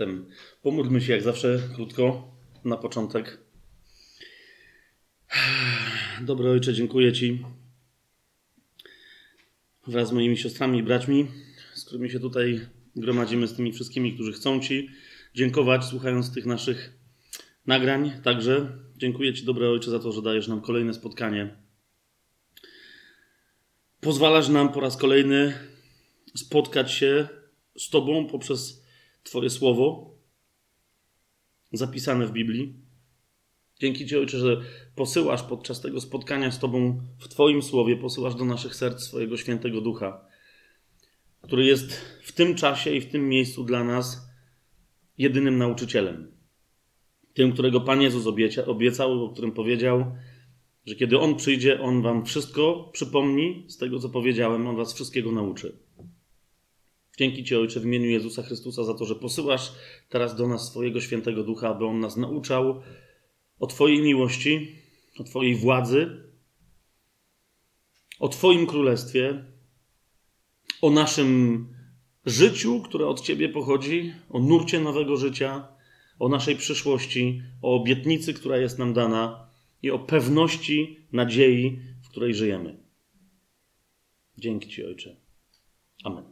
Zatem pomódlmy się jak zawsze krótko na początek. Dobry Ojcze, dziękuję Ci wraz z moimi siostrami i braćmi, z którymi się tutaj gromadzimy, z tymi wszystkimi, którzy chcą Ci dziękować, słuchając tych naszych nagrań. Także dziękuję Ci, dobry Ojcze, za to, że dajesz nam kolejne spotkanie. Pozwalasz nam po raz kolejny spotkać się z Tobą poprzez Twoje słowo zapisane w Biblii. Dzięki Ci, Ojcze, że posyłasz podczas tego spotkania z Tobą w Twoim słowie, posyłasz do naszych serc swojego świętego ducha, który jest w tym czasie i w tym miejscu dla nas jedynym nauczycielem. Tym, którego Pan Jezus obiecał, o którym powiedział, że kiedy On przyjdzie, On Wam wszystko przypomni z tego, co powiedziałem, On Was wszystkiego nauczy. Dzięki Ci, Ojcze, w imieniu Jezusa Chrystusa za to, że posyłasz teraz do nas swojego świętego ducha, aby On nas nauczał o Twojej miłości, o Twojej władzy, o Twoim królestwie, o naszym życiu, które od Ciebie pochodzi, o nurcie nowego życia, o naszej przyszłości, o obietnicy, która jest nam dana i o pewności nadziei, w której żyjemy. Dzięki Ci, Ojcze. Amen.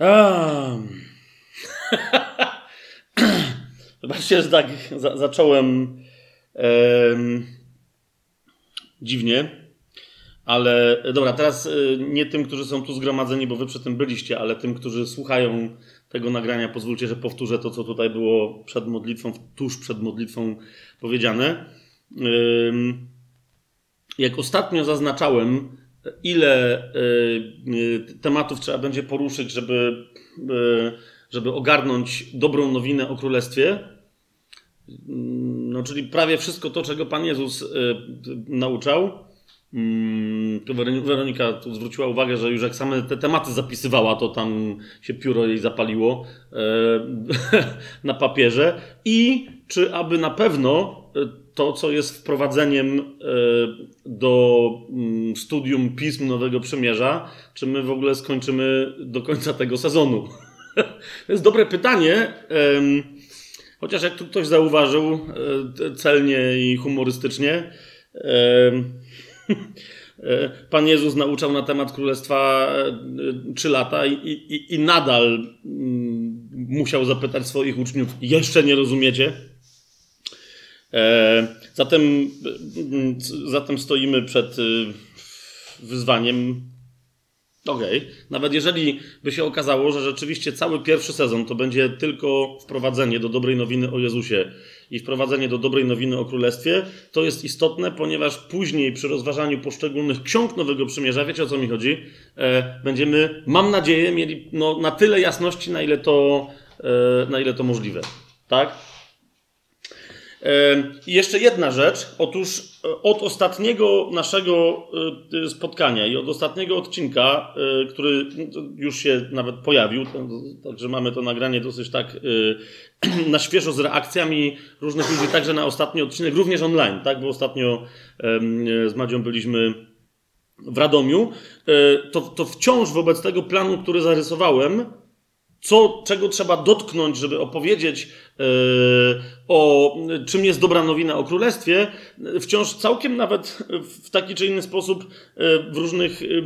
Um. Zobaczcie, że tak za, zacząłem um, dziwnie, ale dobra, teraz y, nie tym, którzy są tu zgromadzeni, bo wy przy tym byliście, ale tym, którzy słuchają tego nagrania, pozwólcie, że powtórzę to, co tutaj było przed modlitwą, tuż przed modlitwą powiedziane. Jak ostatnio zaznaczałem, ile y, tematów trzeba będzie poruszyć, żeby, y, żeby ogarnąć dobrą nowinę o Królestwie, no, czyli prawie wszystko to, czego Pan Jezus nauczał, Mm, to Weronika tu zwróciła uwagę, że już jak same te tematy zapisywała, to tam się pióro jej zapaliło na papierze. I czy aby na pewno to, co jest wprowadzeniem e, do mm, studium pism Nowego Przymierza, czy my w ogóle skończymy do końca tego sezonu? to jest dobre pytanie. Chociaż jak tu ktoś zauważył celnie i humorystycznie, Pan Jezus nauczał na temat Królestwa e, trzy lata i, i, i nadal mm, musiał zapytać swoich uczniów: Jeszcze nie rozumiecie? E, zatem, mm, zatem stoimy przed e, wyzwaniem Okej. Okay. Nawet jeżeli by się okazało, że rzeczywiście cały pierwszy sezon to będzie tylko wprowadzenie do dobrej nowiny o Jezusie i wprowadzenie do dobrej nowiny o Królestwie, to jest istotne, ponieważ później przy rozważaniu poszczególnych ksiąg Nowego Przymierza, wiecie o co mi chodzi, e, będziemy, mam nadzieję, mieli no, na tyle jasności, na ile to, e, na ile to możliwe. Tak? I jeszcze jedna rzecz. Otóż e, od ostatniego naszego e, spotkania i od ostatniego odcinka, e, który już się nawet pojawił, także mamy to nagranie dosyć tak na świeżo z reakcjami różnych ludzi, także na ostatni odcinek, również online, tak? Bo ostatnio z Madzią byliśmy w Radomiu. To, to wciąż wobec tego planu, który zarysowałem, co, czego trzeba dotknąć, żeby opowiedzieć o czym jest dobra nowina o królestwie, wciąż całkiem nawet w taki czy inny sposób yy, w, różnych, yy,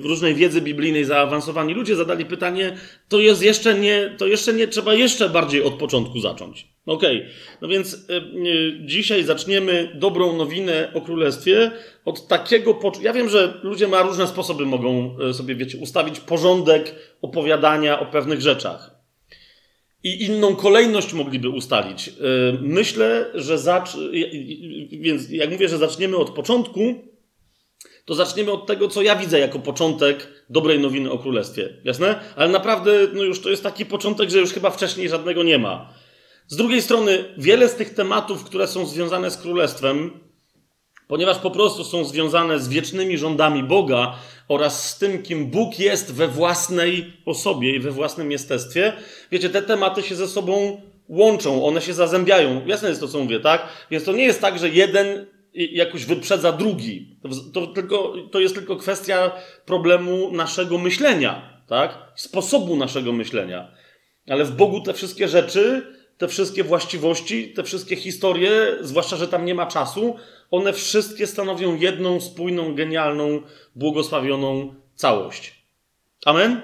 w różnej wiedzy biblijnej zaawansowani ludzie zadali pytanie, to jest jeszcze nie, to jeszcze nie, trzeba jeszcze bardziej od początku zacząć. Okej, okay. no więc dzisiaj zaczniemy dobrą nowinę o królestwie od takiego Ja wiem, że ludzie na różne sposoby mogą e, sobie, wiecie, ustawić porządek opowiadania o pewnych rzeczach. I inną kolejność mogliby ustalić. E, myślę, że zacz... Więc jak mówię, że zaczniemy od początku, to zaczniemy od tego, co ja widzę jako początek dobrej nowiny o królestwie. Jasne? Ale naprawdę, no już to jest taki początek, że już chyba wcześniej żadnego nie ma. Z drugiej strony, wiele z tych tematów, które są związane z królestwem, ponieważ po prostu są związane z wiecznymi rządami Boga oraz z tym, kim Bóg jest we własnej osobie i we własnym jestestwie. Wiecie, te tematy się ze sobą łączą, one się zazębiają. Jasne jest to, co mówię, tak? Więc to nie jest tak, że jeden jakoś wyprzedza drugi. To, to, tylko, to jest tylko kwestia problemu naszego myślenia. tak? Sposobu naszego myślenia. Ale w Bogu te wszystkie rzeczy, te wszystkie właściwości, te wszystkie historie, zwłaszcza, że tam nie ma czasu, one wszystkie stanowią jedną spójną, genialną, błogosławioną całość. Amen?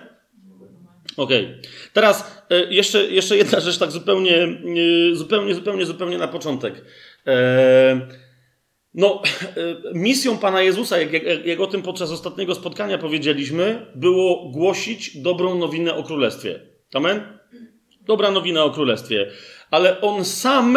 Okay. Teraz e, jeszcze, jeszcze jedna rzecz, tak zupełnie, e, zupełnie, zupełnie, zupełnie na początek. E, no, misją Pana Jezusa, jak, jak, jak o tym podczas ostatniego spotkania powiedzieliśmy, było głosić dobrą nowinę o Królestwie. Amen? Dobra nowina o Królestwie. Ale On sam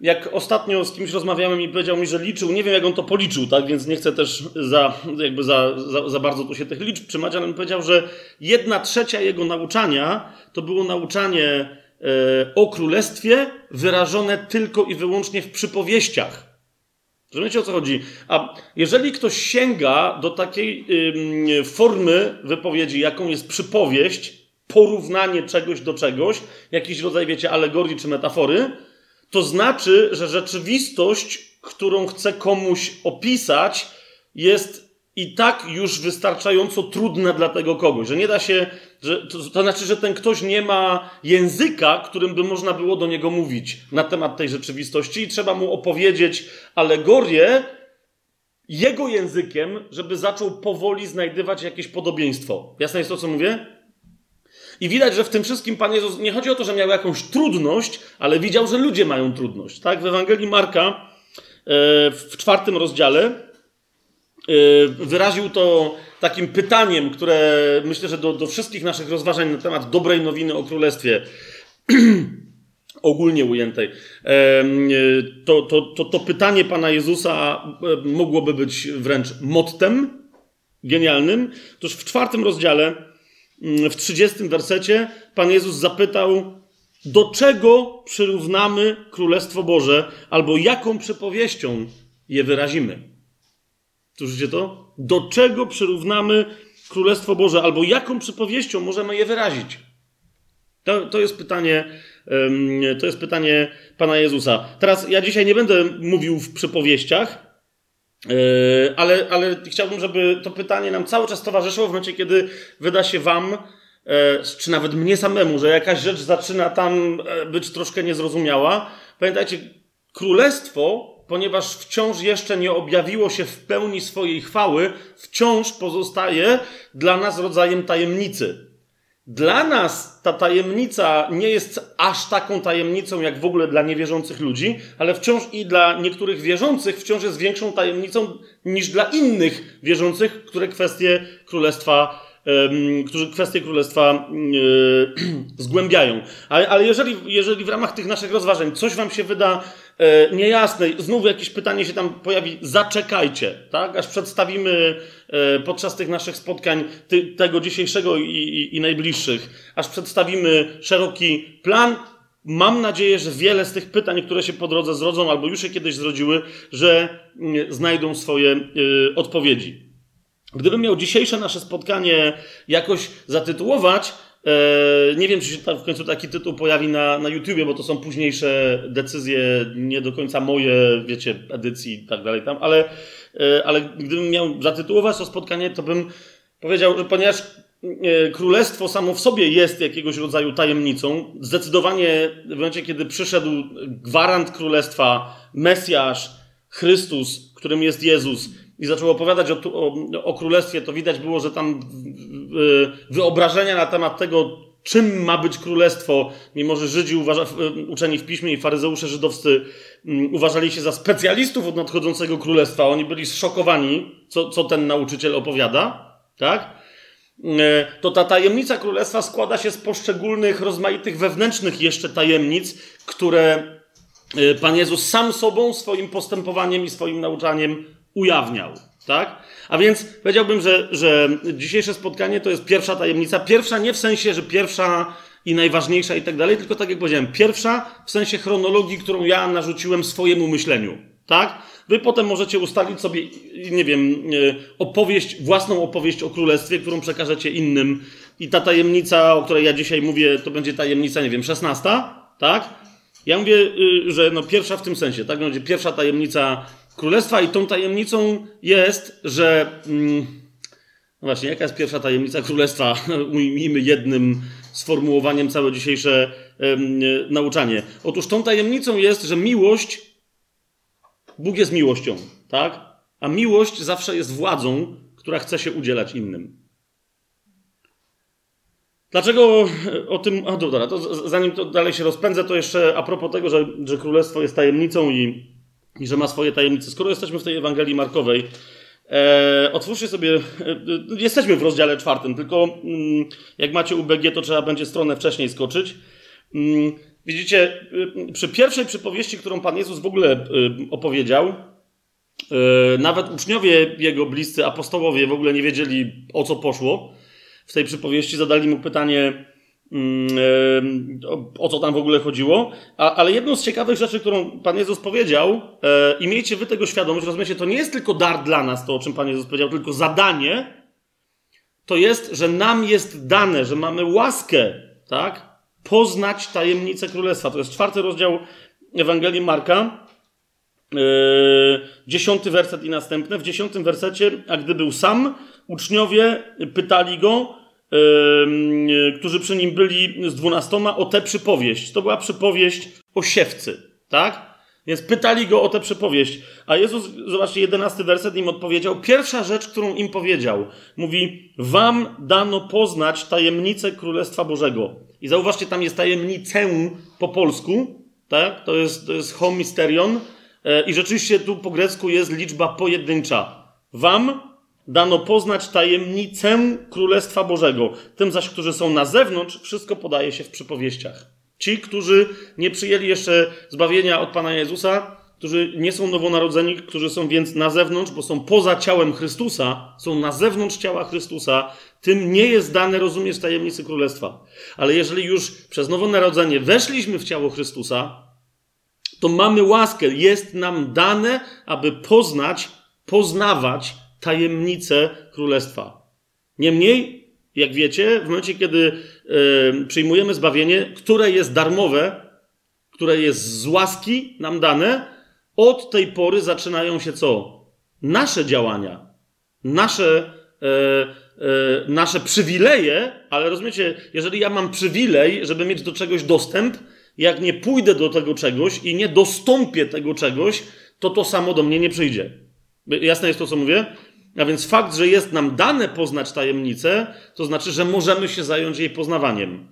jak ostatnio z kimś rozmawiałem i powiedział mi, że liczył, nie wiem jak on to policzył, tak, więc nie chcę też za, jakby za, za, za bardzo tu się tych liczb trzymać, ale on powiedział, że jedna trzecia jego nauczania to było nauczanie e, o królestwie wyrażone tylko i wyłącznie w przypowieściach. Rozumiecie o co chodzi? A jeżeli ktoś sięga do takiej y, formy wypowiedzi, jaką jest przypowieść, porównanie czegoś do czegoś, jakiś rodzaj, wiecie, alegorii czy metafory, to znaczy, że rzeczywistość, którą chcę komuś opisać, jest i tak już wystarczająco trudna dla tego kogoś, że nie da się, że, to, to znaczy, że ten ktoś nie ma języka, którym by można było do niego mówić na temat tej rzeczywistości i trzeba mu opowiedzieć alegorię jego językiem, żeby zaczął powoli znajdywać jakieś podobieństwo. Jasne jest to, co mówię? I widać, że w tym wszystkim Pan Jezus nie chodzi o to, że miał jakąś trudność, ale widział, że ludzie mają trudność. Tak? W Ewangelii Marka e, w czwartym rozdziale e, wyraził to takim pytaniem, które myślę, że do, do wszystkich naszych rozważań na temat dobrej nowiny o Królestwie ogólnie ujętej. E, to, to, to, to pytanie Pana Jezusa mogłoby być wręcz mottem genialnym. Otóż w czwartym rozdziale w 30 wersecie Pan Jezus zapytał, do czego przyrównamy Królestwo Boże, albo jaką przypowieścią je wyrazimy. Słyszycie to? Do czego przyrównamy Królestwo Boże, albo jaką przypowieścią możemy je wyrazić? To, to jest pytanie, to jest pytanie Pana Jezusa. Teraz ja dzisiaj nie będę mówił w przypowieściach, ale, ale chciałbym, żeby to pytanie nam cały czas towarzyszyło w momencie, kiedy wyda się Wam, yy, czy nawet mnie samemu, że jakaś rzecz zaczyna tam yy, być troszkę niezrozumiała. Pamiętajcie, królestwo, ponieważ wciąż jeszcze nie objawiło się w pełni swojej chwały, wciąż pozostaje dla nas rodzajem tajemnicy. Dla nas ta tajemnica nie jest aż taką tajemnicą, jak w ogóle dla niewierzących ludzi, ale wciąż i dla niektórych wierzących wciąż jest większą tajemnicą niż dla innych wierzących, które kwestie królestwa którzy kwestie królestwa zgłębiają. Ale, ale jeżeli, jeżeli w ramach tych naszych rozważań coś wam się wyda e, niejasne, znów jakieś pytanie się tam pojawi, zaczekajcie, tak? aż przedstawimy e, podczas tych naszych spotkań ty, tego dzisiejszego i, i, i najbliższych, aż przedstawimy szeroki plan, Mam nadzieję, że wiele z tych pytań, które się po drodze zrodzą, albo już się kiedyś zrodziły, że mm, znajdą swoje y, odpowiedzi. Gdybym miał dzisiejsze nasze spotkanie jakoś zatytułować, nie wiem, czy się w końcu taki tytuł pojawi na, na YouTubie, bo to są późniejsze decyzje, nie do końca moje, wiecie, edycji i tak dalej tam, ale, e, ale gdybym miał zatytułować to spotkanie, to bym powiedział, że ponieważ e, królestwo samo w sobie jest jakiegoś rodzaju tajemnicą, zdecydowanie w momencie, kiedy przyszedł gwarant królestwa, Mesjasz, Chrystus, którym jest Jezus, i zaczął opowiadać o, o, o królestwie, to widać było, że tam wyobrażenia na temat tego, czym ma być królestwo, mimo że Żydzi uważa, uczeni w piśmie i faryzeusze żydowscy mm, uważali się za specjalistów od nadchodzącego królestwa. Oni byli zszokowani, co, co ten nauczyciel opowiada, tak? E, to ta tajemnica królestwa składa się z poszczególnych, rozmaitych wewnętrznych jeszcze tajemnic, które Pan Jezus sam sobą, swoim postępowaniem i swoim nauczaniem ujawniał. Tak? A więc powiedziałbym, że, że dzisiejsze spotkanie to jest pierwsza tajemnica. Pierwsza nie w sensie, że pierwsza i najważniejsza i tak dalej, tylko tak jak powiedziałem, pierwsza w sensie chronologii, którą ja narzuciłem swojemu myśleniu. Tak? Wy potem możecie ustalić sobie, nie wiem, e, opowieść, własną opowieść o królestwie, którą przekażecie innym. I ta tajemnica, o której ja dzisiaj mówię, to będzie tajemnica, nie wiem, szesnasta, tak? Ja mówię, y, że no pierwsza w tym sensie, tak? Będzie pierwsza tajemnica królestwa i tą tajemnicą jest, że mm, No właśnie, jaka jest pierwsza tajemnica królestwa? Ujmijmy jednym sformułowaniem całe dzisiejsze nauczanie. Otóż tą tajemnicą jest, że miłość, Bóg jest miłością, tak? A miłość zawsze jest władzą, która chce się udzielać innym. Dlaczego o tym. A dobra, to zanim to dalej się rozpędzę, to jeszcze a propos tego, że, że królestwo jest tajemnicą i, i że ma swoje tajemnice. Skoro jesteśmy w tej Ewangelii Markowej, e, otwórzcie sobie. E, jesteśmy w rozdziale czwartym, tylko mm, jak macie UBG, to trzeba będzie stronę wcześniej skoczyć. Mm, widzicie, y, przy pierwszej przypowieści, którą Pan Jezus w ogóle y, opowiedział, y, nawet uczniowie jego bliscy, apostołowie w ogóle nie wiedzieli o co poszło w tej przypowieści zadali mu pytanie, o co tam w ogóle chodziło. A, ale jedną z ciekawych rzeczy, którą Pan Jezus powiedział, e, i miejcie wy tego świadomość, rozumiecie, to nie jest tylko dar dla nas, to o czym Pan Jezus powiedział, tylko zadanie, to jest, że nam jest dane, że mamy łaskę, tak? Poznać tajemnicę Królestwa. To jest czwarty rozdział Ewangelii Marka, yy, dziesiąty werset i następne. W dziesiątym wersecie, a gdy był sam, uczniowie pytali go, którzy przy nim byli z dwunastoma, o tę przypowieść. To była przypowieść o siewcy, tak? Więc pytali go o tę przypowieść. A Jezus, zobaczcie, jedenasty werset im odpowiedział. Pierwsza rzecz, którą im powiedział, mówi: Wam dano poznać tajemnicę Królestwa Bożego. I zauważcie, tam jest tajemnicę po polsku, tak? To jest, to jest homisterion. E, I rzeczywiście tu po grecku jest liczba pojedyncza. Wam dano poznać tajemnicę Królestwa Bożego. Tym zaś, którzy są na zewnątrz, wszystko podaje się w przypowieściach. Ci, którzy nie przyjęli jeszcze zbawienia od Pana Jezusa, którzy nie są nowonarodzeni, którzy są więc na zewnątrz, bo są poza ciałem Chrystusa, są na zewnątrz ciała Chrystusa, tym nie jest dane rozumieć tajemnicy Królestwa. Ale jeżeli już przez nowonarodzenie weszliśmy w ciało Chrystusa, to mamy łaskę, jest nam dane, aby poznać, poznawać tajemnicę królestwa. Niemniej, jak wiecie, w momencie, kiedy przyjmujemy zbawienie, które jest darmowe, które jest z łaski nam dane, od tej pory zaczynają się co? Nasze działania, nasze, e, e, nasze przywileje, ale rozumiecie, jeżeli ja mam przywilej, żeby mieć do czegoś dostęp, jak nie pójdę do tego czegoś i nie dostąpię tego czegoś, to to samo do mnie nie przyjdzie. Jasne jest to, co mówię? A więc fakt, że jest nam dane poznać tajemnicę, to znaczy, że możemy się zająć jej poznawaniem.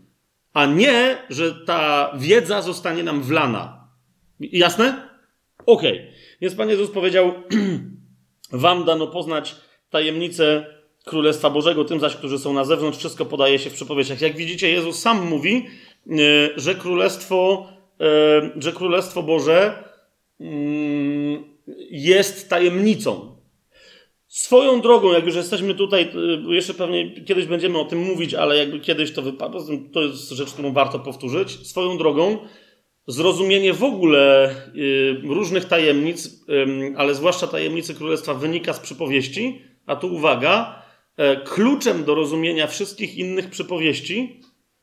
A nie, że ta wiedza zostanie nam wlana. Jasne? Okej. Okay. Więc Pan Jezus powiedział: Wam dano poznać tajemnicę Królestwa Bożego, tym zaś, którzy są na zewnątrz, wszystko podaje się w przypowieściach. Jak widzicie, Jezus sam mówi, e, że Królestwo, e, że Królestwo Boże mm, jest tajemnicą. Swoją drogą, jak już jesteśmy tutaj, jeszcze pewnie kiedyś będziemy o tym mówić, ale jakby kiedyś to wypadło, to jest rzecz, którą warto powtórzyć. Swoją drogą, zrozumienie w ogóle y, różnych tajemnic, ale zwłaszcza tajemnicy królestwa, wynika z przypowieści. A tu uwaga, e, kluczem do rozumienia wszystkich innych przypowieści,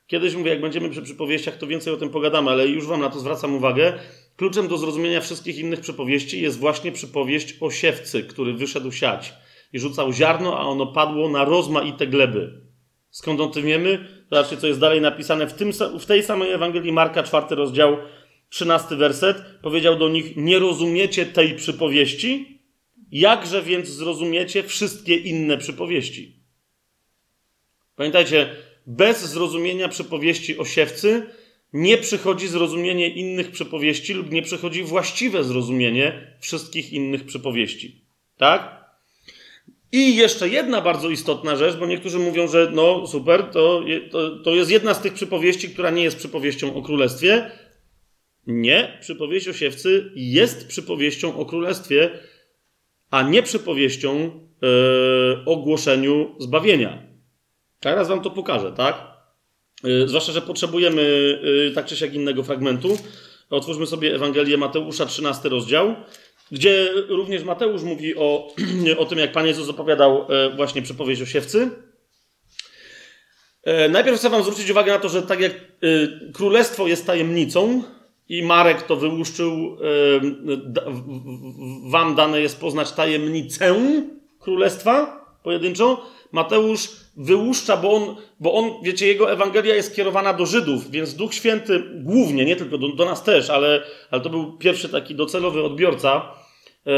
kiedyś mówię, jak będziemy przy przypowieściach, to więcej o tym pogadamy, ale już Wam na to zwracam uwagę. Kluczem do zrozumienia wszystkich innych przypowieści jest właśnie przypowieść o siewcy, który wyszedł siać i rzucał ziarno, a ono padło na rozmaite gleby. Skąd o tym wiemy? Zobaczcie, co jest dalej napisane w, tym, w tej samej Ewangelii Marka, czwarty rozdział, trzynasty werset. Powiedział do nich, nie rozumiecie tej przypowieści? Jakże więc zrozumiecie wszystkie inne przypowieści? Pamiętajcie, bez zrozumienia przypowieści o siewcy nie przychodzi zrozumienie innych przypowieści lub nie przychodzi właściwe zrozumienie wszystkich innych przypowieści. Tak? I jeszcze jedna bardzo istotna rzecz, bo niektórzy mówią, że no super, to, to, to jest jedna z tych przypowieści, która nie jest przypowieścią o królestwie. Nie, przypowieść o siewcy jest przypowieścią o królestwie, a nie przypowieścią yy, o głoszeniu zbawienia. Teraz wam to pokażę, tak? Yy, zwłaszcza, że potrzebujemy yy, tak czy siak innego fragmentu. Otwórzmy sobie Ewangelię Mateusza, 13 rozdział gdzie również Mateusz mówi o, o tym, jak Pan Jezus opowiadał e, właśnie przypowieść o siewcy. E, najpierw chcę Wam zwrócić uwagę na to, że tak jak e, królestwo jest tajemnicą i Marek to wyłuszczył, Wam dane jest poznać tajemnicę królestwa, pojedynczo, Mateusz wyłuszcza, bo on, bo on, wiecie, jego Ewangelia jest kierowana do Żydów, więc Duch Święty głównie, nie tylko do, do nas też, ale, ale to był pierwszy taki docelowy odbiorca. Yy,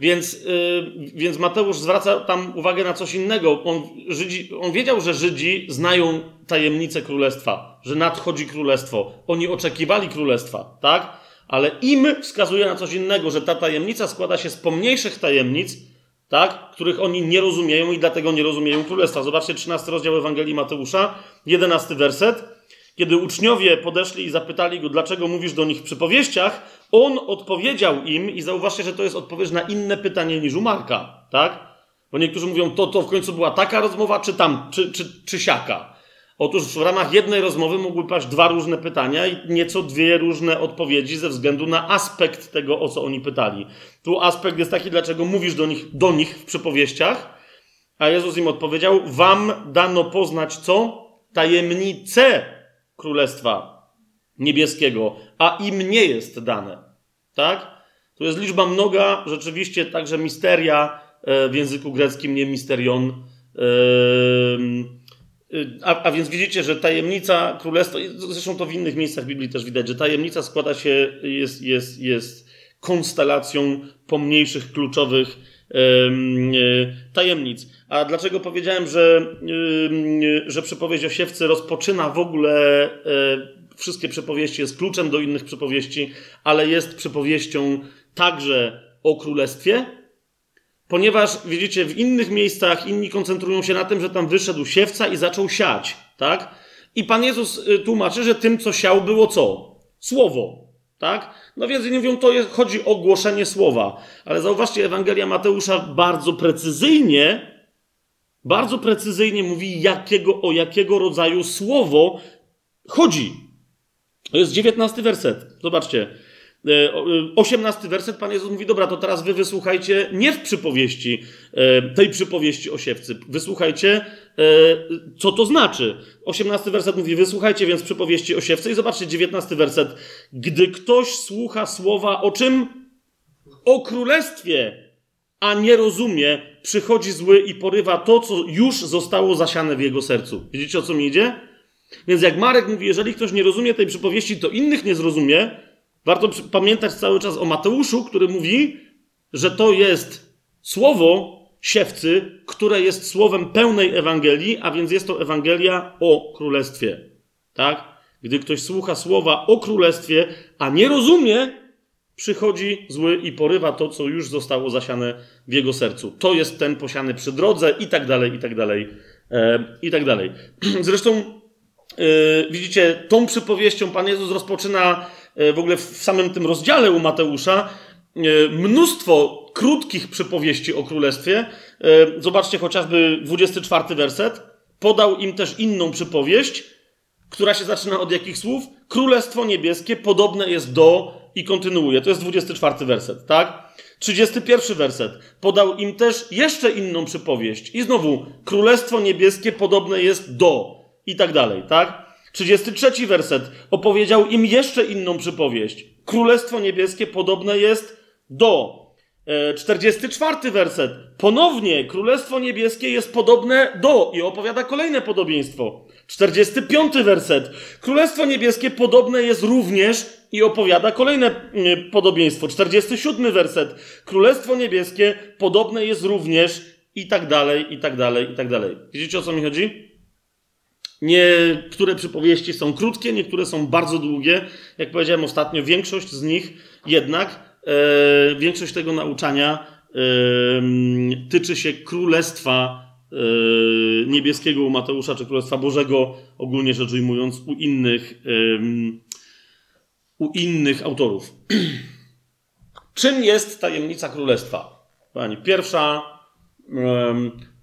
więc, yy, więc Mateusz zwraca tam uwagę na coś innego. On, Żydzi, on wiedział, że Żydzi znają tajemnicę królestwa, że nadchodzi królestwo. Oni oczekiwali królestwa, tak? Ale im wskazuje na coś innego, że ta tajemnica składa się z pomniejszych tajemnic, tak? których oni nie rozumieją i dlatego nie rozumieją królestwa. Zobaczcie 13 rozdział Ewangelii Mateusza, 11 werset. Kiedy uczniowie podeszli i zapytali go, dlaczego mówisz do nich w przypowieściach, on odpowiedział im i zauważcie, że to jest odpowiedź na inne pytanie niż u Marka, tak? Bo niektórzy mówią, to, to w końcu była taka rozmowa, czy tam, czy, czy, czy siaka. Otóż w ramach jednej rozmowy mogły paść dwa różne pytania i nieco dwie różne odpowiedzi ze względu na aspekt tego, o co oni pytali. Tu aspekt jest taki, dlaczego mówisz do nich, do nich w przypowieściach, a Jezus im odpowiedział: Wam dano poznać co? Tajemnice Królestwa Niebieskiego, a im nie jest dane. Tak? To jest liczba mnoga, rzeczywiście także misteria e, w języku greckim, nie misterion. Yy, a, a, więc widzicie, że tajemnica królestwa, zresztą to w innych miejscach Biblii też widać, że tajemnica składa się, jest, jest, jest konstelacją pomniejszych, kluczowych yy, tajemnic. A dlaczego powiedziałem, że, że przypowieść o siewcy rozpoczyna w ogóle yy, wszystkie przypowieści, jest kluczem do innych przypowieści, ale jest przypowieścią także o królestwie? Ponieważ, widzicie, w innych miejscach inni koncentrują się na tym, że tam wyszedł siewca i zaczął siać, tak? I Pan Jezus y, tłumaczy, że tym, co siał, było co? Słowo, tak? No więc nie mówią, to jest, chodzi o głoszenie słowa. Ale zauważcie, Ewangelia Mateusza bardzo precyzyjnie, bardzo precyzyjnie mówi, jakiego, o jakiego rodzaju słowo chodzi. To jest dziewiętnasty werset. Zobaczcie. 18 e, e, werset Pan Jezus mówi: Dobra, to teraz wy wysłuchajcie nie w przypowieści, e, tej przypowieści o siewcy. Wysłuchajcie, co to znaczy. 18 werset mówi: Wysłuchajcie więc przypowieści o siewcy. I zobaczcie, 19 werset. Gdy ktoś słucha słowa o czym? O królestwie, a nie rozumie, przychodzi zły i porywa to, co już zostało zasiane w jego sercu. Widzicie o co mi idzie? Więc jak Marek mówi, jeżeli ktoś nie rozumie tej przypowieści, to innych nie zrozumie, Warto pamiętać cały czas o Mateuszu, który mówi, że to jest słowo siewcy, które jest słowem pełnej Ewangelii, a więc jest to Ewangelia o Królestwie. Tak? Gdy ktoś słucha słowa o Królestwie, a nie rozumie, przychodzi zły i porywa to, co już zostało zasiane w jego sercu. To jest ten posiany przy drodze i tak dalej, i tak dalej, e, i tak dalej. Zresztą e, widzicie, tą przypowieścią Pan Jezus rozpoczyna w ogóle w samym tym rozdziale u Mateusza e, mnóstwo krótkich przypowieści o królestwie. E, zobaczcie chociażby 24 werset. Podał im też inną przypowieść, która się zaczyna od jakich słów? Królestwo niebieskie podobne jest do i kontynuuje. To jest 24 werset, tak? 31 werset. Podał im też jeszcze inną przypowieść. I znowu, Królestwo niebieskie podobne jest do i tak dalej, tak? 33 werset opowiedział im jeszcze inną przypowieść. Królestwo niebieskie podobne jest do. 44 e, werset. Ponownie Królestwo niebieskie jest podobne do i opowiada kolejne podobieństwo. 45 werset. Królestwo niebieskie podobne jest również i opowiada kolejne podobieństwo. 47 werset. Królestwo niebieskie podobne jest również i tak dalej, i tak dalej, i tak dalej. Widzicie o co mi chodzi? Niektóre przypowieści są krótkie, niektóre są bardzo długie. Jak powiedziałem ostatnio, większość z nich jednak, e, większość tego nauczania e, tyczy się królestwa e, niebieskiego u Mateusza, czy królestwa Bożego, ogólnie rzecz ujmując, u innych, u innych autorów. Czym jest tajemnica królestwa? Pani, pierwsza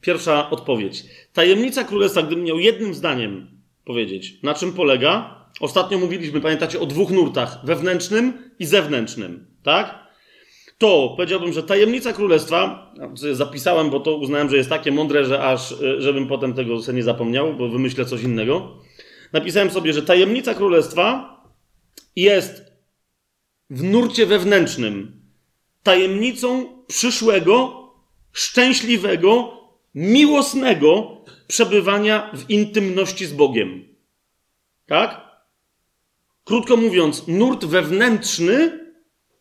Pierwsza odpowiedź. Tajemnica królestwa, gdybym miał jednym zdaniem powiedzieć, na czym polega? Ostatnio mówiliśmy, pamiętacie, o dwóch nurtach, wewnętrznym i zewnętrznym, tak? To powiedziałbym, że tajemnica królestwa, zapisałem, bo to uznałem, że jest takie mądre, że aż, e, żebym potem tego sobie nie zapomniał, bo wymyślę coś innego. Napisałem sobie, że tajemnica królestwa jest w nurcie wewnętrznym tajemnicą przyszłego, szczęśliwego, miłosnego przebywania w intymności z Bogiem. Tak? Krótko mówiąc, nurt wewnętrzny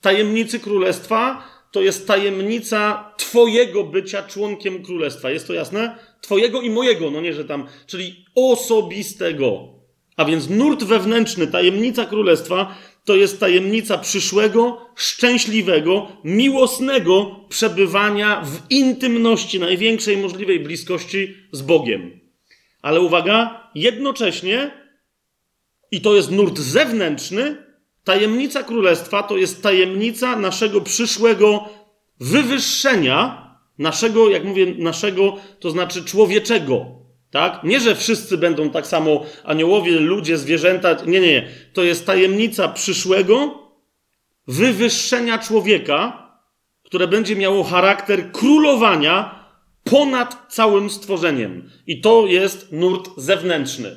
tajemnicy królestwa to jest tajemnica Twojego bycia członkiem królestwa. Jest to jasne? Twojego i mojego, no nie, że tam, czyli osobistego. A więc nurt wewnętrzny, tajemnica królestwa, to jest tajemnica przyszłego, szczęśliwego, miłosnego przebywania w intymności, największej możliwej bliskości z Bogiem. Ale uwaga, jednocześnie, i to jest nurt zewnętrzny, tajemnica królestwa to jest tajemnica naszego przyszłego wywyższenia, naszego, jak mówię, naszego, to znaczy człowieczego, tak? Nie, że wszyscy będą tak samo aniołowie, ludzie, zwierzęta. Nie, nie, nie. To jest tajemnica przyszłego wywyższenia człowieka, które będzie miało charakter królowania ponad całym stworzeniem. I to jest nurt zewnętrzny.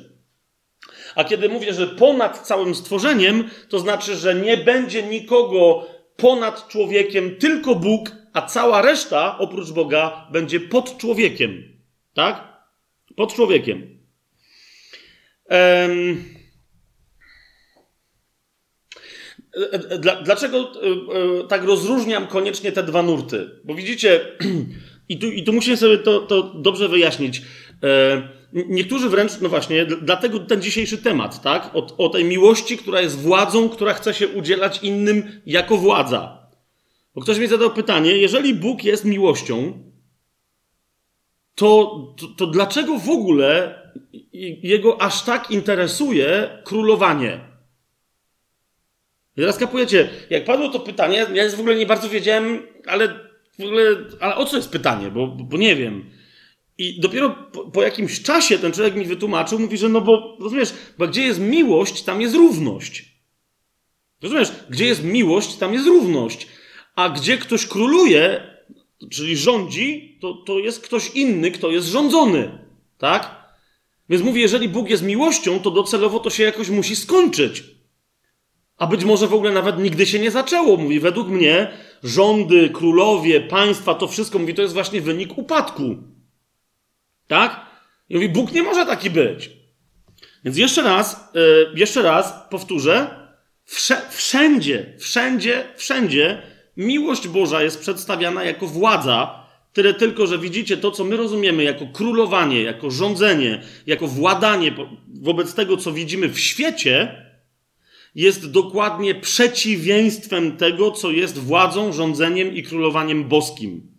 A kiedy mówię, że ponad całym stworzeniem, to znaczy, że nie będzie nikogo ponad człowiekiem, tylko Bóg, a cała reszta oprócz Boga będzie pod człowiekiem. Tak? Pod człowiekiem. Dlaczego e, e, tak rozróżniam koniecznie te dwa nurty? Bo widzicie, i tu, i tu musimy sobie to, to dobrze wyjaśnić. Niektórzy wręcz, no właśnie, dlatego ten dzisiejszy temat, tak? O, o tej miłości, która jest władzą, która chce się udzielać innym jako władza. Bo ktoś mi zadał pytanie, jeżeli Bóg jest miłością, to, to, to dlaczego w ogóle jego aż tak interesuje królowanie? I teraz kapujecie, jak padło to pytanie, ja w ogóle nie bardzo wiedziałem, ale w ogóle, ale o co jest pytanie, bo, bo nie wiem. I dopiero po, po, jakimś czasie ten człowiek mi wytłumaczył, mówi, że no bo, rozumiesz, bo gdzie jest miłość, tam jest równość. Rozumiesz, gdzie jest miłość, tam jest równość. A gdzie ktoś króluje, czyli rządzi, to, to jest ktoś inny, kto jest rządzony. Tak? Więc mówię, jeżeli Bóg jest miłością, to docelowo to się jakoś musi skończyć. A być może w ogóle nawet nigdy się nie zaczęło. Mówi, według mnie rządy, królowie, państwa, to wszystko, mówi, to jest właśnie wynik upadku. Tak? I mówi, Bóg nie może taki być. Więc jeszcze raz, yy, jeszcze raz powtórzę. wszędzie, wszędzie, wszędzie miłość Boża jest przedstawiana jako władza, tyle tylko, że widzicie to, co my rozumiemy jako królowanie, jako rządzenie, jako władanie wobec tego, co widzimy w świecie, jest dokładnie przeciwieństwem tego, co jest władzą, rządzeniem i królowaniem boskim.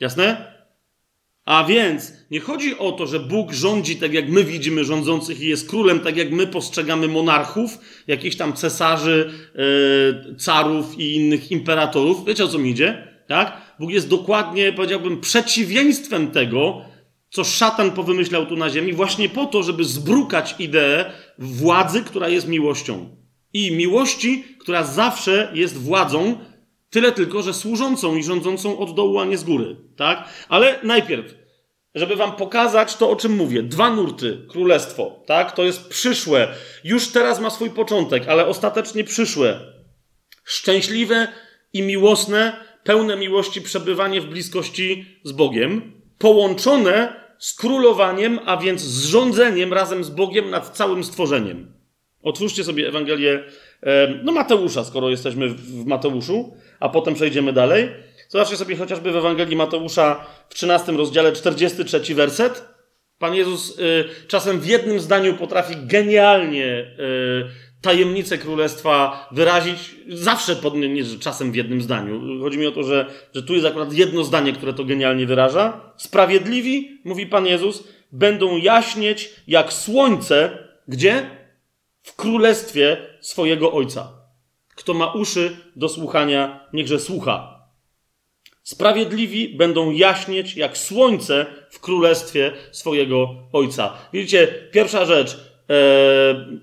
Jasne? A więc nie chodzi o to, że Bóg rządzi tak, jak my widzimy rządzących i jest królem, tak jak my postrzegamy monarchów, jakichś tam cesarzy, yy, carów i innych imperatorów. Wiecie o co mi idzie? Tak? Bóg jest dokładnie, powiedziałbym, przeciwieństwem tego, co szatan powymyślał tu na ziemi, właśnie po to, żeby zbrukać ideę władzy, która jest miłością. I miłości, która zawsze jest władzą, Tyle tylko, że służącą i rządzącą od dołu, a nie z góry. Tak? Ale najpierw, żeby wam pokazać to, o czym mówię. Dwa nurty, królestwo. Tak? To jest przyszłe. Już teraz ma swój początek, ale ostatecznie przyszłe. Szczęśliwe i miłosne, pełne miłości przebywanie w bliskości z Bogiem, połączone z królowaniem, a więc z rządzeniem razem z Bogiem nad całym stworzeniem. Otwórzcie sobie Ewangelię no Mateusza, skoro jesteśmy w Mateuszu a potem przejdziemy dalej. Zobaczcie sobie chociażby w Ewangelii Mateusza w 13 rozdziale 43 werset. Pan Jezus y, czasem w jednym zdaniu potrafi genialnie y, tajemnicę królestwa wyrazić. Zawsze, pod, nie czasem w jednym zdaniu. Chodzi mi o to, że, że tu jest akurat jedno zdanie, które to genialnie wyraża. Sprawiedliwi, mówi Pan Jezus, będą jaśnieć jak słońce. Gdzie? W królestwie swojego Ojca. Kto ma uszy do słuchania, niechże słucha. Sprawiedliwi będą jaśnieć jak słońce w królestwie swojego Ojca. Widzicie, pierwsza rzecz, e, e,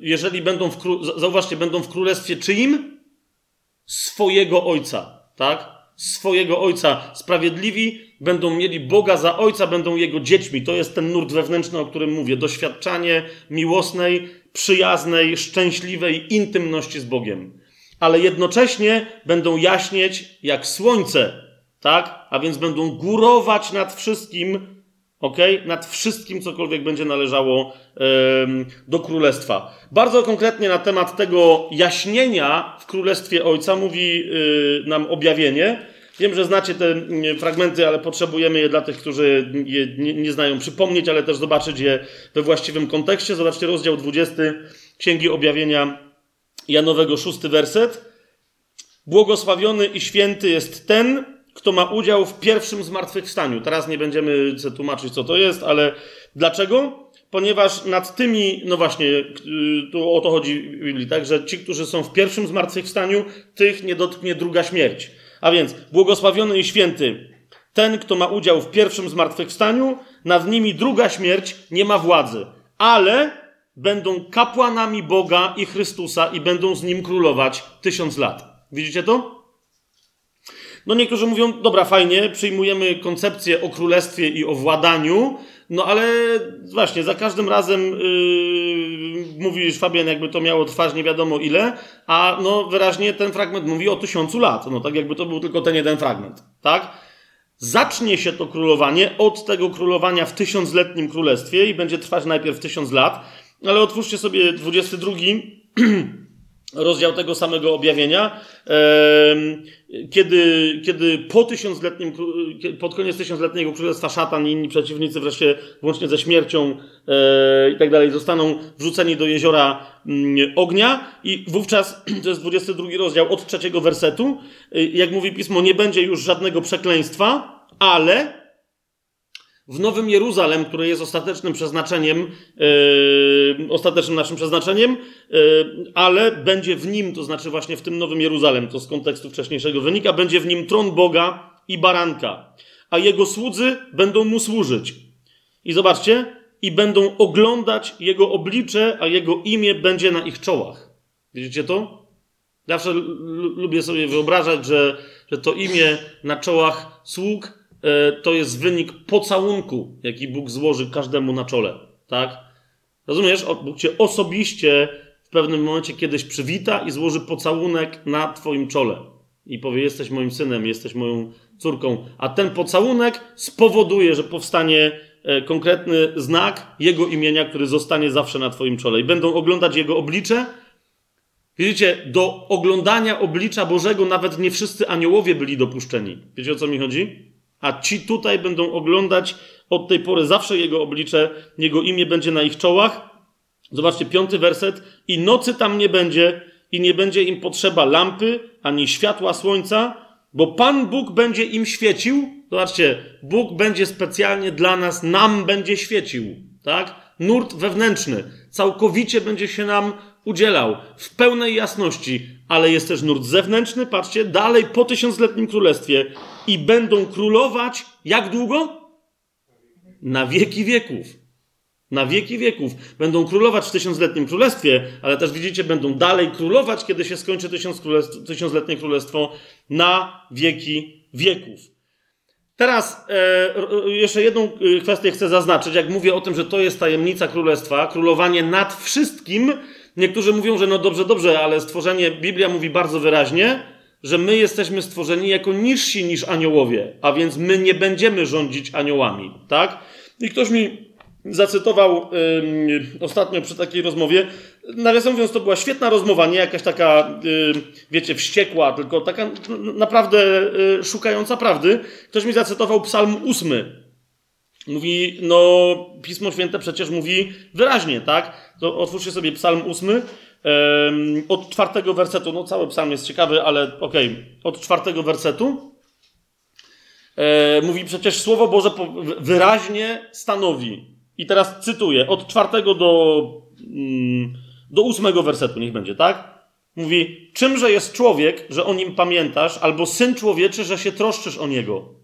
jeżeli będą w, zauważcie, będą w królestwie czyim? Swojego Ojca, tak? Swojego Ojca. Sprawiedliwi będą mieli Boga za Ojca, będą Jego dziećmi. To jest ten nurt wewnętrzny, o którym mówię. Doświadczanie miłosnej, przyjaznej, szczęśliwej intymności z Bogiem. Ale jednocześnie będą jaśnieć jak słońce, tak? A więc będą górować nad wszystkim, ok? Nad wszystkim, cokolwiek będzie należało do królestwa. Bardzo konkretnie na temat tego jaśnienia w królestwie Ojca mówi yy, nam objawienie. Wiem, że znacie te mm, fragmenty, ale potrzebujemy je dla tych, którzy je nie, znają przypomnieć, ale też zobaczyć je we właściwym kontekście. Zobaczcie rozdział 20 Księgi Objawienia Janowego, szósty werset. Błogosławiony i święty jest ten, kto ma udział w pierwszym zmartwychwstaniu. Teraz nie będziemy tłumaczyć, co to jest, ale dlaczego? Ponieważ nad tymi, no właśnie, y, tu o to chodzi w Biblii, tak, że ci, którzy są w pierwszym zmartwychwstaniu, tych nie dotknie druga śmierć. A więc błogosławiony i święty ten, kto ma udział w pierwszym zmartwychwstaniu, nad nimi druga śmierć nie ma władzy, ale będą kapłanami Boga i Chrystusa i będą z nim królować tysiąc lat. Widzicie to? No niektórzy mówią, dobra, fajnie, przyjmujemy koncepcję o królestwie i o władaniu, no ale właśnie, za każdym razem yy, mówisz, Fabian, jakby to miało trwać nie wiadomo ile, a no wyraźnie ten fragment mówi o tysiącu lat. No tak jakby to był tylko ten jeden fragment, tak? Zacznie się to królowanie od tego królowania w tysiącletnim królestwie i będzie trwać najpierw tysiąc lat, ale otwórzcie sobie 22 rozdział tego samego objawienia, kiedy, kiedy po tysiącletnim, pod koniec tysiącletniego królestwa szatan i inni przeciwnicy wreszcie włącznie ze śmiercią e, i tak dalej zostaną wrzuceni do jeziora mm, ognia. I wówczas, to jest 22 rozdział od trzeciego wersetu, e, jak mówi pismo, nie będzie już żadnego przekleństwa, ale w Nowym Jeruzalem, które jest ostatecznym przeznaczeniem, yy, ostatecznym naszym przeznaczeniem, yy, ale będzie w nim, to znaczy właśnie w tym Nowym Jeruzalem, to z kontekstu wcześniejszego wynika, będzie w nim tron Boga i baranka, a jego słudzy będą mu służyć. I zobaczcie, i będą oglądać jego oblicze, a jego imię będzie na ich czołach. Widzicie to? Zawsze lubię sobie wyobrażać, że, że to imię na czołach sług to jest wynik pocałunku, jaki Bóg złoży każdemu na czole. Tak? Rozumiesz? Bóg cię osobiście w pewnym momencie kiedyś przywita i złoży pocałunek na twoim czole. I powie: Jesteś moim synem, jesteś moją córką. A ten pocałunek spowoduje, że powstanie e, konkretny znak jego imienia, który zostanie zawsze na twoim czole. I będą oglądać jego oblicze. Widzicie, do oglądania oblicza Bożego nawet nie wszyscy aniołowie byli dopuszczeni. Wiecie o co mi chodzi? A ci tutaj będą oglądać od tej pory zawsze Jego oblicze, Jego imię będzie na ich czołach. Zobaczcie, piąty werset. I nocy tam nie będzie, i nie będzie im potrzeba lampy, ani światła słońca, bo Pan Bóg będzie im świecił. Zobaczcie, Bóg będzie specjalnie dla nas, nam będzie świecił. Tak? Nurt wewnętrzny. Całkowicie będzie się nam udzielał w pełnej jasności, ale jest też nurt zewnętrzny, patrzcie, dalej po tysiącletnim królestwie i będą królować jak długo? Na wieki wieków. Na wieki wieków. Będą królować w tysiącletnim królestwie, ale też widzicie, będą dalej królować, kiedy się skończy tysiąc tysiącletnie królestwo na wieki wieków. Teraz e, jeszcze jedną e, kwestię chcę zaznaczyć. Jak mówię o tym, że to jest tajemnica królestwa, królowanie nad wszystkim, Niektórzy mówią, że no dobrze, dobrze, ale stworzenie, Biblia mówi bardzo wyraźnie, że my jesteśmy stworzeni jako niżsi niż aniołowie, a więc my nie będziemy rządzić aniołami, tak? I ktoś mi zacytował ostatnio przy takiej rozmowie. Nawiasem mówiąc, to była świetna rozmowa, nie jakaś taka, wiecie, wściekła, tylko taka naprawdę y, szukająca prawdy. Ktoś mi zacytował Psalm 8. Mówi, no, Pismo Święte przecież mówi wyraźnie, tak? To otwórzcie sobie Psalm 8 um, od czwartego wersetu. No, cały psalm jest ciekawy, ale okej, okay. od czwartego wersetu. E, mówi przecież Słowo Boże wyraźnie stanowi. I teraz cytuję, od czwartego do, mm, do ósmego wersetu, niech będzie, tak? Mówi, czymże jest człowiek, że o nim pamiętasz, albo syn człowieczy, że się troszczysz o niego.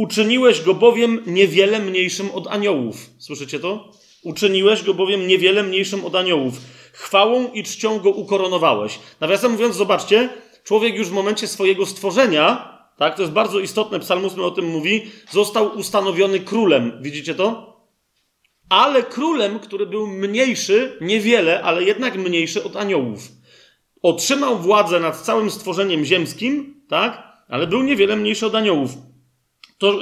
Uczyniłeś go bowiem niewiele mniejszym od aniołów. Słyszycie to? Uczyniłeś go bowiem niewiele mniejszym od aniołów. Chwałą i czcią go ukoronowałeś. Nawiasem mówiąc, zobaczcie, człowiek już w momencie swojego stworzenia, tak, to jest bardzo istotne, psalmus o tym mówi, został ustanowiony królem. Widzicie to? Ale królem, który był mniejszy, niewiele, ale jednak mniejszy od aniołów. Otrzymał władzę nad całym stworzeniem ziemskim, tak? ale był niewiele mniejszy od aniołów. To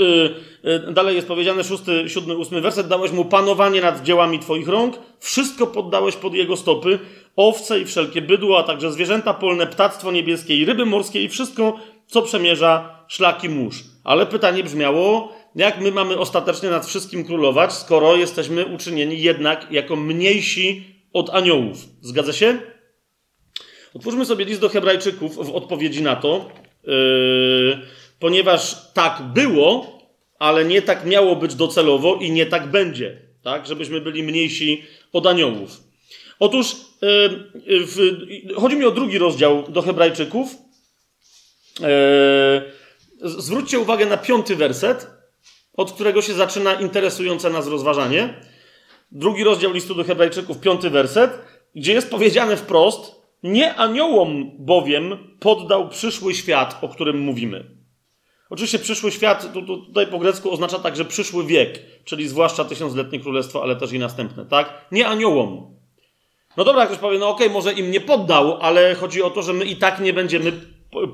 yy, dalej jest powiedziane, szósty, siódmy, ósmy werset, dałeś mu panowanie nad dziełami twoich rąk, wszystko poddałeś pod jego stopy, owce i wszelkie bydło, a także zwierzęta polne, ptactwo niebieskie i ryby morskie i wszystko, co przemierza szlaki mórz. Ale pytanie brzmiało, jak my mamy ostatecznie nad wszystkim królować, skoro jesteśmy uczynieni jednak jako mniejsi od aniołów. Zgadza się? Otwórzmy sobie list do Hebrajczyków w odpowiedzi na to, yy, ponieważ tak było, ale nie tak miało być docelowo i nie tak będzie, tak, żebyśmy byli mniejsi od aniołów. Otóż yy, chodzi mi o drugi rozdział do Hebrajczyków. Yy, zwróćcie uwagę na piąty werset, od którego się zaczyna interesujące nas rozważanie. Drugi rozdział listu do Hebrajczyków, piąty werset, gdzie jest powiedziane wprost, nie aniołom bowiem poddał przyszły świat, o którym mówimy. Oczywiście przyszły świat tu, tu, tutaj po grecku oznacza także przyszły wiek, czyli zwłaszcza tysiącletnie królestwo, ale też i następne, tak? Nie aniołom. No dobra, ktoś powie, no okej, okay, może im nie poddał, ale chodzi o to, że my i tak nie będziemy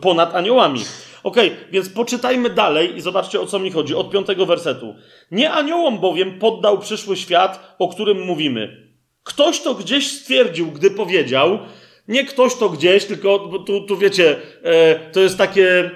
ponad aniołami. Okej, okay, więc poczytajmy dalej i zobaczcie o co mi chodzi. Od piątego wersetu. Nie aniołom bowiem poddał przyszły świat, o którym mówimy. Ktoś to gdzieś stwierdził, gdy powiedział, nie ktoś to gdzieś, tylko tu, tu wiecie, e, to jest takie,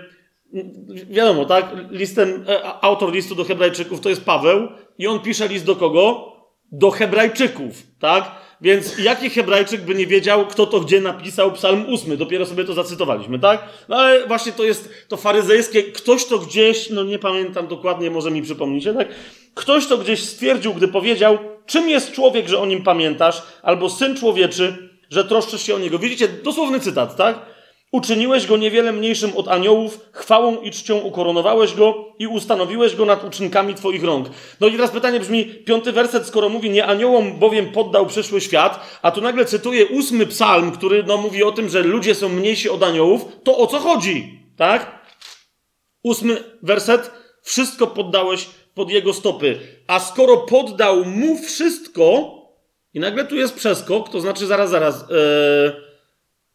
wiadomo, tak? Listem, e, autor listu do Hebrajczyków to jest Paweł i on pisze list do kogo? Do Hebrajczyków, tak? Więc jaki Hebrajczyk by nie wiedział, kto to gdzie napisał Psalm 8? Dopiero sobie to zacytowaliśmy, tak? No ale właśnie to jest to faryzejskie, ktoś to gdzieś, no nie pamiętam dokładnie, może mi przypomnicie, tak? Ktoś to gdzieś stwierdził, gdy powiedział, czym jest człowiek, że o nim pamiętasz, albo syn człowieczy, że troszczysz się o niego. Widzicie, dosłowny cytat, tak? Uczyniłeś go niewiele mniejszym od aniołów, chwałą i czcią ukoronowałeś go i ustanowiłeś go nad uczynkami twoich rąk. No i teraz pytanie brzmi, piąty werset, skoro mówi, nie aniołom bowiem poddał przyszły świat, a tu nagle cytuję ósmy psalm, który no, mówi o tym, że ludzie są mniejsi od aniołów, to o co chodzi? Tak? Ósmy werset, wszystko poddałeś pod jego stopy. A skoro poddał mu wszystko, i nagle tu jest przeskok, to znaczy zaraz, zaraz, yy,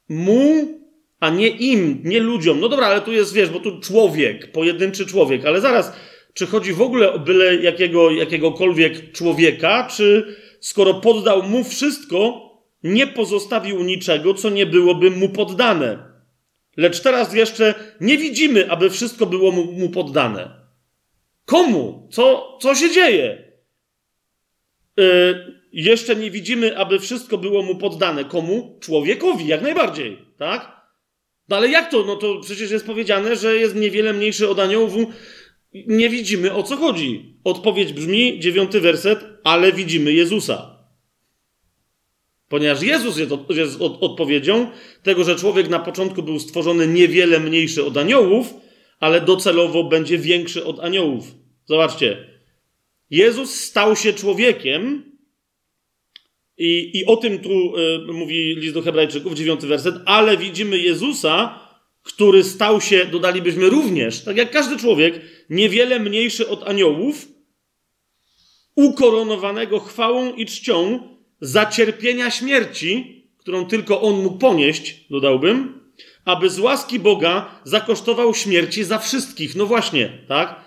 mu a nie im, nie ludziom. No dobra, ale tu jest, wiesz, bo tu człowiek, pojedynczy człowiek, ale zaraz, czy chodzi w ogóle o byle jakiego, jakiegokolwiek człowieka, czy skoro poddał mu wszystko, nie pozostawił niczego, co nie byłoby mu poddane. Lecz teraz jeszcze nie widzimy, aby wszystko było mu, mu poddane. Komu? Co, co się dzieje? Yy, jeszcze nie widzimy, aby wszystko było mu poddane. Komu? Człowiekowi, jak najbardziej, tak? No ale jak to? No to przecież jest powiedziane, że jest niewiele mniejszy od aniołów. Nie widzimy o co chodzi. Odpowiedź brzmi, dziewiąty werset, ale widzimy Jezusa. Ponieważ Jezus jest, od, jest od, odpowiedzią tego, że człowiek na początku był stworzony niewiele mniejszy od aniołów, ale docelowo będzie większy od aniołów. Zobaczcie. Jezus stał się człowiekiem, i, I o tym tu y, mówi list do Hebrajczyków, dziewiąty werset, ale widzimy Jezusa, który stał się, dodalibyśmy również, tak jak każdy człowiek, niewiele mniejszy od aniołów, ukoronowanego chwałą i czcią za cierpienia śmierci, którą tylko on mógł ponieść, dodałbym, aby z łaski Boga zakosztował śmierci za wszystkich. No właśnie, tak?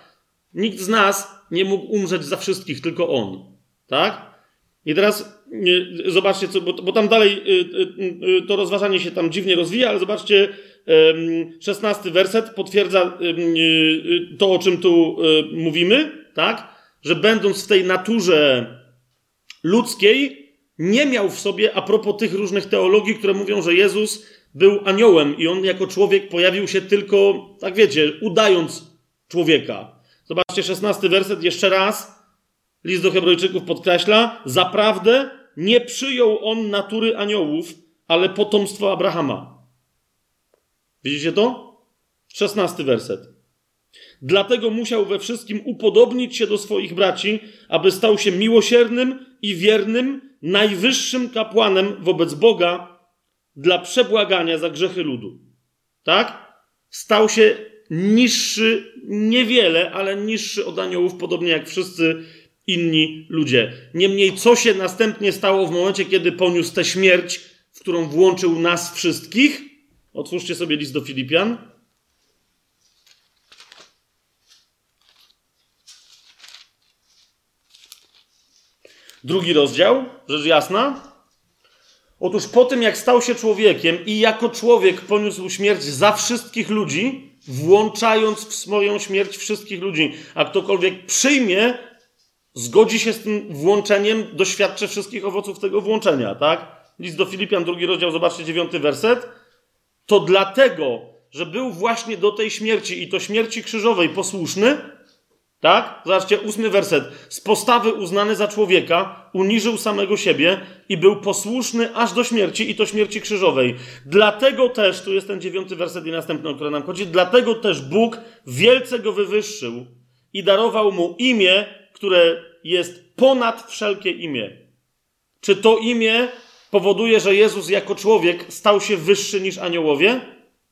Nikt z nas nie mógł umrzeć za wszystkich, tylko on. Tak? I teraz zobaczcie, co, bo, bo tam dalej y, y, y, to rozważanie się tam dziwnie rozwija, ale zobaczcie, szesnasty werset potwierdza to, o czym tu mówimy, tak? Że będąc w tej naturze ludzkiej, nie miał w sobie, a propos tych różnych teologii, które mówią, że Jezus był aniołem i on jako człowiek pojawił się tylko, tak wiecie, udając człowieka. Zobaczcie, szesnasty werset jeszcze raz. List do Hebrajczyków podkreśla, zaprawdę nie przyjął on natury aniołów, ale potomstwo Abrahama. Widzicie to? Szesnasty werset. Dlatego musiał we wszystkim upodobnić się do swoich braci, aby stał się miłosiernym i wiernym, najwyższym kapłanem wobec Boga dla przebłagania za grzechy ludu. Tak? Stał się niższy, niewiele, ale niższy od aniołów, podobnie jak wszyscy inni ludzie. Niemniej, co się następnie stało w momencie, kiedy poniósł tę śmierć, w którą włączył nas wszystkich? Otwórzcie sobie list do Filipian. Drugi rozdział, rzecz jasna. Otóż po tym, jak stał się człowiekiem i jako człowiek poniósł śmierć za wszystkich ludzi, włączając w swoją śmierć wszystkich ludzi, a ktokolwiek przyjmie zgodzi się z tym włączeniem, doświadczy wszystkich owoców tego włączenia, tak? List do Filipian, drugi rozdział, zobaczcie dziewiąty werset. To dlatego, że był właśnie do tej śmierci i to śmierci krzyżowej posłuszny, tak? Zobaczcie, ósmy werset. Z postawy uznany za człowieka, uniżył samego siebie i był posłuszny aż do śmierci i to śmierci krzyżowej. Dlatego też, tu jest ten dziewiąty werset i następny, o który nam chodzi, dlatego też Bóg wielce go wywyższył i darował mu imię, które jest ponad wszelkie imię. Czy to imię powoduje, że Jezus jako człowiek stał się wyższy niż aniołowie?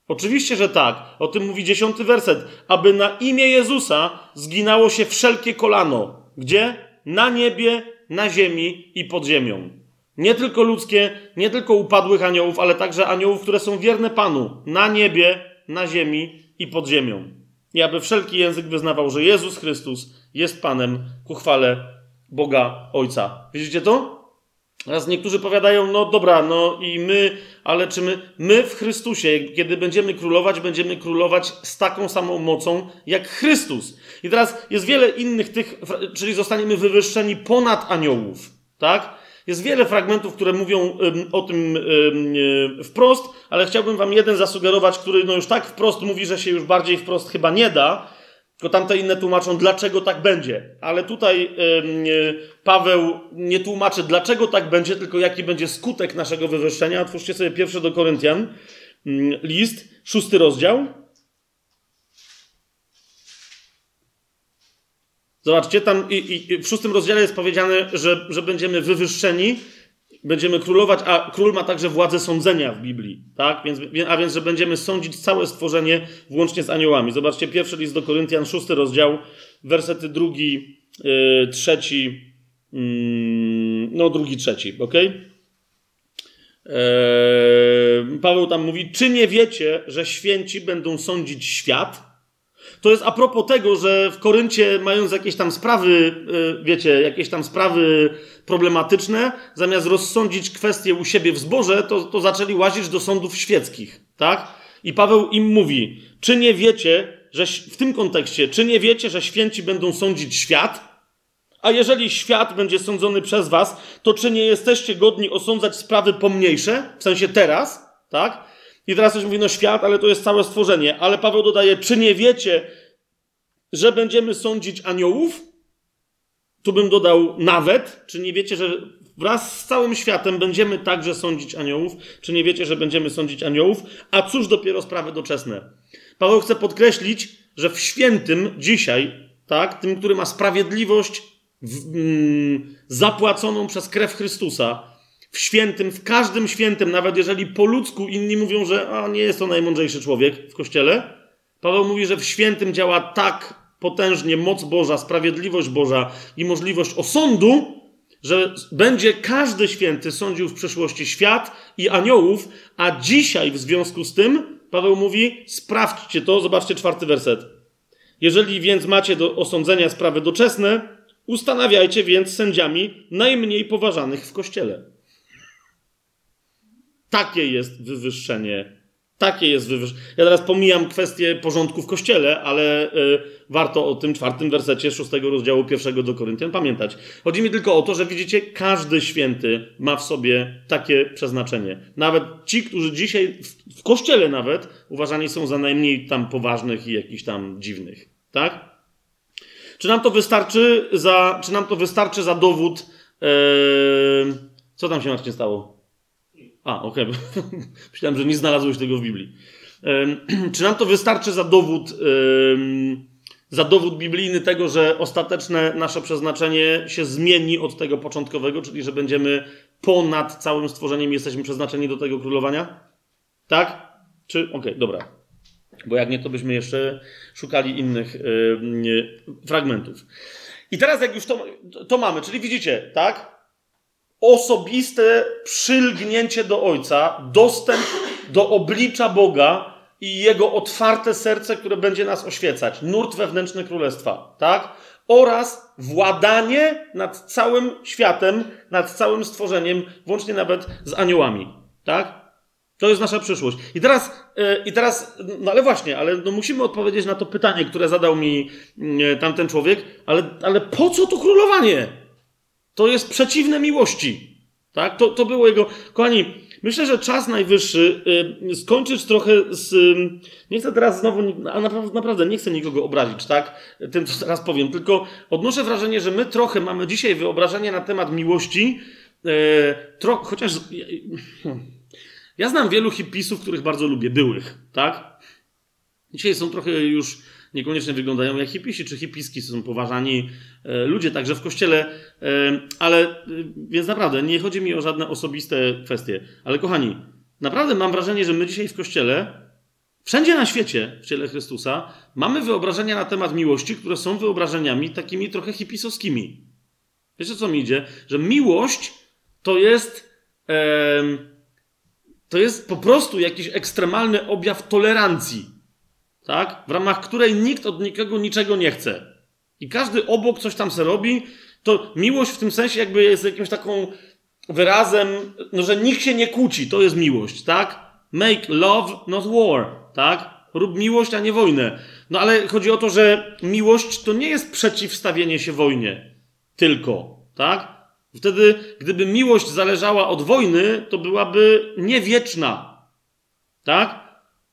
Oczywiście, że tak. O tym mówi dziesiąty werset. Aby na imię Jezusa zginało się wszelkie kolano. Gdzie? Na niebie, na ziemi i pod ziemią. Nie tylko ludzkie, nie tylko upadłych aniołów, ale także aniołów, które są wierne Panu. Na niebie, na ziemi i pod ziemią. I aby wszelki język wyznawał, że Jezus Chrystus jest Panem ku chwale Boga Ojca. Widzicie to? Teraz niektórzy powiadają, no dobra, no i my, ale czy my, my w Chrystusie, kiedy będziemy królować, będziemy królować z taką samą mocą jak Chrystus. I teraz jest wiele innych tych, czyli zostaniemy wywyższeni ponad aniołów, tak? Jest wiele fragmentów, które mówią o tym um, wprost, ale chciałbym wam jeden zasugerować, który no już tak wprost mówi, że się już bardziej wprost chyba nie da, tylko tamte inne tłumaczą, dlaczego tak będzie. Ale tutaj yy, Paweł nie tłumaczy, dlaczego tak będzie, tylko jaki będzie skutek naszego wywyższenia. Otwórzcie sobie pierwszy do Koryntian yy, list, szósty rozdział. Zobaczcie, tam i, i w szóstym rozdziale jest powiedziane, że, że będziemy wywyższeni będziemy królować, a król ma także władzę sądzenia w Biblii, tak? Więc, a więc, że będziemy sądzić całe stworzenie włącznie z aniołami. Zobaczcie, pierwszy list do Koryntian, szósty rozdział, wersety drugi, yy, trzeci, yy, no drugi, trzeci, ok? Yy, Paweł tam mówi, czy nie wiecie, że święci będą sądzić świat? To jest a propos tego, że w Koryncie, mając jakieś tam sprawy, e, wiecie, jakieś tam sprawy problematyczne, zamiast rozsądzić kwestie u siebie w zborze, to, to zaczęli łazić do sądów świeckich, tak? I Paweł im mówi, czy nie wiecie, że w tym kontekście, czy nie wiecie, że święci będą sądzić świat? A jeżeli świat będzie sądzony przez was, to czy nie jesteście godni osądzać sprawy pomniejsze, w sensie teraz, tak? I teraz ktoś mówi, no świat, ale to jest całe stworzenie. Ale Paweł dodaje, czy nie wiecie, że będziemy sądzić aniołów? Tu bym dodał nawet, czy nie wiecie, że wraz z całym światem będziemy także sądzić aniołów? Czy nie wiecie, że będziemy sądzić aniołów? A cóż dopiero sprawy doczesne? Paweł chce podkreślić, że w świętym dzisiaj, tak, tym, który ma sprawiedliwość w, mm, zapłaconą przez krew Chrystusa, w świętym, w każdym świętym, nawet jeżeli po ludzku inni mówią, że a, nie jest to najmądrzejszy człowiek w kościele, Paweł mówi, że w świętym działa tak potężnie moc Boża, sprawiedliwość Boża i możliwość osądu, że będzie każdy święty sądził w przyszłości świat i aniołów, a dzisiaj w związku z tym Paweł mówi: sprawdźcie to, zobaczcie czwarty werset. Jeżeli więc macie do osądzenia sprawy doczesne, ustanawiajcie więc sędziami najmniej poważanych w kościele. Takie jest wywyższenie. Takie jest wywyższenie. Ja teraz pomijam kwestię porządku w kościele, ale y, warto o tym czwartym wersecie szóstego rozdziału pierwszego do Koryntian pamiętać. Chodzi mi tylko o to, że widzicie, każdy święty ma w sobie takie przeznaczenie. Nawet ci, którzy dzisiaj w, w kościele nawet uważani są za najmniej tam poważnych i jakichś tam dziwnych. Tak? Czy nam to wystarczy za, czy nam to wystarczy za dowód? Yy, co tam się właśnie stało? A, okej. Okay. Myślałem, że nie znalazłeś tego w Biblii. Czy nam to wystarczy za dowód, za dowód biblijny tego, że ostateczne nasze przeznaczenie się zmieni od tego początkowego, czyli że będziemy ponad całym stworzeniem jesteśmy przeznaczeni do tego królowania? Tak? Czy. Okej, okay, dobra. Bo jak nie, to byśmy jeszcze szukali innych fragmentów. I teraz, jak już to, to mamy, czyli widzicie, tak? Osobiste przylgnięcie do Ojca, dostęp do oblicza Boga i Jego otwarte serce, które będzie nas oświecać. Nurt wewnętrzny królestwa, tak? oraz władanie nad całym światem, nad całym stworzeniem, włącznie nawet z aniołami. Tak? To jest nasza przyszłość. I teraz, yy, i teraz no ale właśnie, ale no musimy odpowiedzieć na to pytanie, które zadał mi yy, tamten człowiek, ale, ale po co to królowanie? To jest przeciwne miłości. Tak? To, to było jego. Kochani, myślę, że czas najwyższy yy, skończyć trochę z. nie chcę teraz znowu, a naprawdę, naprawdę nie chcę nikogo obrazić, tak? Tym, co teraz powiem, tylko odnoszę wrażenie, że my trochę mamy dzisiaj wyobrażenie na temat miłości, tro, chociaż. Ja znam wielu hipisów, których bardzo lubię, byłych, tak? Dzisiaj są trochę już niekoniecznie wyglądają jak hipisi, czy hipiski są poważani e, ludzie także w kościele, e, ale e, więc naprawdę nie chodzi mi o żadne osobiste kwestie. Ale kochani, naprawdę mam wrażenie, że my dzisiaj w kościele, wszędzie na świecie w ciele Chrystusa, mamy wyobrażenia na temat miłości, które są wyobrażeniami takimi trochę hipisowskimi. Wiecie co mi idzie? Że miłość to jest. E, to jest po prostu jakiś ekstremalny objaw tolerancji, tak? w ramach której nikt od nikogo niczego nie chce. I każdy obok coś tam se robi, to miłość w tym sensie jakby jest jakimś taką wyrazem, no, że nikt się nie kłóci, to jest miłość, tak? Make love, not war, tak? Rób miłość, a nie wojnę. No ale chodzi o to, że miłość to nie jest przeciwstawienie się wojnie, tylko, tak? Wtedy, gdyby miłość zależała od wojny, to byłaby niewieczna. Tak?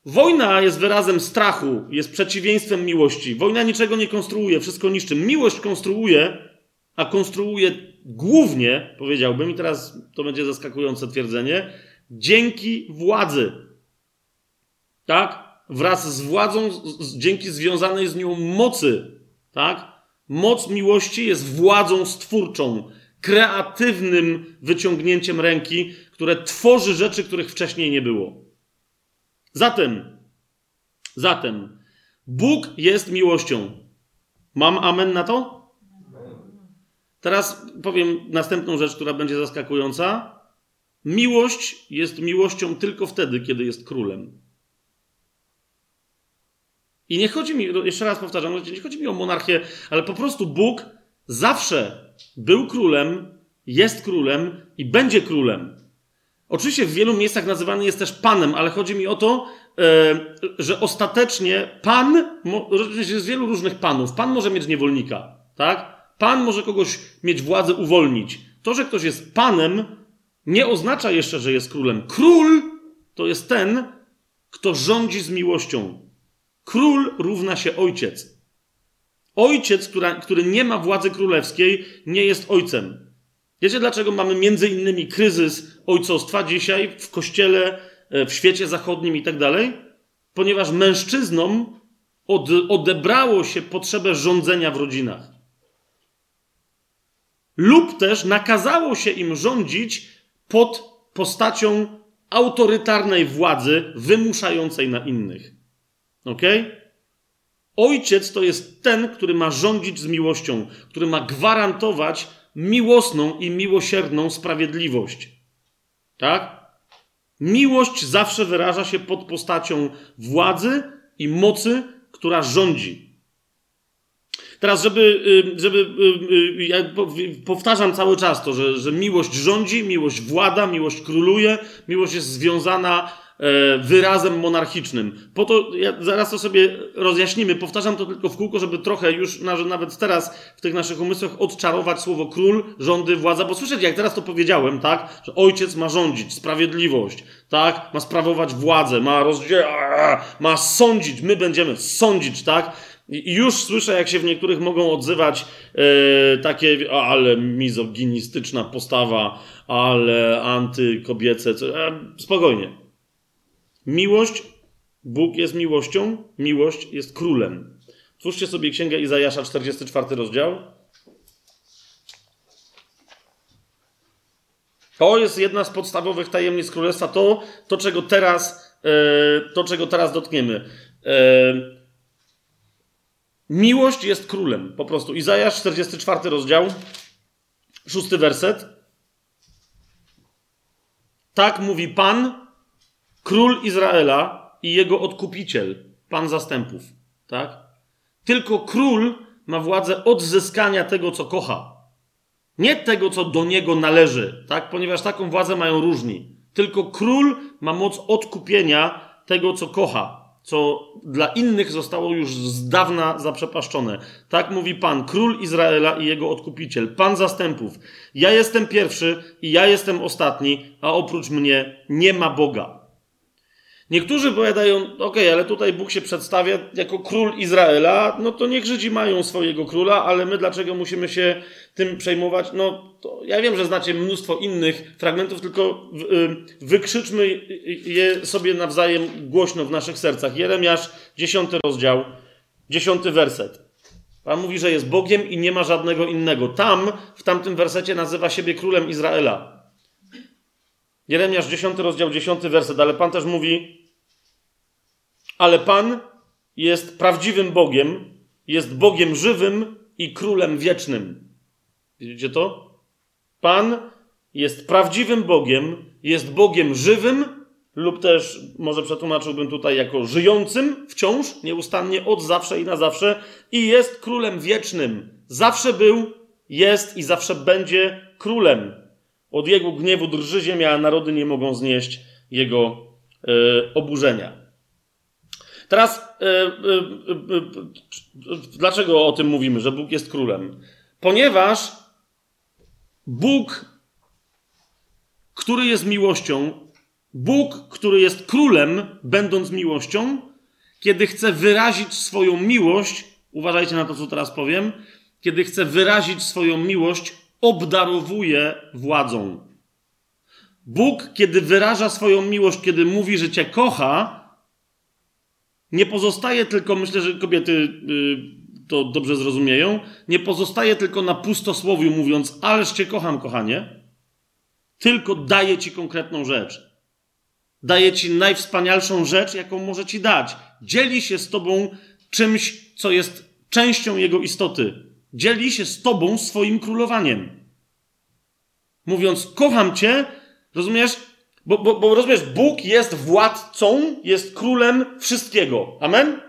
Wojna jest wyrazem strachu, jest przeciwieństwem miłości. Wojna niczego nie konstruuje, wszystko niszczy. Miłość konstruuje, a konstruuje głównie, powiedziałbym, i teraz to będzie zaskakujące twierdzenie, dzięki władzy. Tak? Wraz z władzą, z, dzięki związanej z nią mocy. Tak? Moc miłości jest władzą stwórczą kreatywnym wyciągnięciem ręki, które tworzy rzeczy, których wcześniej nie było. Zatem, zatem, Bóg jest miłością. Mam amen na to? Teraz powiem następną rzecz, która będzie zaskakująca. Miłość jest miłością tylko wtedy, kiedy jest królem. I nie chodzi mi, jeszcze raz powtarzam, nie chodzi mi o monarchię, ale po prostu Bóg zawsze był królem, jest królem i będzie królem. Oczywiście w wielu miejscach nazywany jest też panem, ale chodzi mi o to, e, że ostatecznie pan, jest wielu różnych panów. Pan może mieć niewolnika, tak? Pan może kogoś mieć władzę uwolnić. To, że ktoś jest panem, nie oznacza jeszcze, że jest królem. Król to jest ten, kto rządzi z miłością. Król równa się ojciec. Ojciec, który nie ma władzy królewskiej, nie jest ojcem. Wiecie, dlaczego mamy między innymi kryzys ojcostwa dzisiaj w kościele, e, w świecie zachodnim i tak dalej? Ponieważ mężczyznom od, odebrało się potrzebę rządzenia w rodzinach. Lub też nakazało się im rządzić pod postacią autorytarnej władzy wymuszającej na innych. Okay? Ojciec to jest ten, który ma rządzić z miłością, który ma gwarantować miłosną i miłosierną sprawiedliwość. Tak? Miłość zawsze wyraża się pod postacią władzy i mocy, która rządzi. Teraz, żeby, żeby ja powtarzam cały czas to, że, że miłość rządzi, miłość włada, miłość króluje, miłość jest związana wyrazem monarchicznym. Po to, ja, zaraz to sobie rozjaśnimy, powtarzam to tylko w kółko, żeby trochę już nawet teraz w tych naszych umysłach odczarować słowo król, rządy, władza, bo słyszeć, jak teraz to powiedziałem, tak, że ojciec ma rządzić, sprawiedliwość, tak, ma sprawować władzę, ma rozdzielać, ma sądzić, my będziemy sądzić, tak, i już słyszę, jak się w niektórych mogą odzywać e, takie, ale mizoginistyczna postawa, ale antykobiece. Co, e, spokojnie. Miłość, Bóg jest miłością, miłość jest królem. Twórzcie sobie księgę Izajasza, 44 rozdział. To jest jedna z podstawowych tajemnic królestwa. To, to czego teraz, e, to, czego teraz dotkniemy. E, miłość jest królem. Po prostu. Izajasz, 44 rozdział, szósty werset. Tak mówi Pan, król Izraela i jego odkupiciel, pan zastępów. Tak? Tylko król ma władzę odzyskania tego, co kocha. Nie tego, co do niego należy, tak? Ponieważ taką władzę mają różni. Tylko król ma moc odkupienia tego, co kocha, co dla innych zostało już z dawna zaprzepaszczone. Tak mówi Pan, król Izraela i jego odkupiciel, Pan zastępów. Ja jestem pierwszy i ja jestem ostatni, a oprócz mnie nie ma Boga. Niektórzy powiadają, ok, ale tutaj Bóg się przedstawia jako król Izraela, no to niech Żydzi mają swojego króla, ale my dlaczego musimy się tym przejmować? No, ja wiem, że znacie mnóstwo innych fragmentów, tylko y, wykrzyczmy je sobie nawzajem głośno w naszych sercach. Jeremiasz, dziesiąty rozdział, dziesiąty werset. Pan mówi, że jest Bogiem i nie ma żadnego innego. Tam, w tamtym wersecie nazywa siebie królem Izraela. Jeremiasz, dziesiąty rozdział, dziesiąty werset, ale Pan też mówi, ale Pan jest prawdziwym Bogiem, jest Bogiem żywym i królem wiecznym. Widzicie to? Pan jest prawdziwym Bogiem, jest Bogiem żywym, lub też może przetłumaczyłbym tutaj jako żyjącym wciąż, nieustannie, od zawsze i na zawsze, i jest królem wiecznym. Zawsze był, jest i zawsze będzie królem. Od jego gniewu drży ziemia, a narody nie mogą znieść jego e, oburzenia. Teraz, yy, yy, yy, dlaczego o tym mówimy, że Bóg jest królem? Ponieważ Bóg, który jest miłością, Bóg, który jest królem, będąc miłością, kiedy chce wyrazić swoją miłość, uważajcie na to, co teraz powiem, kiedy chce wyrazić swoją miłość, obdarowuje władzą. Bóg, kiedy wyraża swoją miłość, kiedy mówi, że cię kocha, nie pozostaje tylko, myślę, że kobiety y, to dobrze zrozumieją, nie pozostaje tylko na pustosłowiu mówiąc, ależ cię kocham, kochanie, tylko daje ci konkretną rzecz. Daje ci najwspanialszą rzecz, jaką może ci dać. Dzieli się z tobą czymś, co jest częścią jego istoty. Dzieli się z tobą swoim królowaniem. Mówiąc, kocham cię, rozumiesz? Bo, bo, bo rozumiesz, Bóg jest władcą, jest królem wszystkiego. Amen?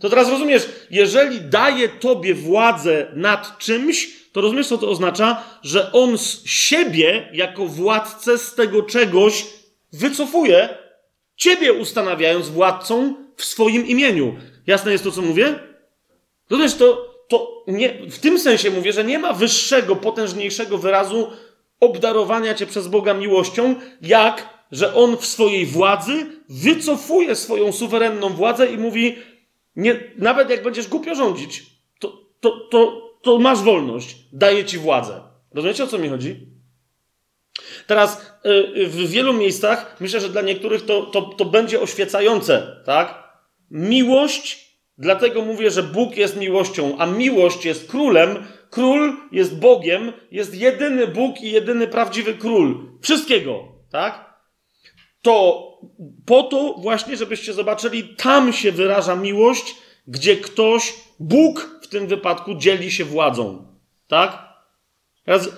To teraz rozumiesz, jeżeli daje tobie władzę nad czymś, to rozumiesz, co to oznacza? Że on z siebie, jako władcę z tego czegoś, wycofuje, ciebie ustanawiając władcą w swoim imieniu. Jasne jest to, co mówię? Rozumiesz, to, to nie, w tym sensie mówię, że nie ma wyższego, potężniejszego wyrazu obdarowania cię przez Boga miłością, jak że on w swojej władzy wycofuje swoją suwerenną władzę i mówi: nie, Nawet jak będziesz głupio rządzić, to, to, to, to masz wolność, daję ci władzę. Rozumiecie o co mi chodzi? Teraz yy, w wielu miejscach myślę, że dla niektórych to, to, to będzie oświecające, tak? Miłość, dlatego mówię, że Bóg jest miłością, a miłość jest królem, Król jest Bogiem, jest jedyny Bóg i jedyny prawdziwy król. Wszystkiego, tak? To po to właśnie, żebyście zobaczyli, tam się wyraża miłość, gdzie ktoś, Bóg w tym wypadku, dzieli się władzą. Tak? Teraz,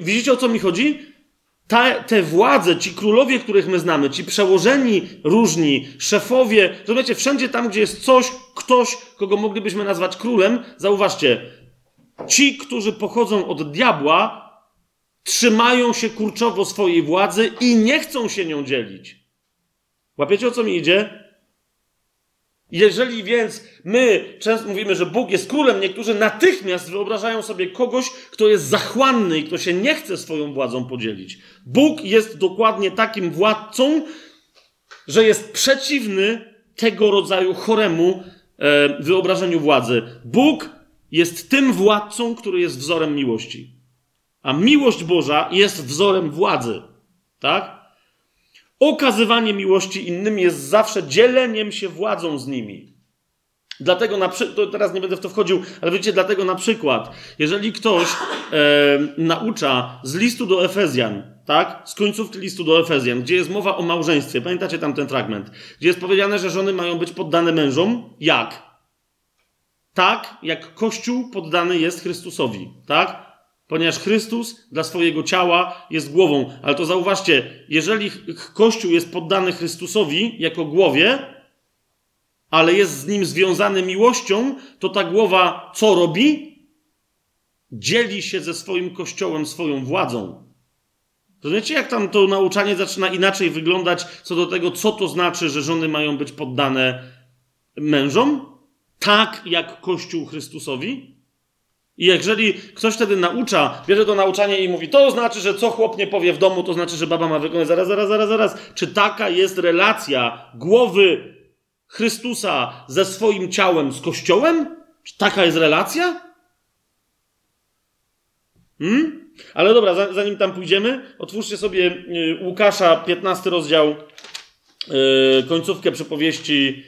widzicie o co mi chodzi? Ta, te władze, ci królowie, których my znamy, ci przełożeni różni, szefowie, rozumiecie, wszędzie tam, gdzie jest coś, ktoś, kogo moglibyśmy nazwać królem, zauważcie, Ci, którzy pochodzą od diabła, trzymają się kurczowo swojej władzy i nie chcą się nią dzielić. Łapiecie o co mi idzie? Jeżeli więc my często mówimy, że Bóg jest królem, niektórzy natychmiast wyobrażają sobie kogoś, kto jest zachłanny i kto się nie chce swoją władzą podzielić. Bóg jest dokładnie takim władcą, że jest przeciwny tego rodzaju choremu e, wyobrażeniu władzy. Bóg jest tym władcą, który jest wzorem miłości. A miłość Boża jest wzorem władzy. Tak? Okazywanie miłości innym jest zawsze dzieleniem się władzą z nimi. Dlatego na przykład, teraz nie będę w to wchodził, ale wiecie, dlatego na przykład, jeżeli ktoś e, naucza z listu do Efezjan, tak, z końcówki listu do Efezjan, gdzie jest mowa o małżeństwie, pamiętacie tam ten fragment, gdzie jest powiedziane, że żony mają być poddane mężom, jak? Tak jak Kościół poddany jest Chrystusowi, tak? Ponieważ Chrystus dla swojego ciała jest głową. Ale to zauważcie, jeżeli Kościół jest poddany Chrystusowi jako głowie, ale jest z nim związany miłością, to ta głowa co robi? Dzieli się ze swoim kościołem, swoją władzą. Rozumiecie, jak tam to nauczanie zaczyna inaczej wyglądać co do tego, co to znaczy, że żony mają być poddane mężom? Tak jak Kościół Chrystusowi? I jeżeli ktoś wtedy naucza, bierze to nauczanie i mówi, to znaczy, że co chłop nie powie w domu, to znaczy, że baba ma wykonać. Zaraz, zaraz, zaraz, zaraz. Czy taka jest relacja głowy Chrystusa ze swoim ciałem, z Kościołem? Czy taka jest relacja? Hmm? Ale dobra, zanim tam pójdziemy, otwórzcie sobie y, Łukasza, 15 rozdział, y, końcówkę przypowieści,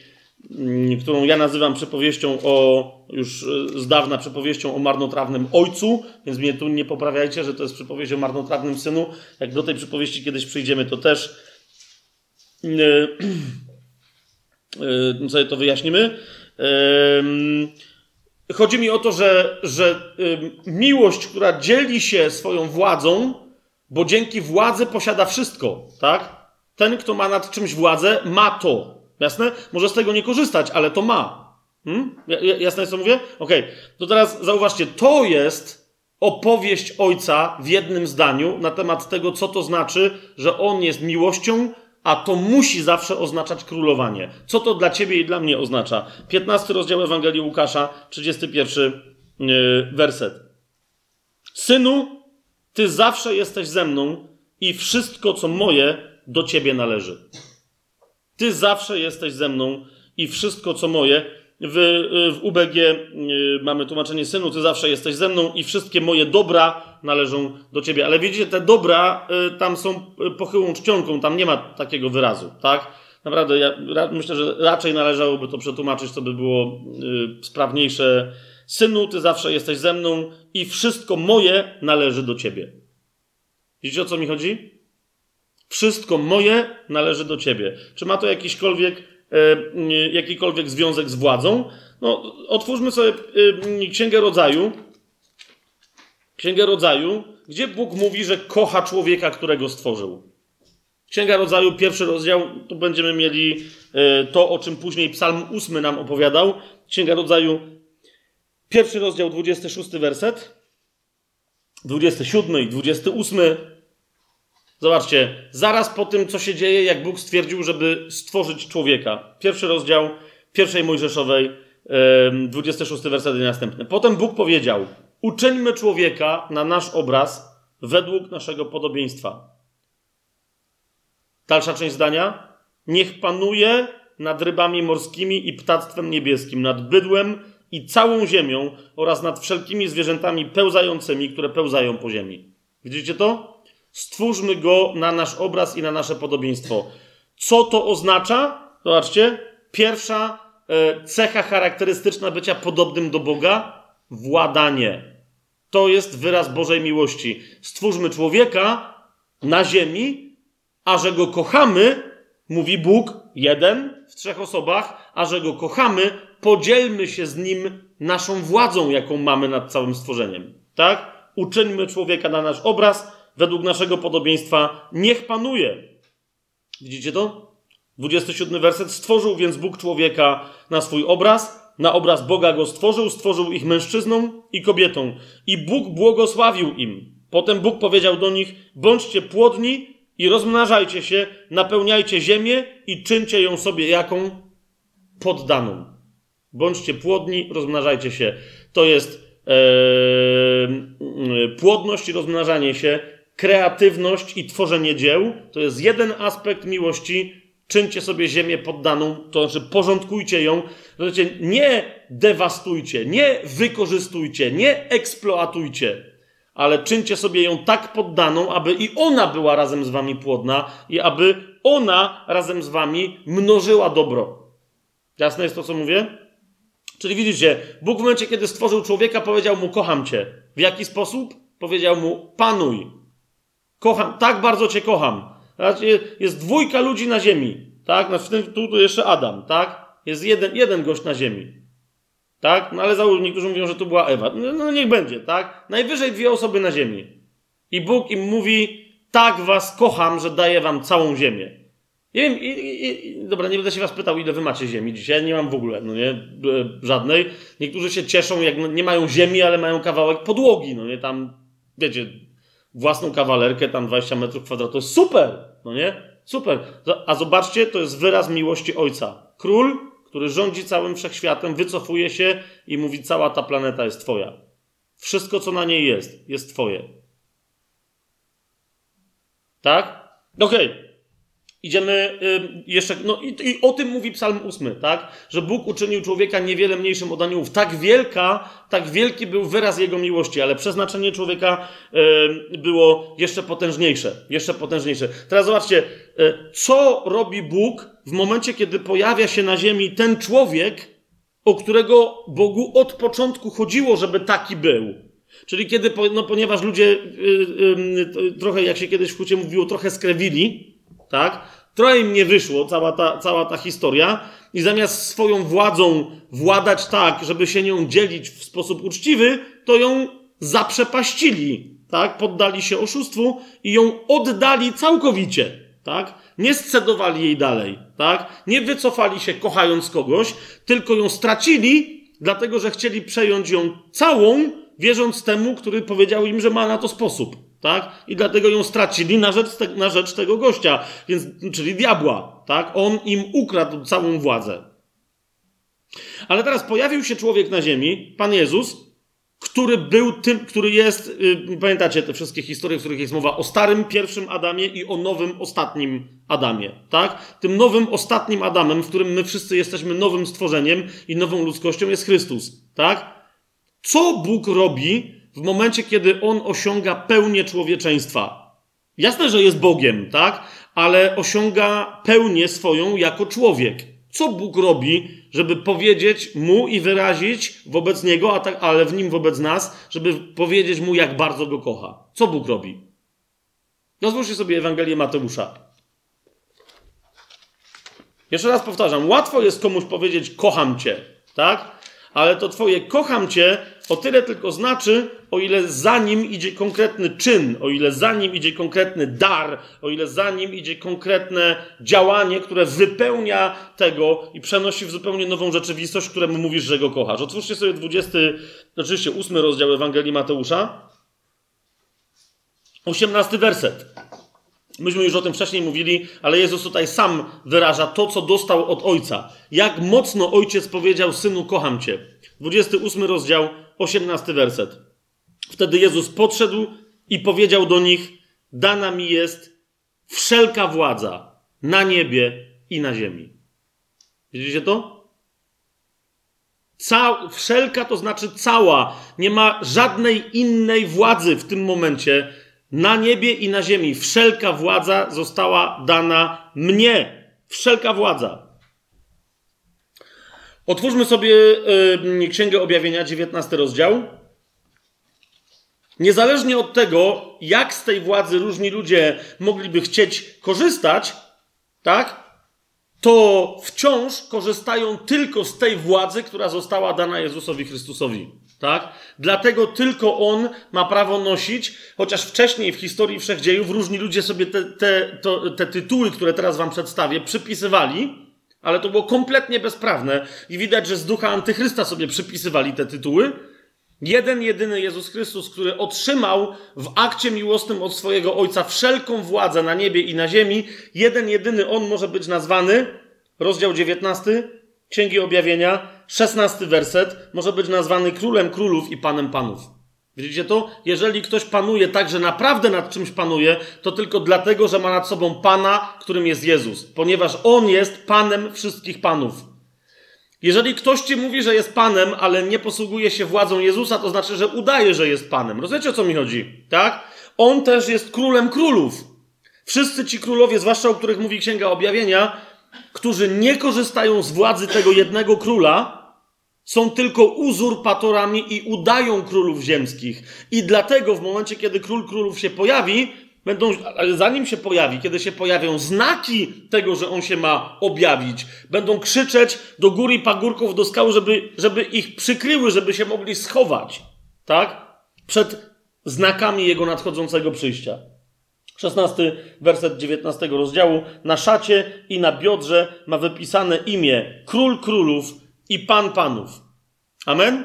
którą ja nazywam przypowieścią o, już y, z dawna przypowieścią o marnotrawnym ojcu, więc mnie tu nie poprawiajcie, że to jest przypowieść o marnotrawnym synu. Jak do tej przypowieści kiedyś przyjdziemy, to też sobie to wyjaśnimy. Chodzi mi o to, że, że miłość, która dzieli się swoją władzą, bo dzięki władzy posiada wszystko, tak? Ten, kto ma nad czymś władzę, ma to. Jasne? Może z tego nie korzystać, ale to ma. Hmm? Jasne jest, co mówię? Okay. To teraz zauważcie, to jest opowieść ojca w jednym zdaniu na temat tego, co to znaczy, że on jest miłością, a to musi zawsze oznaczać królowanie. Co to dla ciebie i dla mnie oznacza? 15 rozdział Ewangelii Łukasza, 31 yy, werset. Synu, ty zawsze jesteś ze mną i wszystko, co moje, do ciebie należy. Ty zawsze jesteś ze mną i wszystko, co moje, w, w UBG y, mamy tłumaczenie synu, ty zawsze jesteś ze mną i wszystkie moje dobra należą do ciebie. Ale widzicie, te dobra y, tam są pochyłą czcionką, tam nie ma takiego wyrazu, tak? Naprawdę, ja myślę, że raczej należałoby to przetłumaczyć, to by było y, sprawniejsze. Synu, ty zawsze jesteś ze mną i wszystko moje należy do ciebie. Widzicie, o co mi chodzi? Wszystko moje należy do ciebie. Czy ma to jakiśkolwiek E, jakikolwiek związek z władzą. No, otwórzmy sobie e, Księgę Rodzaju. Księgę Rodzaju, gdzie Bóg mówi, że kocha człowieka, którego stworzył. Księga Rodzaju, pierwszy rozdział, tu będziemy mieli e, to, o czym później Psalm 8 nam opowiadał. Księga Rodzaju, pierwszy rozdział, 26 werset, 27 i 28 Zobaczcie, zaraz po tym, co się dzieje, jak Bóg stwierdził, żeby stworzyć człowieka. Pierwszy rozdział pierwszej Mojżeszowej, 26 werset następny. Potem Bóg powiedział: Uczyńmy człowieka na nasz obraz, według naszego podobieństwa. Dalsza część zdania. Niech panuje nad rybami morskimi i ptactwem niebieskim, nad bydłem i całą ziemią oraz nad wszelkimi zwierzętami pełzającymi, które pełzają po ziemi. Widzicie to? Stwórzmy go na nasz obraz i na nasze podobieństwo. Co to oznacza? Zobaczcie. Pierwsza e, cecha charakterystyczna bycia podobnym do Boga władanie. To jest wyraz Bożej miłości. Stwórzmy człowieka na ziemi, a że go kochamy, mówi Bóg, jeden w trzech osobach, a że go kochamy, podzielmy się z nim naszą władzą, jaką mamy nad całym stworzeniem. Tak? Uczyńmy człowieka na nasz obraz według naszego podobieństwa, niech panuje. Widzicie to? 27 werset. Stworzył więc Bóg człowieka na swój obraz, na obraz Boga go stworzył, stworzył ich mężczyzną i kobietą. I Bóg błogosławił im. Potem Bóg powiedział do nich: bądźcie płodni i rozmnażajcie się, napełniajcie ziemię i czyńcie ją sobie jaką? Poddaną. Bądźcie płodni, rozmnażajcie się. To jest płodność i rozmnażanie się kreatywność i tworzenie dzieł to jest jeden aspekt miłości. Czyńcie sobie ziemię poddaną, to znaczy porządkujcie ją. Znaczy, nie dewastujcie, nie wykorzystujcie, nie eksploatujcie, ale czyńcie sobie ją tak poddaną, aby i ona była razem z wami płodna i aby ona razem z wami mnożyła dobro. Jasne jest to, co mówię? Czyli widzicie, Bóg w momencie, kiedy stworzył człowieka, powiedział mu: Kocham cię. W jaki sposób? Powiedział mu: Panuj, Kocham, tak bardzo Cię kocham. Jest dwójka ludzi na ziemi, tak? Znaczy, w tym, tu, tu jeszcze Adam, tak? Jest jeden, jeden gość na ziemi. Tak? No ale załóż, niektórzy mówią, że to była Ewa. No, no niech będzie, tak? Najwyżej dwie osoby na ziemi. I Bóg im mówi, tak was kocham, że daję wam całą ziemię. Nie wiem, i, i, i, dobra, nie będę się was pytał, ile wy macie ziemi dzisiaj. Nie mam w ogóle, no nie, żadnej. Niektórzy się cieszą, jak no, nie mają ziemi, ale mają kawałek podłogi, no nie, tam, wiecie, własną kawalerkę, tam 20 metrów kwadratowych. Super, no nie? Super. A zobaczcie, to jest wyraz miłości Ojca. Król, który rządzi całym wszechświatem, wycofuje się i mówi: Cała ta planeta jest Twoja. Wszystko, co na niej jest, jest Twoje. Tak? Okej. Okay. Idziemy jeszcze, no i, i, o tym mówi Psalm 8, tak? Że Bóg uczynił człowieka niewiele mniejszym od aniołów. Tak wielka, tak wielki był wyraz Jego miłości, ale przeznaczenie człowieka było jeszcze potężniejsze, jeszcze potężniejsze. Teraz zobaczcie, y, co robi Bóg w momencie, kiedy pojawia się na ziemi ten człowiek, o którego Bogu od początku chodziło, żeby taki był. Czyli kiedy, no ponieważ ludzie y, y, trochę, jak się kiedyś w hucie mówiło, trochę skrewili, tak? Trochę im nie wyszło cała ta, cała ta historia i zamiast swoją władzą władać tak, żeby się nią dzielić w sposób uczciwy, to ją zaprzepaścili, tak? Poddali się oszustwu i ją oddali całkowicie, tak? Nie scedowali jej dalej, tak? Nie wycofali się kochając kogoś, tylko ją stracili, dlatego że chcieli przejąć ją całą, wierząc temu, który powiedział im, że ma na to sposób tak? I dlatego ją stracili na rzecz, te, na rzecz tego gościa, więc, czyli diabła, tak? On im ukradł całą władzę. Ale teraz pojawił się człowiek na ziemi, Pan Jezus, który był tym, który jest, yy, pamiętacie te wszystkie historie, w których jest mowa o starym pierwszym Adamie i o nowym ostatnim Adamie, tak? Tym nowym ostatnim Adamem, w którym my wszyscy jesteśmy nowym stworzeniem i nową ludzkością jest Chrystus, tak? Co Bóg robi, w momencie, kiedy on osiąga pełnię człowieczeństwa. Jasne, że jest Bogiem, tak? Ale osiąga pełnię swoją jako człowiek. Co Bóg robi, żeby powiedzieć mu i wyrazić wobec niego, a tak, ale w nim wobec nas, żeby powiedzieć mu, jak bardzo go kocha? Co Bóg robi? Rozłóżcie sobie Ewangelię Mateusza. Jeszcze raz powtarzam, łatwo jest komuś powiedzieć kocham cię, tak? Ale to twoje kocham cię o tyle tylko znaczy, o ile za nim idzie konkretny czyn, o ile za nim idzie konkretny dar, o ile za nim idzie konkretne działanie, które wypełnia tego i przenosi w zupełnie nową rzeczywistość, któremu mówisz, że go kochasz. Otwórzcie sobie 20, oczywiście 8 rozdział Ewangelii Mateusza, 18 werset. Myśmy już o tym wcześniej mówili, ale Jezus tutaj sam wyraża to, co dostał od Ojca. Jak mocno Ojciec powiedział, Synu, kocham Cię. 28 rozdział, 18 werset. Wtedy Jezus podszedł i powiedział do nich: Dana mi jest wszelka władza na niebie i na ziemi. Widzicie to? Wszelka to znaczy cała. Nie ma żadnej innej władzy w tym momencie na niebie i na ziemi. Wszelka władza została dana mnie. Wszelka władza. Otwórzmy sobie y, Księgę Objawienia, 19 rozdział. Niezależnie od tego, jak z tej władzy różni ludzie mogliby chcieć korzystać, tak? To wciąż korzystają tylko z tej władzy, która została dana Jezusowi Chrystusowi. Tak? Dlatego tylko on ma prawo nosić, chociaż wcześniej w historii wszechdziejów różni ludzie sobie te, te, to, te tytuły, które teraz wam przedstawię, przypisywali, ale to było kompletnie bezprawne i widać, że z ducha antychrysta sobie przypisywali te tytuły. Jeden, jedyny Jezus Chrystus, który otrzymał w akcie miłosnym od swojego Ojca wszelką władzę na niebie i na ziemi, jeden, jedyny On może być nazwany, rozdział 19 Księgi Objawienia, 16 werset, może być nazwany Królem Królów i Panem Panów. Widzicie to? Jeżeli ktoś panuje tak, że naprawdę nad czymś panuje, to tylko dlatego, że ma nad sobą Pana, którym jest Jezus, ponieważ On jest Panem wszystkich Panów. Jeżeli ktoś ci mówi, że jest Panem, ale nie posługuje się władzą Jezusa, to znaczy, że udaje, że jest Panem. Rozumiecie, o co mi chodzi? Tak? On też jest Królem Królów. Wszyscy ci królowie, zwłaszcza o których mówi Księga Objawienia, którzy nie korzystają z władzy tego jednego króla, są tylko uzurpatorami i udają królów ziemskich. I dlatego w momencie, kiedy król królów się pojawi, będą, zanim się pojawi, kiedy się pojawią znaki tego, że on się ma objawić, będą krzyczeć do góry pagórków, do skał, żeby, żeby ich przykryły, żeby się mogli schować, tak? Przed znakami jego nadchodzącego przyjścia. 16 werset 19 rozdziału. Na szacie i na biodrze ma wypisane imię Król Królów i Pan Panów. Amen?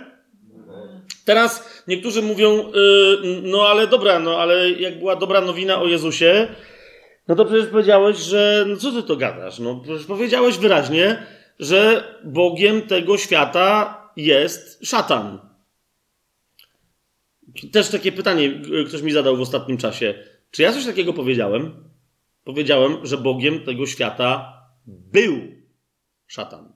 Teraz niektórzy mówią, yy, no ale dobra, no ale jak była dobra nowina o Jezusie, no to przecież powiedziałeś, że no co ty to gadasz? No przecież powiedziałeś wyraźnie, że Bogiem tego świata jest szatan. Też takie pytanie ktoś mi zadał w ostatnim czasie. Czy ja coś takiego powiedziałem? Powiedziałem, że Bogiem tego świata był szatan.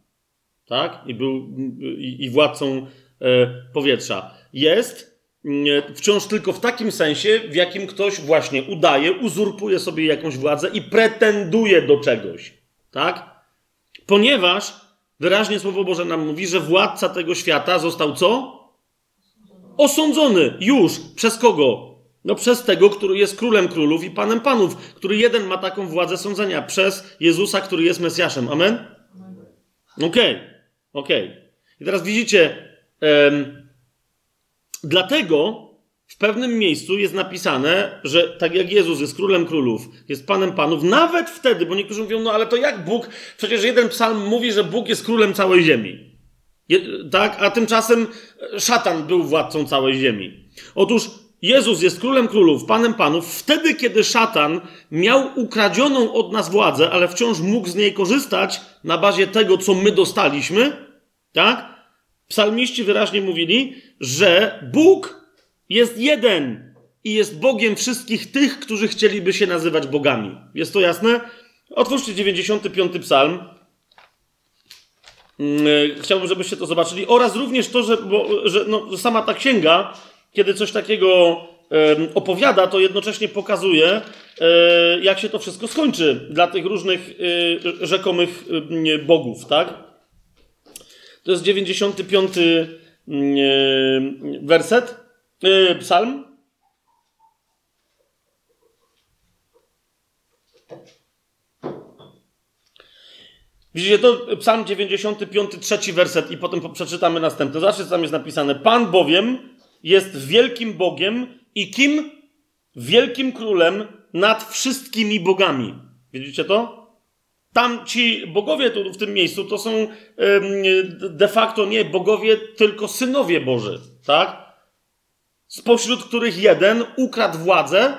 Tak? I był i, i władcą e, powietrza. Jest e, wciąż tylko w takim sensie, w jakim ktoś właśnie udaje, uzurpuje sobie jakąś władzę i pretenduje do czegoś. Tak? Ponieważ wyraźnie Słowo Boże nam mówi, że władca tego świata został co? Osądzony już. Przez kogo? No przez tego, który jest królem królów i panem panów, który jeden ma taką władzę sądzenia. Przez Jezusa, który jest Mesjaszem. Amen? Okej. Okay. Okej. Okay. I teraz widzicie, um, dlatego w pewnym miejscu jest napisane, że tak jak Jezus jest królem królów, jest panem panów, nawet wtedy, bo niektórzy mówią, no ale to jak Bóg? Przecież jeden psalm mówi, że Bóg jest królem całej ziemi. Je, tak? A tymczasem szatan był władcą całej ziemi. Otóż Jezus jest królem królów, panem panów, wtedy, kiedy szatan miał ukradzioną od nas władzę, ale wciąż mógł z niej korzystać na bazie tego, co my dostaliśmy, tak? Psalmiści wyraźnie mówili, że Bóg jest jeden i jest Bogiem wszystkich tych, którzy chcieliby się nazywać bogami. Jest to jasne? Otwórzcie 95 psalm. Mm, e, chciałbym, żebyście to zobaczyli. Oraz również to, że, bo, że no, sama ta księga, kiedy coś takiego opowiada, to jednocześnie pokazuje, e, jak się to wszystko skończy dla tych różnych e, rzekomych bogów, tak? To jest 95 mm, e, werset, psalm. Widzicie, to psalm 95, trzeci werset i potem przeczytamy następny. Zobaczcie, co tam jest napisane. Pan bowiem jest wielkim Bogiem i kim? Wielkim królem nad wszystkimi bogami. Widzicie to? Tam ci bogowie tu w tym miejscu to są de facto nie bogowie, tylko synowie Boży, tak? Spośród których jeden ukradł władzę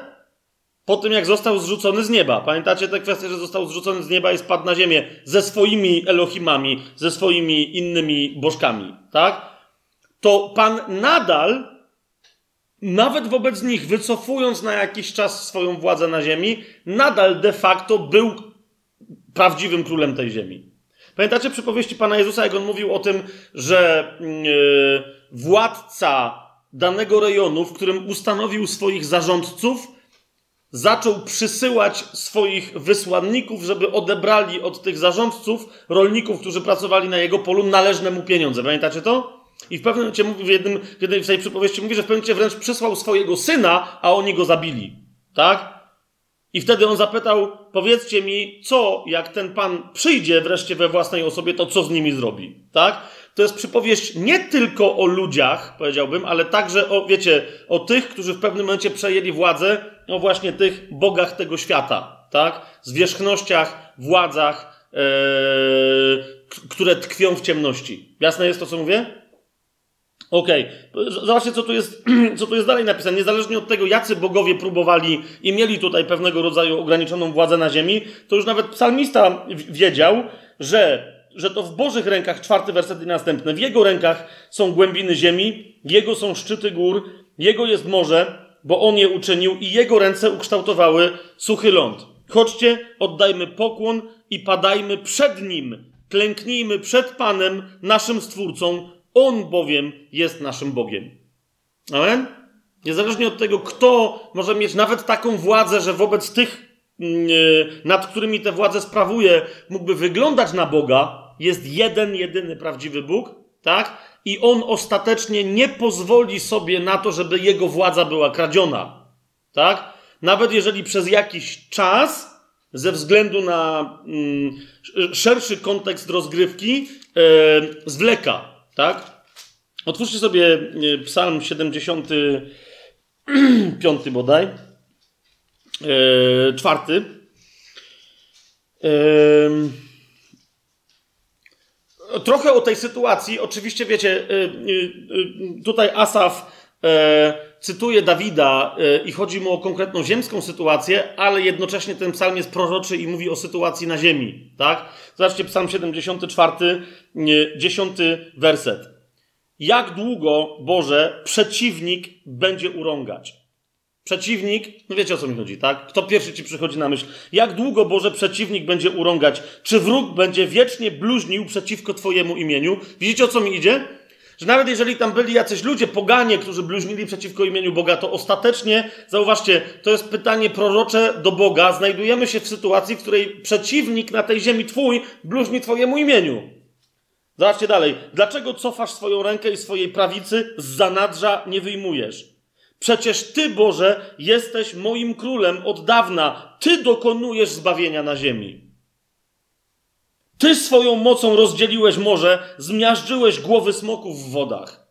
po tym, jak został zrzucony z nieba. Pamiętacie tę kwestię, że został zrzucony z nieba i spadł na ziemię ze swoimi Elohimami, ze swoimi innymi bożkami, tak? To Pan nadal, nawet wobec nich, wycofując na jakiś czas swoją władzę na ziemi, nadal de facto był prawdziwym królem tej ziemi. Pamiętacie przypowieści Pana Jezusa, jak on mówił o tym, że yy, władca danego rejonu, w którym ustanowił swoich zarządców, zaczął przysyłać swoich wysłanników, żeby odebrali od tych zarządców, rolników, którzy pracowali na jego polu, należne mu pieniądze. Pamiętacie to? I w pewnym momencie mówi, w jednym, w tej przypowieści mówi, że w pewnym momencie wręcz przysłał swojego syna, a oni go zabili. Tak? I wtedy on zapytał: Powiedzcie mi, co, jak ten pan przyjdzie wreszcie we własnej osobie, to co z nimi zrobi? Tak? To jest przypowieść nie tylko o ludziach, powiedziałbym, ale także o, wiecie, o tych, którzy w pewnym momencie przejęli władzę, o właśnie tych bogach tego świata, tak? Zwierzchnościach, władzach, ee, które tkwią w ciemności. Jasne jest to, co mówię? Okej, okay. zobaczcie, co tu, jest, co tu jest dalej napisane. Niezależnie od tego, jacy bogowie próbowali i mieli tutaj pewnego rodzaju ograniczoną władzę na ziemi, to już nawet psalmista wiedział, że że to w Bożych rękach, czwarty werset i następny, w Jego rękach są głębiny ziemi, Jego są szczyty gór, Jego jest morze, bo On je uczynił i Jego ręce ukształtowały suchy ląd. Chodźcie, oddajmy pokłon i padajmy przed Nim, klęknijmy przed Panem, naszym Stwórcą, On bowiem jest naszym Bogiem. Amen? Niezależnie od tego, kto może mieć nawet taką władzę, że wobec tych, mm, e, nad którymi tę władzę sprawuje, mógłby wyglądać na Boga, jest jeden, jedyny prawdziwy Bóg, tak? I on ostatecznie nie pozwoli sobie na to, żeby jego władza była kradziona, tak? Nawet jeżeli przez jakiś czas, ze względu na mm, szerszy kontekst rozgrywki, yy, zwleka, tak? Otwórzcie sobie e, Psalm 75 bodaj. e, czwarty. Trochę o tej sytuacji, oczywiście wiecie, tutaj Asaf cytuje Dawida i chodzi mu o konkretną ziemską sytuację, ale jednocześnie ten psalm jest proroczy i mówi o sytuacji na ziemi, tak? Zobaczcie psalm 74, 10 werset. Jak długo, Boże, przeciwnik będzie urągać? Przeciwnik, no wiecie o co mi chodzi, tak? Kto pierwszy ci przychodzi na myśl? Jak długo, Boże, przeciwnik będzie urągać? Czy wróg będzie wiecznie bluźnił przeciwko Twojemu imieniu? Widzicie o co mi idzie? Że nawet jeżeli tam byli jacyś ludzie, poganie, którzy bluźnili przeciwko imieniu Boga, to ostatecznie, zauważcie, to jest pytanie prorocze do Boga. Znajdujemy się w sytuacji, w której przeciwnik na tej ziemi Twój bluźni Twojemu imieniu. Zobaczcie dalej. Dlaczego cofasz swoją rękę i swojej prawicy z zanadrza nie wyjmujesz? Przecież Ty, Boże, jesteś moim królem od dawna. Ty dokonujesz zbawienia na ziemi. Ty swoją mocą rozdzieliłeś morze, zmiażdżyłeś głowy smoków w wodach.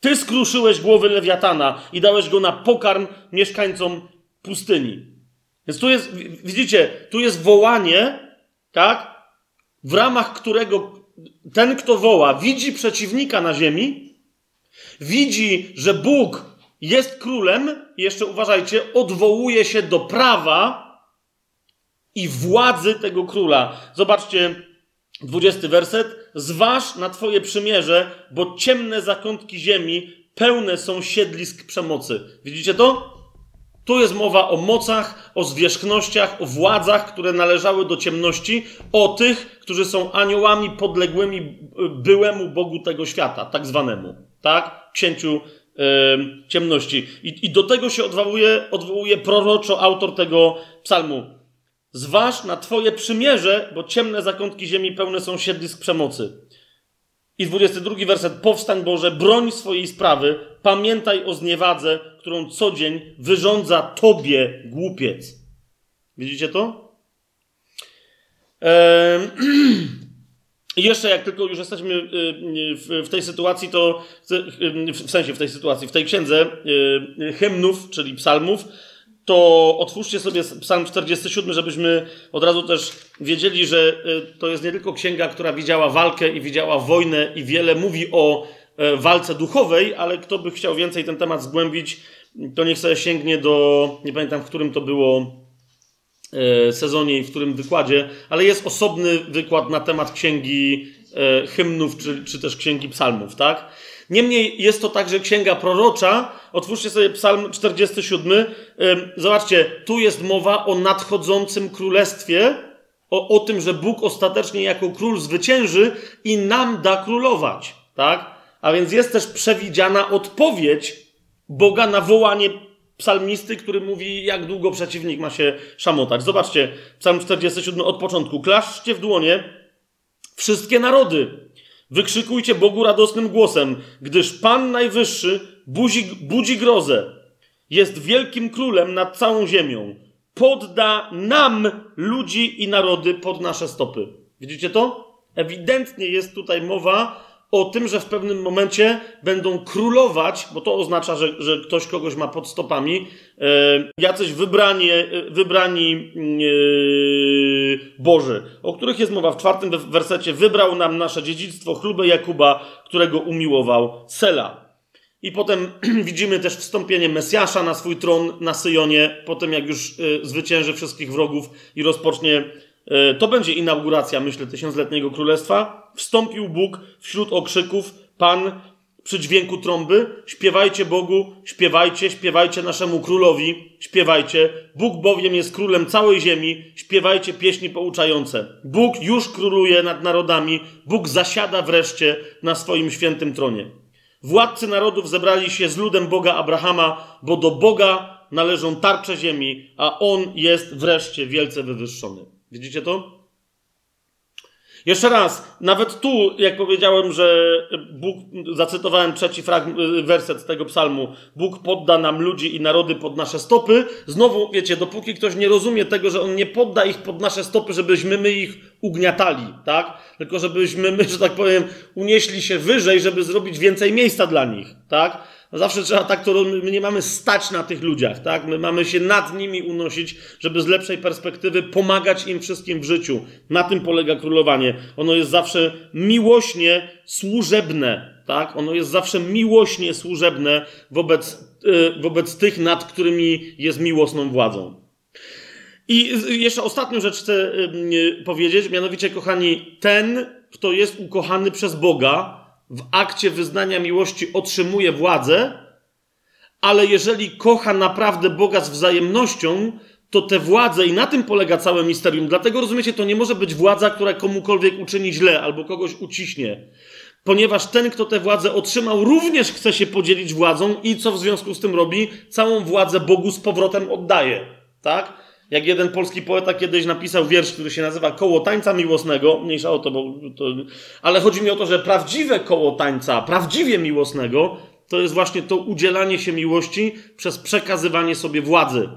Ty skruszyłeś głowy lewiatana i dałeś go na pokarm mieszkańcom pustyni. Więc tu jest, widzicie, tu jest wołanie, tak? W ramach którego ten, kto woła, widzi przeciwnika na ziemi, widzi, że Bóg jest królem, jeszcze uważajcie, odwołuje się do prawa i władzy tego króla. Zobaczcie, 20 werset. Zważ na Twoje przymierze, bo ciemne zakątki ziemi pełne są siedlisk przemocy. Widzicie to? Tu jest mowa o mocach, o zwierzchnościach, o władzach, które należały do ciemności, o tych, którzy są aniołami podległymi byłemu Bogu tego świata, tak zwanemu, tak? Księciu ciemności. I, I, do tego się odwołuje, odwołuje proroczo autor tego psalmu. Zważ na Twoje przymierze, bo ciemne zakątki ziemi pełne są siedlisk przemocy. I 22 werset. Powstań Boże, broń swojej sprawy, pamiętaj o zniewadze, którą co dzień wyrządza Tobie głupiec. Widzicie to? I jeszcze jak tylko już jesteśmy y, y, w tej sytuacji, to y, w sensie w tej sytuacji, w tej księdze hymnów, czyli psalmów, to otwórzcie sobie psalm 47, żebyśmy od razu też wiedzieli, że to jest nie tylko księga, która widziała walkę i widziała wojnę i wiele mówi o e, walce duchowej, ale kto by chciał więcej ten temat zgłębić, to niech sobie sięgnie do, nie pamiętam w którym to było E, sezonie i w którym wykładzie, ale jest osobny wykład na temat księgi e, hymnów, czy, czy też księgi psalmów, tak? Niemniej jest to także księga prorocza. Otwórzcie sobie psalm 47. E, zobaczcie, tu jest mowa o nadchodzącym królestwie, o, o tym, że Bóg ostatecznie jako król zwycięży i nam da królować, tak? A więc jest też przewidziana odpowiedź Boga na wołanie psalmisty, który mówi, jak długo przeciwnik ma się szamotać. Zobaczcie, psalm 47 od początku. Klaszczcie w dłonie wszystkie narody. Wykrzykujcie Bogu radosnym głosem, gdyż Pan Najwyższy budzi, budzi grozę. Jest wielkim królem nad całą ziemią. Podda nam ludzi i narody pod nasze stopy. Widzicie to? Ewidentnie jest tutaj mowa o tym, że w pewnym momencie będą królować, bo to oznacza, że, że ktoś kogoś ma pod stopami, e, jacyś wybrani, e, wybrani e, Boży, o których jest mowa w czwartym wersecie. Wybrał nam nasze dziedzictwo, chlubę Jakuba, którego umiłował Sela. I potem widzimy też wstąpienie Mesjasza na swój tron na Syjonie, potem jak już zwycięży wszystkich wrogów i rozpocznie to będzie inauguracja, myślę, tysiącletniego królestwa. Wstąpił Bóg wśród okrzyków, Pan przy dźwięku trąby. Śpiewajcie Bogu, śpiewajcie, śpiewajcie naszemu królowi, śpiewajcie. Bóg bowiem jest królem całej ziemi, śpiewajcie pieśni pouczające. Bóg już króluje nad narodami, Bóg zasiada wreszcie na swoim świętym tronie. Władcy narodów zebrali się z ludem Boga Abrahama, bo do Boga należą tarcze ziemi, a On jest wreszcie wielce wywyższony. Widzicie to? Jeszcze raz, nawet tu, jak powiedziałem, że Bóg, zacytowałem trzeci werset tego psalmu, Bóg podda nam ludzi i narody pod nasze stopy. Znowu, wiecie, dopóki ktoś nie rozumie tego, że On nie podda ich pod nasze stopy, żebyśmy my ich ugniatali, tak? Tylko żebyśmy my, że tak powiem, unieśli się wyżej, żeby zrobić więcej miejsca dla nich, tak? Zawsze trzeba tak to my nie mamy stać na tych ludziach, tak? My mamy się nad nimi unosić, żeby z lepszej perspektywy pomagać im wszystkim w życiu. Na tym polega królowanie. Ono jest zawsze miłośnie służebne, tak? Ono jest zawsze miłośnie służebne wobec, yy, wobec tych, nad którymi jest miłosną władzą. I jeszcze ostatnią rzecz chcę yy, powiedzieć, mianowicie, kochani, ten, kto jest ukochany przez Boga, w akcie wyznania miłości otrzymuje władzę, ale jeżeli kocha naprawdę Boga z wzajemnością, to te władze, i na tym polega całe misterium. Dlatego rozumiecie, to nie może być władza, która komukolwiek uczyni źle albo kogoś uciśnie. Ponieważ ten, kto tę władzę otrzymał, również chce się podzielić władzą i co w związku z tym robi? Całą władzę Bogu z powrotem oddaje. Tak? Jak jeden polski poeta kiedyś napisał wiersz, który się nazywa Koło tańca miłosnego, mniejsza o to, bo to, ale chodzi mi o to, że prawdziwe koło tańca, prawdziwie miłosnego, to jest właśnie to udzielanie się miłości przez przekazywanie sobie władzy.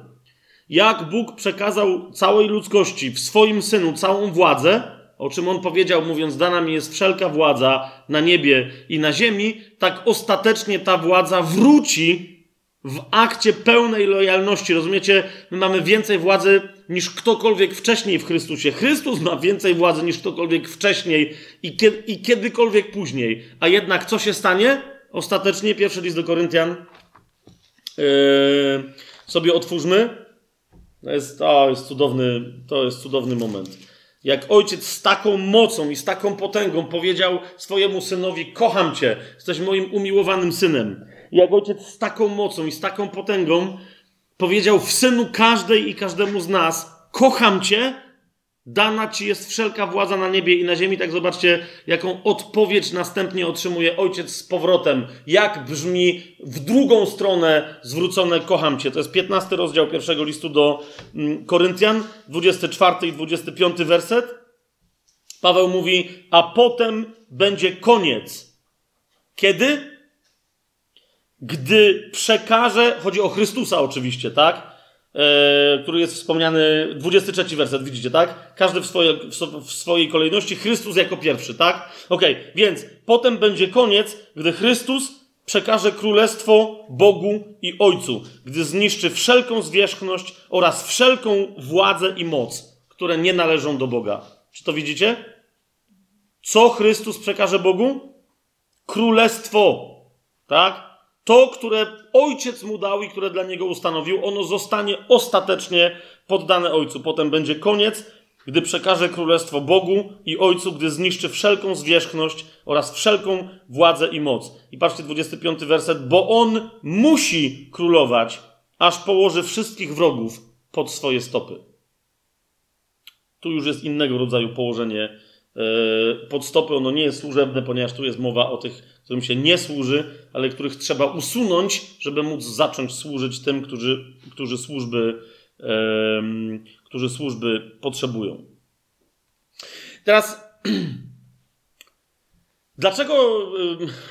Jak Bóg przekazał całej ludzkości w swoim synu całą władzę, o czym on powiedział, mówiąc, dana mi jest wszelka władza na niebie i na ziemi, tak ostatecznie ta władza wróci w akcie pełnej lojalności. Rozumiecie? My mamy więcej władzy niż ktokolwiek wcześniej w Chrystusie. Chrystus ma więcej władzy niż ktokolwiek wcześniej i, kiedy, i kiedykolwiek później. A jednak co się stanie? Ostatecznie pierwszy list do Koryntian. Yy, sobie otwórzmy. To jest, to jest cudowny, to jest cudowny moment. Jak ojciec z taką mocą i z taką potęgą powiedział swojemu synowi: Kocham cię, jesteś moim umiłowanym synem jak ojciec z taką mocą i z taką potęgą powiedział w synu każdej i każdemu z nas: Kocham cię, dana ci jest wszelka władza na niebie i na ziemi. Tak zobaczcie, jaką odpowiedź następnie otrzymuje ojciec z powrotem. Jak brzmi w drugą stronę zwrócone: Kocham cię. To jest 15 rozdział pierwszego listu do mm, Koryntian, 24 i 25 werset. Paweł mówi: A potem będzie koniec. Kiedy? Gdy przekaże, chodzi o Chrystusa oczywiście, tak? E, który jest wspomniany, 23 werset, widzicie, tak? Każdy w, swoje, w swojej kolejności, Chrystus jako pierwszy, tak? Ok, więc potem będzie koniec, gdy Chrystus przekaże królestwo Bogu i Ojcu, gdy zniszczy wszelką zwierzchność oraz wszelką władzę i moc, które nie należą do Boga. Czy to widzicie? Co Chrystus przekaże Bogu? Królestwo, tak? To, które ojciec mu dał i które dla niego ustanowił, ono zostanie ostatecznie poddane ojcu. Potem będzie koniec, gdy przekaże królestwo Bogu i ojcu, gdy zniszczy wszelką zwierzchność oraz wszelką władzę i moc. I patrzcie, 25 werset, bo on musi królować, aż położy wszystkich wrogów pod swoje stopy. Tu już jest innego rodzaju położenie E, pod stopy ono nie jest służebne, ponieważ tu jest mowa o tych, którym się nie służy, ale których trzeba usunąć, żeby móc zacząć służyć tym, którzy, którzy, służby, którzy służby potrzebują. Teraz, dlaczego,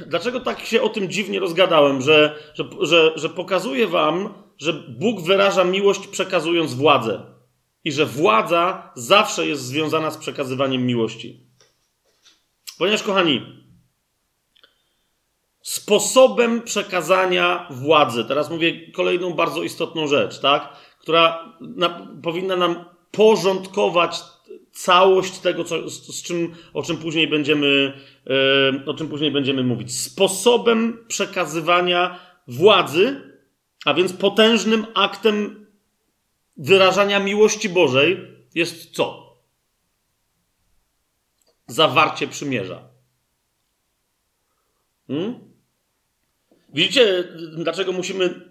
dlaczego tak się o tym dziwnie rozgadałem, że, że, że, że pokazuję Wam, że Bóg wyraża miłość przekazując władzę? i że władza zawsze jest związana z przekazywaniem miłości. Ponieważ, kochani, sposobem przekazania władzy, teraz mówię kolejną bardzo istotną rzecz, tak, która na, powinna nam porządkować całość tego, co, z, z, czym, o czym później będziemy, yy, o czym później będziemy mówić. Sposobem przekazywania władzy, a więc potężnym aktem wyrażania miłości Bożej jest co? Zawarcie przymierza. Hmm? Widzicie, dlaczego musimy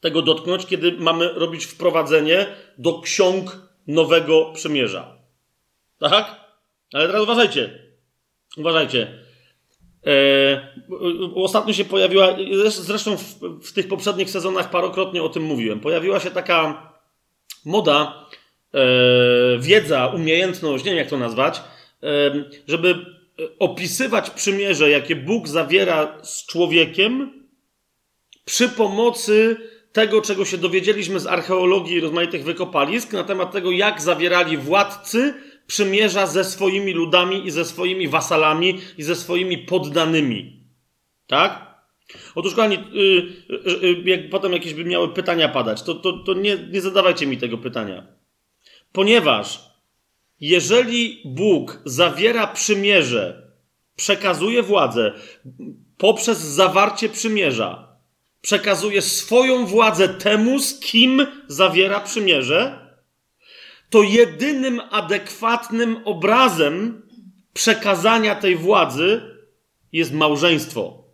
tego dotknąć, kiedy mamy robić wprowadzenie do ksiąg nowego przymierza? Tak? Ale teraz uważajcie. Uważajcie. E, ostatnio się pojawiła, zresztą w, w tych poprzednich sezonach parokrotnie o tym mówiłem, pojawiła się taka moda, e, wiedza, umiejętność, nie wiem jak to nazwać, e, żeby opisywać przymierze, jakie Bóg zawiera z człowiekiem przy pomocy tego, czego się dowiedzieliśmy z archeologii rozmaitych wykopalisk na temat tego, jak zawierali władcy przymierza ze swoimi ludami i ze swoimi wasalami i ze swoimi poddanymi. Tak? Otóż, kochani, yy, yy, jak potem jakieś by miały pytania padać, to, to, to nie, nie zadawajcie mi tego pytania. Ponieważ jeżeli Bóg zawiera przymierze, przekazuje władzę poprzez zawarcie przymierza, przekazuje swoją władzę temu, z kim zawiera przymierze, to jedynym adekwatnym obrazem przekazania tej władzy jest małżeństwo.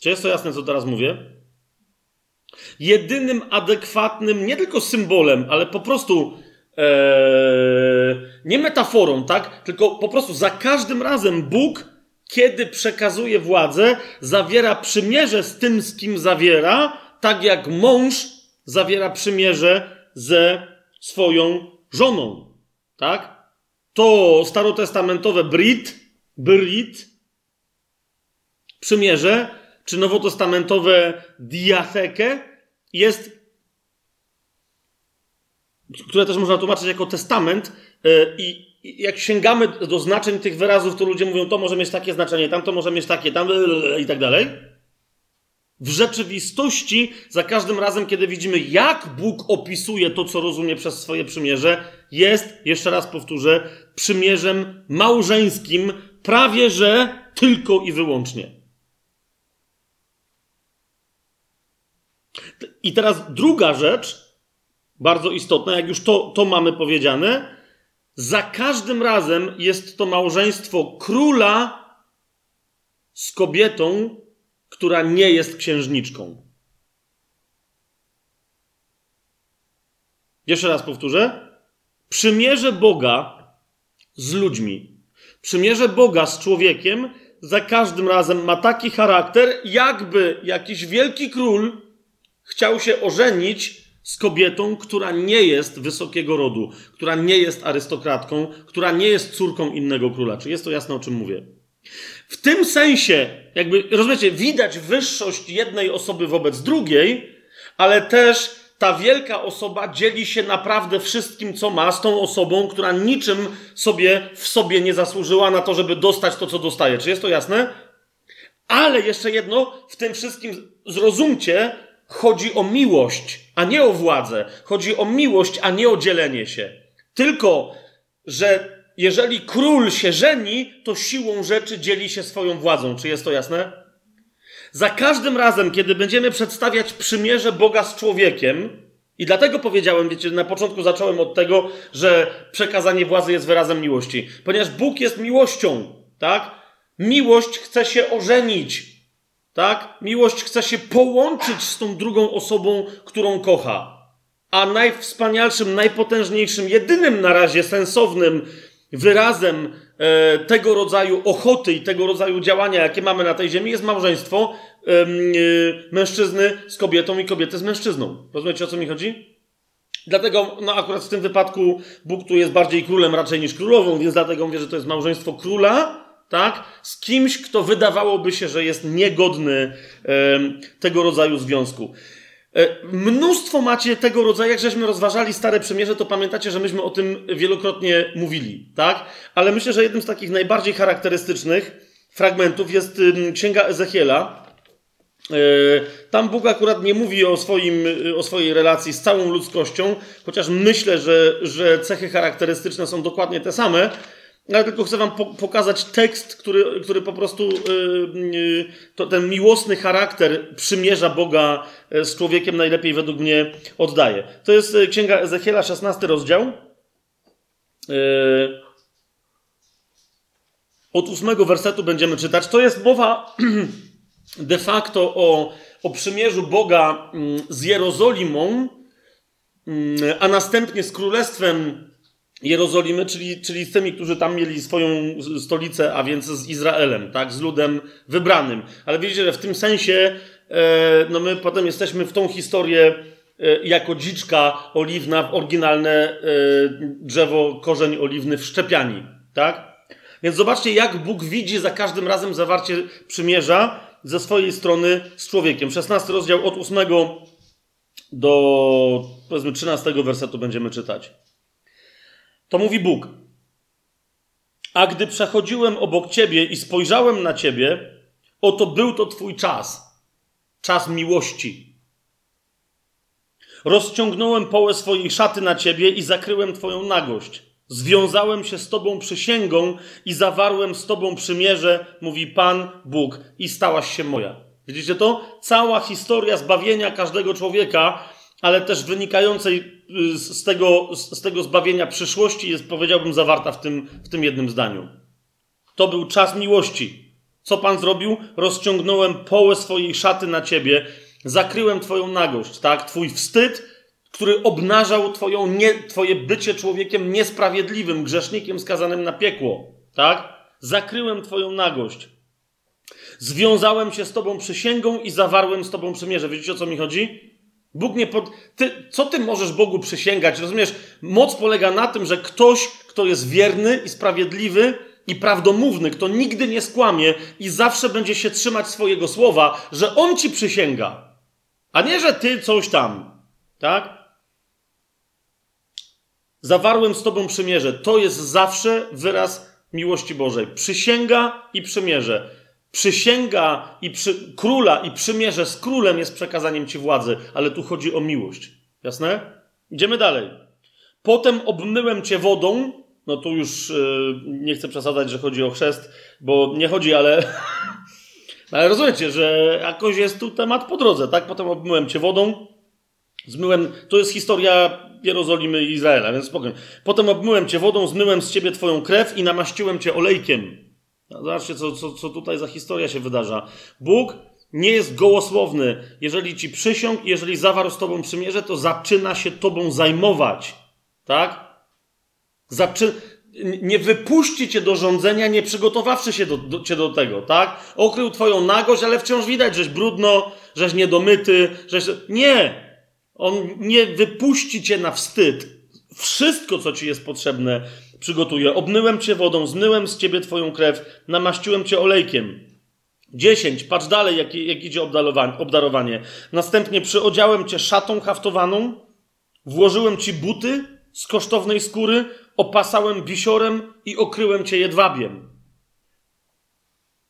Czy jest to jasne, co teraz mówię? Jedynym adekwatnym, nie tylko symbolem, ale po prostu ee, nie metaforą, tak? Tylko po prostu za każdym razem Bóg, kiedy przekazuje władzę, zawiera przymierze z tym, z kim zawiera, tak jak mąż zawiera przymierze ze swoją żoną. Tak? To starotestamentowe Brit, Brit, przymierze, czy nowotestamentowe diatheke jest, które też można tłumaczyć jako testament e, i jak sięgamy do znaczeń tych wyrazów, to ludzie mówią, to może mieć takie znaczenie, tam to może mieć takie, tam i tak dalej. W rzeczywistości, za każdym razem, kiedy widzimy, jak Bóg opisuje to, co rozumie przez swoje przymierze, jest, jeszcze raz powtórzę, przymierzem małżeńskim, prawie że tylko i wyłącznie. I teraz druga rzecz, bardzo istotna, jak już to, to mamy powiedziane, za każdym razem jest to małżeństwo króla z kobietą, która nie jest księżniczką. Jeszcze raz powtórzę. Przymierze Boga z ludźmi, przymierze Boga z człowiekiem za każdym razem ma taki charakter, jakby jakiś wielki król chciał się ożenić z kobietą, która nie jest wysokiego rodu, która nie jest arystokratką, która nie jest córką innego króla. Czy jest to jasne, o czym mówię? W tym sensie, jakby, rozumiecie, widać wyższość jednej osoby wobec drugiej, ale też ta wielka osoba dzieli się naprawdę wszystkim, co ma z tą osobą, która niczym sobie w sobie nie zasłużyła na to, żeby dostać to, co dostaje. Czy jest to jasne? Ale jeszcze jedno, w tym wszystkim zrozumcie, chodzi o miłość, a nie o władzę. Chodzi o miłość, a nie o dzielenie się. Tylko, że jeżeli król się żeni, to siłą rzeczy dzieli się swoją władzą. Czy jest to jasne? Za każdym razem, kiedy będziemy przedstawiać przymierze Boga z człowiekiem, i dlatego powiedziałem, wiecie, na początku zacząłem od tego, że przekazanie władzy jest wyrazem miłości. Ponieważ Bóg jest miłością, tak? Miłość chce się ożenić, tak? Miłość chce się połączyć z tą drugą osobą, którą kocha. A najwspanialszym, najpotężniejszym, jedynym na razie sensownym wyrazem e, tego rodzaju ochoty i tego rodzaju działania, jakie mamy na tej ziemi, jest małżeństwo e, mężczyzny z kobietą i kobiety z mężczyzną. Rozumiecie, o co mi chodzi? Dlatego, no akurat w tym wypadku Bóg tu jest bardziej królem raczej niż królową, więc dlatego mówię, że to jest małżeństwo króla, tak? Z kimś, kto wydawałoby się, że jest niegodny tego rodzaju związku. E, mnóstwo macie tego rodzaju, jak żeśmy rozważali Stare Przymierze, to pamiętacie, że myśmy o tym wielokrotnie mówili, tak? Ale myślę, że jednym z takich najbardziej charakterystycznych fragmentów jest Księga Ezechiela. E, tam Bóg akurat nie mówi o, swoim, o swojej relacji z całą ludzkością, chociaż myślę, że, że cechy charakterystyczne są dokładnie te same, ale tylko chcę wam po pokazać tekst, który, który po prostu yy, yy, to, ten miłosny charakter przymierza Boga e, z człowiekiem najlepiej według mnie oddaje. To jest e, Księga Ezechiela, 16 rozdział. Yy, od ósmego wersetu będziemy czytać. To jest mowa de facto o, o przymierzu Boga mm, z Jerozolimą, mm, a następnie z królestwem Jerozolimy, czyli, czyli z tymi, którzy tam mieli swoją stolicę, a więc z Izraelem, tak, z ludem wybranym. Ale widzicie, że w tym sensie, e, no my potem jesteśmy w tą historię e, jako dziczka oliwna w oryginalne e, drzewo, korzeń oliwny wszczepiani, tak? Więc zobaczcie, jak Bóg widzi za każdym razem zawarcie przymierza ze swojej strony z człowiekiem. 16 rozdział od 8 do powiedzmy 13 wersetu będziemy czytać. To mówi Bóg. A gdy przechodziłem obok ciebie i spojrzałem na ciebie, Oto był to Twój czas. Czas miłości. Rozciągnąłem połę swojej szaty na Ciebie i zakryłem Twoją nagość. Związałem się z Tobą przysięgą i zawarłem z Tobą przymierze, mówi Pan Bóg, i stałaś się moja. Widzicie to? Cała historia zbawienia każdego człowieka, ale też wynikającej y, z tego, z tego zbawienia przyszłości jest, powiedziałbym, zawarta w tym, w tym jednym zdaniu. To był czas miłości. Co Pan zrobił? Rozciągnąłem połę swojej szaty na Ciebie, zakryłem Twoją nagość, tak? Twój wstyd, który obnażał twoją nie, Twoje bycie człowiekiem niesprawiedliwym, grzesznikiem skazanym na piekło, tak? Zakryłem Twoją nagość. Związałem się z Tobą przysięgą i zawarłem z Tobą przymierze. Wiecie o co mi chodzi? Bóg nie pod... Ty, co Ty możesz Bogu przysięgać? Rozumiesz? Moc polega na tym, że ktoś, kto jest wierny i sprawiedliwy i prawdomówny, kto nigdy nie skłamie i zawsze będzie się trzymać swojego słowa, że On Ci przysięga. A nie, że Ty coś tam. Tak? Zawarłem z Tobą przymierze. To jest zawsze wyraz miłości Bożej. Przysięga i przymierze. Przysięga i przy... króla i przymierze z królem jest przekazaniem Ci władzy, ale tu chodzi o miłość. Jasne? Idziemy dalej. Potem obmyłem Cię wodą. No tu już yy, nie chcę przesadzać, że chodzi o chrzest, bo nie chodzi, ale. ale rozumiecie, że jakoś jest tu temat po drodze, tak? Potem obmyłem Cię wodą. Zmyłem. To jest historia Jerozolimy i Izraela, więc spokojnie. Potem obmyłem cię wodą, zmyłem z ciebie twoją krew i namaściłem cię olejkiem. Zobaczcie, co, co, co tutaj za historia się wydarza. Bóg nie jest gołosłowny. Jeżeli ci przysiąg, jeżeli zawarł z tobą przymierze, to zaczyna się tobą zajmować. Tak? Zaczy... Nie wypuści cię do rządzenia, nie przygotowawszy się do, do, cię do tego, tak? Okrył twoją nagość, ale wciąż widać, żeś brudno, żeś niedomyty, żeś... Nie! On nie wypuści cię na wstyd. Wszystko, co ci jest potrzebne, przygotuje. Obmyłem cię wodą, zmyłem z ciebie twoją krew, namaściłem cię olejkiem. Dziesięć. Patrz dalej, jak, jak idzie obdarowanie. Następnie przyodziałem cię szatą haftowaną, włożyłem ci buty z kosztownej skóry, opasałem bisiorem i okryłem cię jedwabiem.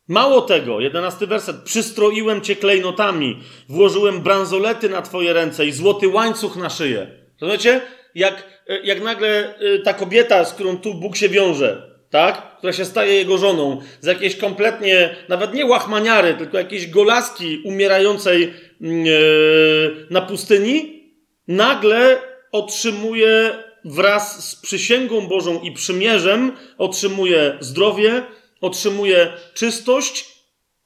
Mało tego, jedenasty werset. Przystroiłem cię klejnotami, włożyłem bransolety na twoje ręce i złoty łańcuch na szyję. Rozumiecie? Jak, jak nagle y, ta kobieta, z którą tu Bóg się wiąże, tak? Która się staje jego żoną, z jakiejś kompletnie, nawet nie łachmaniary, tylko jakiejś golaski umierającej yy, na pustyni, nagle otrzymuje wraz z przysięgą Bożą i przymierzem, otrzymuje zdrowie, otrzymuje czystość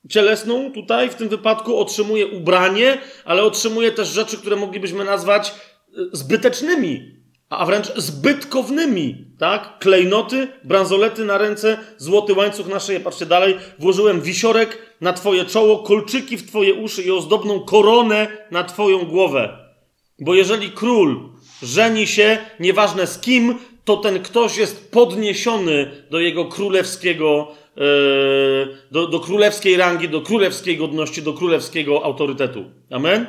cielesną, tutaj w tym wypadku otrzymuje ubranie, ale otrzymuje też rzeczy, które moglibyśmy nazwać e, zbytecznymi, a wręcz zbytkownymi, tak? Klejnoty, bransolety na ręce, złoty łańcuch na szyję. Patrzcie dalej. Włożyłem wisiorek na twoje czoło, kolczyki w twoje uszy i ozdobną koronę na twoją głowę. Bo jeżeli król żeni się, nieważne z kim, to ten ktoś jest podniesiony do jego królewskiego E, do, do królewskiej rangi, do królewskiej godności, do królewskiego autorytetu. Amen?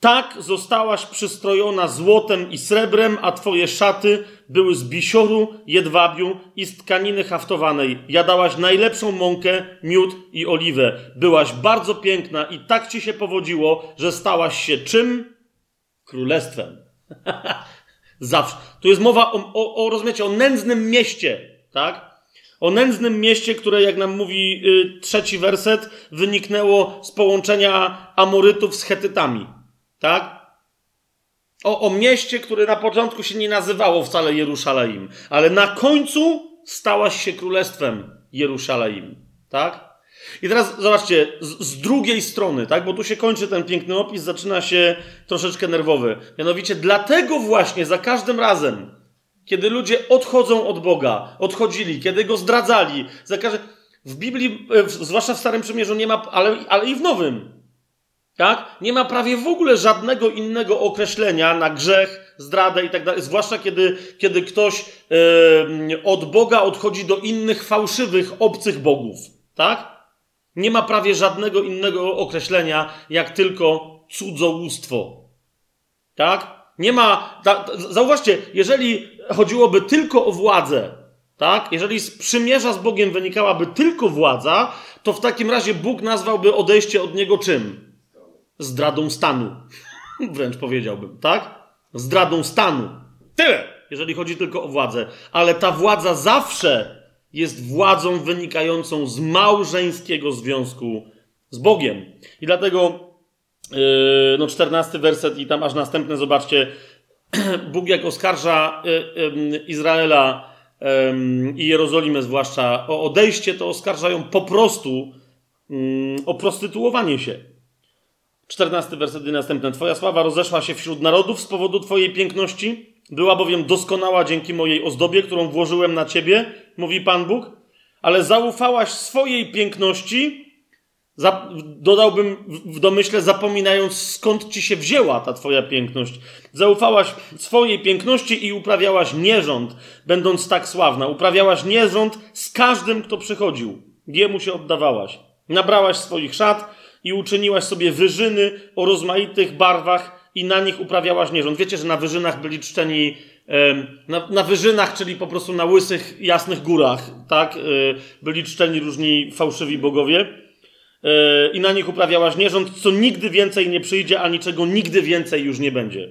Tak zostałaś przystrojona złotem i srebrem, a twoje szaty były z bisioru, jedwabiu i z tkaniny haftowanej. Jadałaś najlepszą mąkę, miód i oliwę. Byłaś bardzo piękna i tak ci się powodziło, że stałaś się czym? Królestwem. Zawsze. Tu jest mowa o, o, o rozumiecie, o nędznym mieście, tak? O nędznym mieście, które, jak nam mówi y, trzeci werset, wyniknęło z połączenia Amorytów z Hetytami. Tak? O, o mieście, które na początku się nie nazywało wcale Jerusalem, ale na końcu stałaś się królestwem Jerusalem. Tak? I teraz zobaczcie, z, z, drugiej strony, tak? Bo tu się kończy ten piękny opis, zaczyna się troszeczkę nerwowy. Mianowicie, dlatego właśnie za każdym razem, kiedy ludzie odchodzą od Boga, odchodzili, kiedy go zdradzali. Za każdy... W Biblii, e, zwłaszcza w Starym Przymierzu, nie ma, ale, ale i w Nowym, tak? Nie ma prawie w ogóle żadnego innego określenia na grzech, zdradę i tak dalej. Zwłaszcza kiedy, kiedy ktoś yy, od Boga odchodzi do innych fałszywych, obcych bogów, tak? Nie ma prawie żadnego innego określenia, jak tylko cudzołóstwo. Tak? Nie ma. zauważcie, jeżeli chodziłoby tylko o władzę, tak? Jeżeli z przymierza z Bogiem wynikałaby tylko władza, to w takim razie Bóg nazwałby odejście od niego czym? Zdradą stanu. Wręcz powiedziałbym, tak? Zdradą stanu. Tyle, jeżeli chodzi tylko o władzę. Ale ta władza zawsze jest władzą wynikającą z małżeńskiego związku z Bogiem. I dlatego, yy, no, czternasty werset i tam aż następne, zobaczcie, Bóg jak oskarża yy, yy, Izraela i Jerozolimę zwłaszcza o odejście, to oskarżają po prostu o prostytuowanie się. Czternasty werset i następne. Twoja sława rozeszła się wśród narodów z powodu Twojej piękności. Była bowiem doskonała dzięki mojej ozdobie, którą włożyłem na Ciebie, mówi Pan Bóg, ale zaufałaś swojej piękności, dodałbym w domyśle, zapominając skąd Ci się wzięła ta Twoja piękność. Zaufałaś swojej piękności i uprawiałaś nierząd, będąc tak sławna. Uprawiałaś nierząd z każdym, kto przychodził. Jemu się oddawałaś. Nabrałaś swoich szat i uczyniłaś sobie wyżyny o rozmaitych barwach i na nich uprawiałaś nierząd. Wiecie, że na wyżynach byli czczeni na, na, wyżynach, czyli po prostu na łysych, jasnych górach, tak? E, byli czczeni różni fałszywi bogowie. E, I na nich uprawiałaś nierząd, co nigdy więcej nie przyjdzie, a niczego nigdy więcej już nie będzie.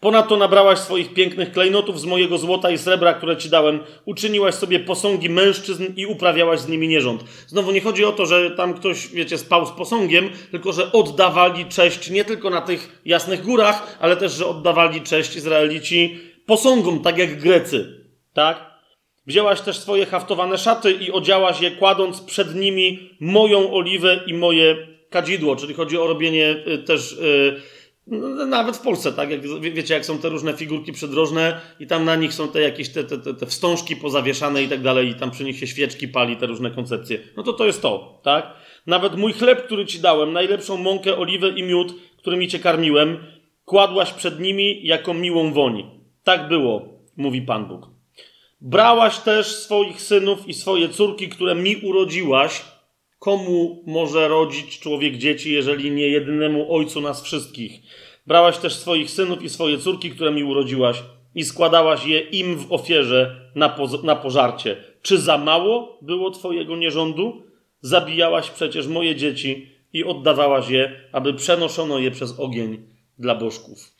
Ponadto nabrałaś swoich pięknych klejnotów z mojego złota i srebra, które ci dałem. Uczyniłaś sobie posągi mężczyzn i uprawiałaś z nimi nierząd. Znowu nie chodzi o to, że tam ktoś, wiecie, spał z posągiem, tylko że oddawali cześć nie tylko na tych jasnych górach, ale też, że oddawali cześć Izraelici posągom, tak jak Grecy. Tak? Wzięłaś też swoje haftowane szaty i odziałaś je, kładąc przed nimi moją oliwę i moje kadzidło, czyli chodzi o robienie y, też. Yy, nawet w Polsce, tak? Jak, wiecie, jak są te różne figurki przydrożne i tam na nich są te jakieś te, te, te wstążki pozawieszane i tak dalej i tam przy nich się świeczki pali, te różne koncepcje. No to to jest to, tak? Nawet mój chleb, który ci dałem, najlepszą mąkę, oliwę i miód, którymi cię karmiłem, kładłaś przed nimi jako miłą woń. Tak było, mówi Pan Bóg. Brałaś też swoich synów i swoje córki, które mi urodziłaś. Komu może rodzić człowiek dzieci, jeżeli nie jedynemu ojcu nas wszystkich? Brałaś też swoich synów i swoje córki, które mi urodziłaś, i składałaś je im w ofierze na, na pożarcie. Czy za mało było twojego nierządu? Zabijałaś przecież moje dzieci i oddawałaś je, aby przenoszono je przez ogień dla bożków.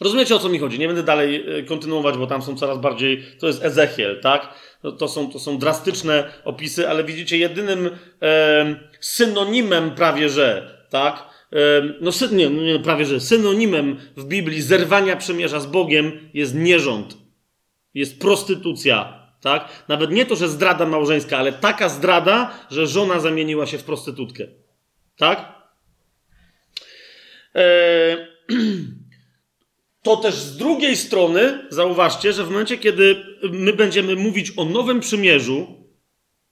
Rozumiecie o co mi chodzi? Nie będę dalej e, kontynuować, bo tam są coraz bardziej. To jest Ezechiel, tak? To, to są, to są drastyczne opisy, ale widzicie, jedynym e, synonimem prawie że, tak? E, no, sy, nie, no nie, prawie że synonimem w Biblii zerwania przymierza z Bogiem jest nierząd, jest prostytucja, tak? Nawet nie to, że zdrada małżeńska, ale taka zdrada, że żona zamieniła się w prostytutkę, tak? E, to też z drugiej strony zauważcie, że w momencie, kiedy my będziemy mówić o nowym przymierzu,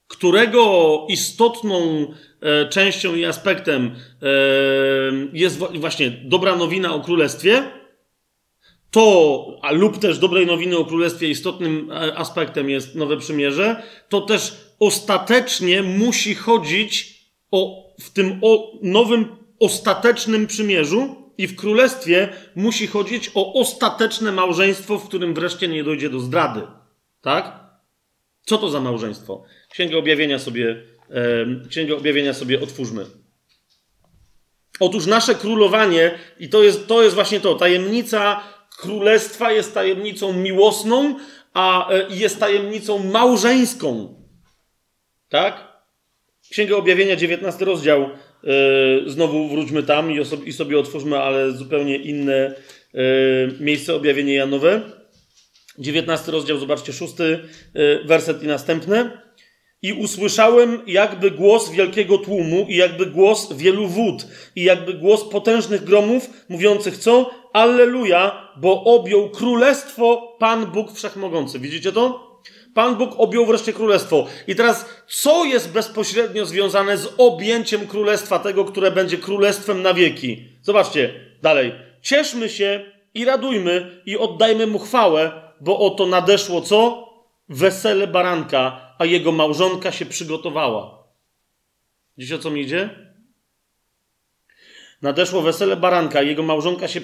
którego istotną e, częścią i aspektem e, jest właśnie dobra nowina o królestwie, to, a lub też dobrej nowiny o królestwie istotnym e, aspektem jest nowe przymierze, to też ostatecznie musi chodzić o, w tym o nowym ostatecznym przymierzu i w królestwie musi chodzić o ostateczne małżeństwo, w którym wreszcie nie dojdzie do zdrady. Tak? Co to za małżeństwo? Księgę objawienia sobie, e, Księgę objawienia sobie otwórzmy. Otóż nasze królowanie, i to jest, to jest właśnie to, tajemnica królestwa jest tajemnicą miłosną, a e, jest tajemnicą małżeńską. Tak? Księga Objawienia, 19 rozdział, znowu wróćmy tam i, i sobie otwórzmy, ale zupełnie inne e, miejsce objawienie Janowe. 19 rozdział, zobaczcie, szósty e, werset i następne. I usłyszałem jakby głos wielkiego tłumu i jakby głos wielu wód i jakby głos potężnych gromów mówiących co? Alleluja, bo objął królestwo Pan Bóg Wszechmogący. Widzicie to? Pan Bóg objął wreszcie królestwo. I teraz, co jest bezpośrednio związane z objęciem królestwa, tego, które będzie królestwem na wieki? Zobaczcie dalej. Cieszmy się i radujmy i oddajmy mu chwałę, bo oto nadeszło co? Wesele baranka, a jego małżonka się przygotowała. Dziś o co mi idzie? Nadeszło wesele baranka jego małżonka się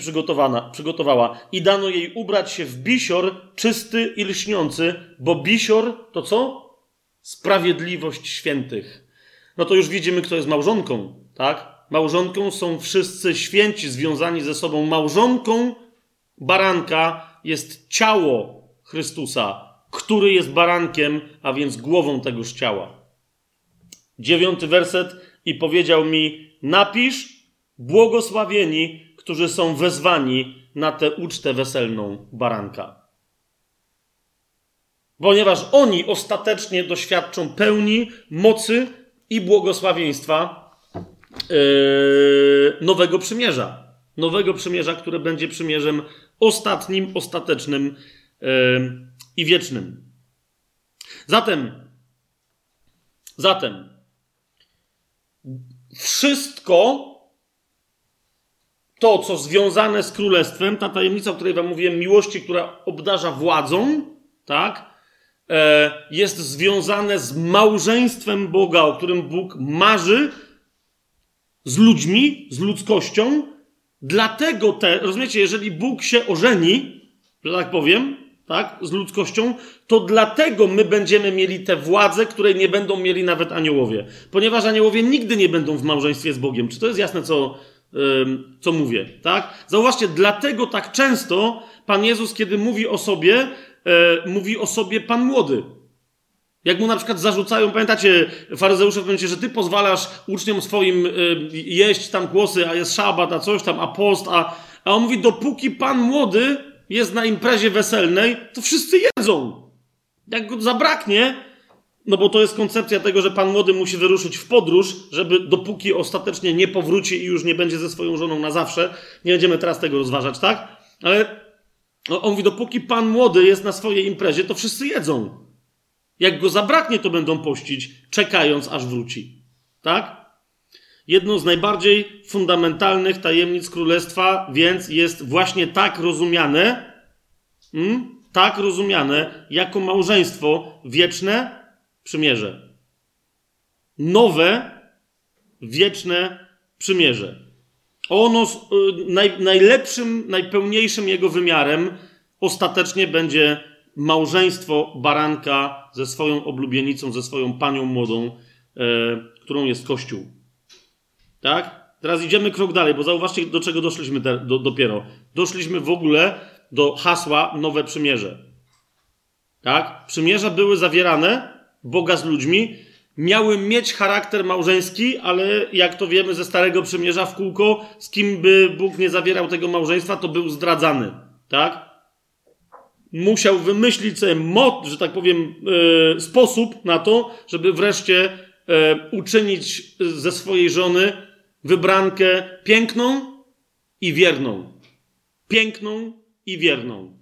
przygotowała i dano jej ubrać się w bisior czysty i lśniący, bo bisior to co? Sprawiedliwość świętych. No to już widzimy, kto jest małżonką, tak? Małżonką są wszyscy święci związani ze sobą. Małżonką baranka jest ciało Chrystusa, który jest barankiem, a więc głową tegoż ciała. Dziewiąty werset i powiedział mi: Napisz, błogosławieni, którzy są wezwani na tę ucztę weselną baranka. Ponieważ oni ostatecznie doświadczą pełni mocy i błogosławieństwa yy, nowego przymierza. Nowego przymierza, które będzie przymierzem ostatnim, ostatecznym yy, i wiecznym. Zatem, zatem, wszystko to, co związane z królestwem, ta tajemnica, o której wam mówiłem, miłości, która obdarza władzą, tak, e, jest związane z małżeństwem Boga, o którym Bóg marzy z ludźmi, z ludzkością. Dlatego te, rozumiecie, jeżeli Bóg się ożeni, że tak powiem, tak, z ludzkością, to dlatego my będziemy mieli tę władzę, której nie będą mieli nawet aniołowie. Ponieważ aniołowie nigdy nie będą w małżeństwie z Bogiem. Czy to jest jasne, co, co mówię, tak? Zauważcie, dlatego tak często Pan Jezus, kiedy mówi o sobie, yy, mówi o sobie Pan Młody. Jak mu na przykład zarzucają, pamiętacie, faryzeusze w momencie, że ty pozwalasz uczniom swoim y, jeść tam głosy, a jest szabat, a coś tam, a post, a, a on mówi, dopóki pan młody jest na imprezie weselnej, to wszyscy jedzą. Jak go zabraknie, no bo to jest koncepcja tego, że pan młody musi wyruszyć w podróż, żeby dopóki ostatecznie nie powróci i już nie będzie ze swoją żoną na zawsze, nie będziemy teraz tego rozważać, tak? Ale on mówi, dopóki pan młody jest na swojej imprezie, to wszyscy jedzą. Jak go zabraknie, to będą pościć, czekając aż wróci. Tak? Jedną z najbardziej fundamentalnych tajemnic królestwa, więc jest właśnie tak rozumiane, hmm, tak rozumiane jako małżeństwo wieczne przymierze. Nowe, wieczne przymierze. Ono y, naj, najlepszym, najpełniejszym jego wymiarem ostatecznie będzie małżeństwo baranka ze swoją oblubienicą, ze swoją panią młodą, e, którą jest Kościół. Tak? Teraz idziemy krok dalej, bo zauważcie, do czego doszliśmy te, do, dopiero. Doszliśmy w ogóle do hasła Nowe Przymierze. Tak? Przymierza były zawierane, Boga z ludźmi, miały mieć charakter małżeński, ale jak to wiemy ze Starego Przymierza w kółko, z kim by Bóg nie zawierał tego małżeństwa, to był zdradzany. Tak? musiał wymyślić sobie mod, że tak powiem, e, sposób na to, żeby wreszcie e, uczynić ze swojej żony wybrankę piękną i wierną. Piękną i wierną.